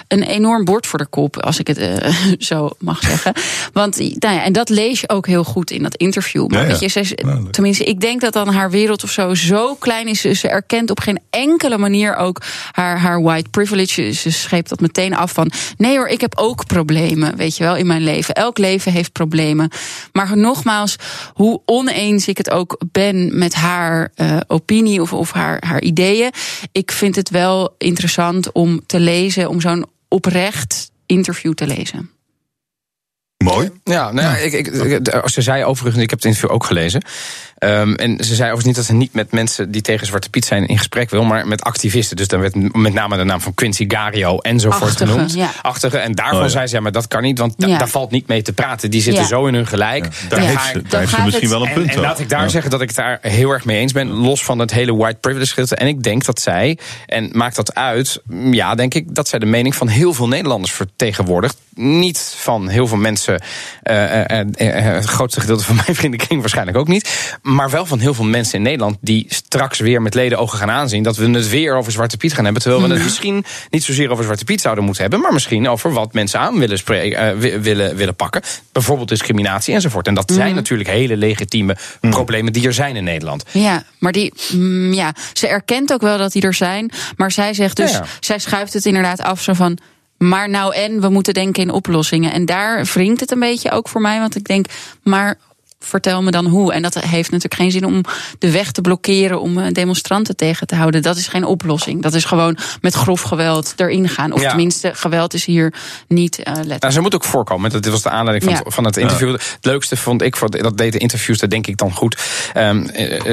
een enorm bord voor de kop, als ik het eh, zo mag zeggen. Want nou ja, en dat lees je ook heel goed in dat interview. Maar Ja, ja. weet je, ze tenminste, ik denk dat dan haar wereld of zo zo klein is. Ze erkent op geen enkele manier ook haar, haar white privilege. Ze scheept dat meteen af van. Nee hoor, ik heb ook problemen, weet je wel, in mijn leven. Elk leven heeft problemen. Maar nogmaals, hoe oneens ik het ook ben met haar eh, opinie of, of haar, haar ideeën. Ik vind het wel interessant om te lezen, om zo'n oprecht interview te lezen. Mooi. Ja, nou, ja, Ik, ik, ik- ze zei overigens, ik heb het interview ook gelezen. Ehm, en ze zei overigens niet dat ze niet met mensen die tegen Zwarte Piet zijn in gesprek wil, maar met activisten. Dus dan werd met name de naam van Quincy Gario enzovoort Achtige, genoemd. ja. Achtige. En daarvan Oh, ja. zei ze, ja, maar dat kan niet, want da- Ja. daar valt niet mee te praten. Die zitten Ja. zo in hun gelijk. Daar heeft ze- daar heeft ze misschien wel een En- punt En, ook. laat ik daar Ja. zeggen dat ik het daar heel erg mee eens ben. Los van het hele white privilege gedeelte. En ik denk dat zij, en maakt dat uit, ja, denk ik dat zij de mening van heel veel Nederlanders vertegenwoordigt. Niet van heel veel mensen, eh, eh, eh, het grootste gedeelte van mijn vriendenkring waarschijnlijk ook niet. Maar wel van heel veel mensen in Nederland die straks weer met ledenogen gaan aanzien dat we het weer over Zwarte Piet gaan hebben. Terwijl we het misschien niet zozeer over Zwarte Piet zouden moeten hebben, maar misschien over wat mensen aan willen, spreken, willen, willen pakken. Bijvoorbeeld discriminatie enzovoort. En dat zijn Mhm. natuurlijk hele legitieme problemen die er zijn in Nederland. Ja, maar die, mm, ja, ze erkent ook wel dat die er zijn. Maar zij zegt dus, Ja, ja. zij schuift het inderdaad af zo van. Maar nou en, we moeten denken in oplossingen. En daar wringt het een beetje ook voor mij. Want ik denk, maar vertel me dan hoe. En dat heeft natuurlijk geen zin om de weg te blokkeren om eh, demonstranten tegen te houden. Dat is geen oplossing. Dat is gewoon met grof geweld erin gaan. Of Ja. tenminste, geweld is hier niet eh letterlijk. Nou, ze moet ook voorkomen. Dat dit was de aanleiding van, Ja. het, van het interview. Het leukste vond ik, voor- dat deed de interviews, dat denk ik dan goed.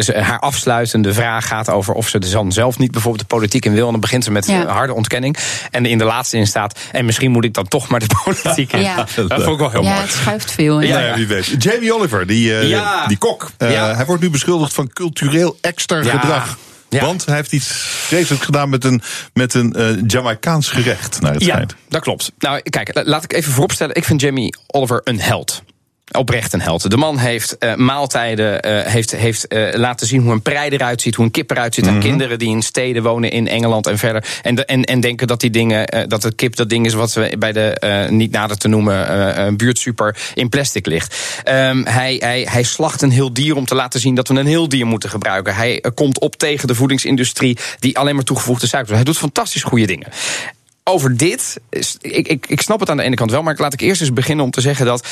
Ze- haar afsluitende vraag gaat over of ze er dan zelf niet bijvoorbeeld de politiek in wil. En dan begint ze met Ja. eh, harde ontkenning. En in de laatste in staat. En misschien moet ik dan toch maar de politiek in. Ja. Dat vond ik wel heel ja, mooi. het schuift veel. Ja, ja, wie weet. Jamie Oliver, die, eh, Ja. die kok. Eh, Ja. Hij wordt nu beschuldigd van cultureel extra Ja. gedrag. Want hij heeft iets vreselijks gedaan met een, met een eh, Jamaicaans gerecht, naar het Ja, schijnt. dat klopt. Nou, kijk, la- laat ik even vooropstellen. Ik vind Jamie Oliver een held. Oprecht een held. De man heeft eh, maaltijden, eh, heeft, heeft eh, laten zien hoe een prei eruit ziet, hoe een kip eruit ziet aan kinderen die in steden wonen in Engeland en verder. En, de- en, en denken dat die dingen, eh, dat het kip dat ding is wat we bij de eh, niet nader te noemen buurtsuper in plastic ligt. Ehm, hij, hij, hij slacht een heel dier om te laten zien dat we een heel dier moeten gebruiken. Hij komt op tegen de voedingsindustrie die alleen maar toegevoegde suiker. doet. Hij doet fantastisch goede dingen over dit. Ik, ik, ik snap het aan de ene kant wel, maar laat ik eerst eens beginnen om te zeggen dat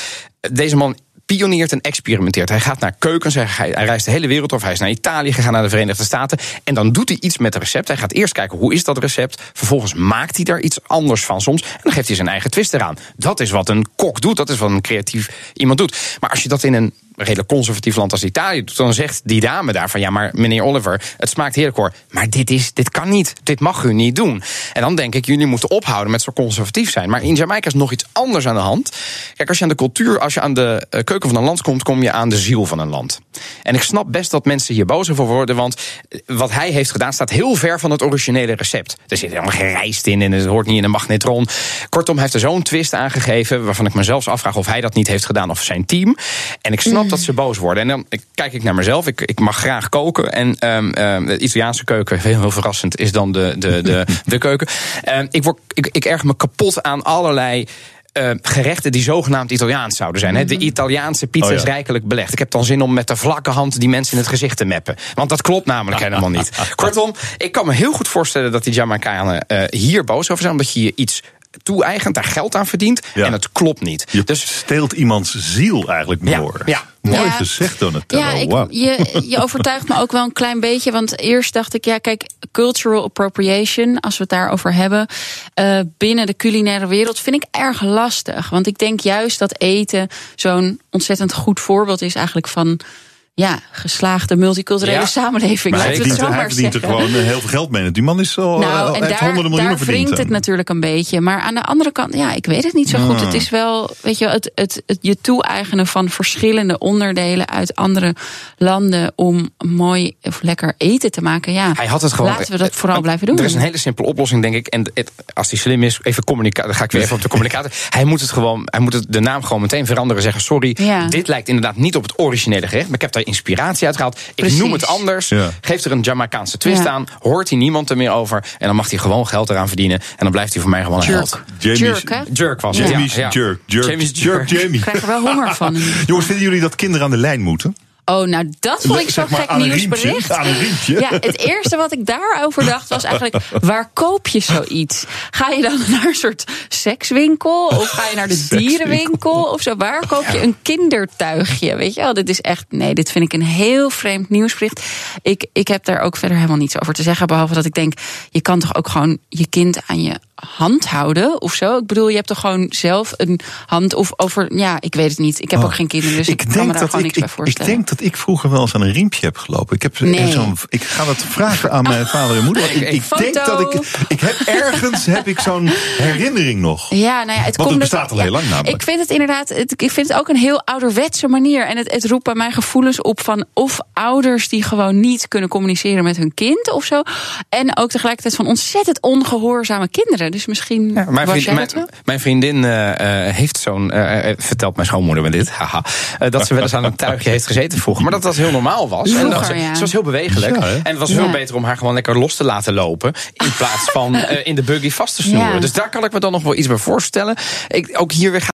deze man pioneert en experimenteert. Hij gaat naar keukens, hij, reist de hele wereld over. Hij is naar Italië gegaan, naar de Verenigde Staten. En dan doet hij iets met het recept. Hij gaat eerst kijken hoe is dat recept. Vervolgens maakt hij daar iets anders van soms. En dan geeft hij zijn eigen twist eraan. Dat is wat een kok doet. Dat is wat een creatief iemand doet. Maar als je dat in een redelijk conservatief land als Italië dan zegt die dame daar van ja, maar meneer Oliver, het smaakt heerlijk hoor, maar dit, is, dit kan niet, dit mag u niet doen. En dan denk ik, jullie moeten ophouden met zo conservatief zijn. Maar in Jamaica is nog iets anders aan de hand. Kijk, als je aan de cultuur, als je aan de eh, keuken van een land komt, kom je aan de ziel van een land. En ik snap best dat mensen hier boos over worden, want eh, wat hij heeft gedaan staat heel ver van het originele recept. Er zit helemaal geen in en het hoort niet in een magnetron. Kortom, heeft er zo'n twist aangegeven, waarvan ik me zelfs afvraag of hij dat niet heeft gedaan of zijn team. En ik snap dat ze boos worden. En dan kijk ik naar mezelf. Ik, ik mag graag koken. En ehm, ehm, de Italiaanse keuken, heel, heel verrassend, is dan de, de, de, de keuken. Ehm, ik, word, ik, ik erg me kapot aan allerlei gerechten die zogenaamd Italiaans zouden zijn. De Italiaanse pizza Oh ja. is rijkelijk belegd. Ik heb dan zin om met de vlakke hand die mensen in het gezicht te meppen. Want dat klopt namelijk helemaal niet. Kortom, ik kan me heel goed voorstellen dat die Jamaicanen eh, hier boos over zijn. Omdat je je iets toe-eigent, daar geld aan verdient. En het klopt niet. Je steelt iemands ziel eigenlijk door. ja. Mooi Ja. gezegd, Donatello. Ja, ik, je, je overtuigt me ook wel een klein beetje. Want eerst dacht ik, ja, kijk, cultural appropriation, als we het daarover hebben, eh, binnen de culinaire wereld, vind ik erg lastig. Want ik denk juist dat eten zo'n ontzettend goed voorbeeld is eigenlijk van. Ja, geslaagde multiculturele Ja. samenleving. Maar hij het verdient, zo hij maar verdient er gewoon eh, heel veel geld mee. Die man is al, Nou, eh, en heeft daar, honderden miljoenen daar verdiend. wringt het natuurlijk een beetje. Maar aan de andere kant, ja, ik weet het niet zo goed. Ah. Het is wel, weet je, het, het, het je toe-eigenen van verschillende onderdelen uit andere landen om mooi of lekker eten te maken. Ja, Hij had het gewoon. laten we dat eh, vooral eh, blijven doen. Er is een hele simpele oplossing, denk ik. En het, als hij slim is, even communicatie. Dan ga ik weer even op de communicatie. Hij moet het gewoon. Hij moet het, de naam gewoon meteen veranderen. Zeggen: sorry, Ja. dit lijkt inderdaad niet op het originele gerecht. Maar ik heb daar inspiratie uit gehaald. Ik Precies. noem het anders. Ja. Geef er een Jamaicaanse twist Ja. aan. Hoort hij niemand er meer over. En dan mag hij gewoon geld eraan verdienen. En dan blijft hij voor mij gewoon een Jerk. held. Jamie's- Jerk, hè? Jerk was het. Jamie's ja, ja. jerk. Jerk. Jamie's jerk. jerk. Jamie. Ik krijg er wel honger van. Jongens, vinden jullie dat kinderen aan de lijn moeten? Oh, nou dat vond ik zo'n gek aan een riempje, nieuwsbericht. aan een riempje. Ja, het eerste wat ik daarover dacht was eigenlijk... waar koop je zoiets? Ga je dan naar een soort sekswinkel? Of ga je naar de dierenwinkel? Of zo? Waar koop je een kindertuigje? Weet je wel, dit is echt... Nee, dit vind ik een heel vreemd nieuwsbericht. Ik, ik heb daar ook verder helemaal niets over te zeggen. Behalve dat ik denk, je kan toch ook gewoon je kind aan je hand houden of zo? Ik bedoel, je hebt toch gewoon zelf een hand of over... Ja, ik weet het niet. Ik heb Oh. ook geen kinderen, dus ik, kan me daar gewoon ik, niks bij ik, ik voorstellen. denk dat ik vroeger wel eens aan een riempje heb gelopen. Ik, heb Nee. zo'n, ik ga dat vragen aan mijn vader en moeder. want Ik, ik Foto. denk dat ik. Ik heb ergens heb ik zo'n herinnering nog. Ja, nou ja, het komt het bestaat al ja, heel lang namelijk. Ik vind het inderdaad, het, ik vind het ook een heel ouderwetse manier. En het, het roept bij mij gevoelens op van of ouders die gewoon niet kunnen communiceren met hun kind of zo. En ook tegelijkertijd van ontzettend ongehoorzame kinderen. Dus misschien Mijn, was vriend- jij mijn, dat wel? mijn vriendin eh, eh, heeft zo'n. eh, vertelt mijn schoonmoeder me dit. Haha. eh, dat ze wel eens aan een tuigje heeft gezeten vroeger. Maar dat dat heel normaal was. en dat ze, ja. ze was heel bewegelijk. Ja, en het was Ja. veel beter om haar gewoon lekker los te laten lopen. In plaats van eh, in de buggy vast te snoeren. Ja. Dus daar kan ik me dan nog wel iets bij voorstellen. Ik, ook hier weer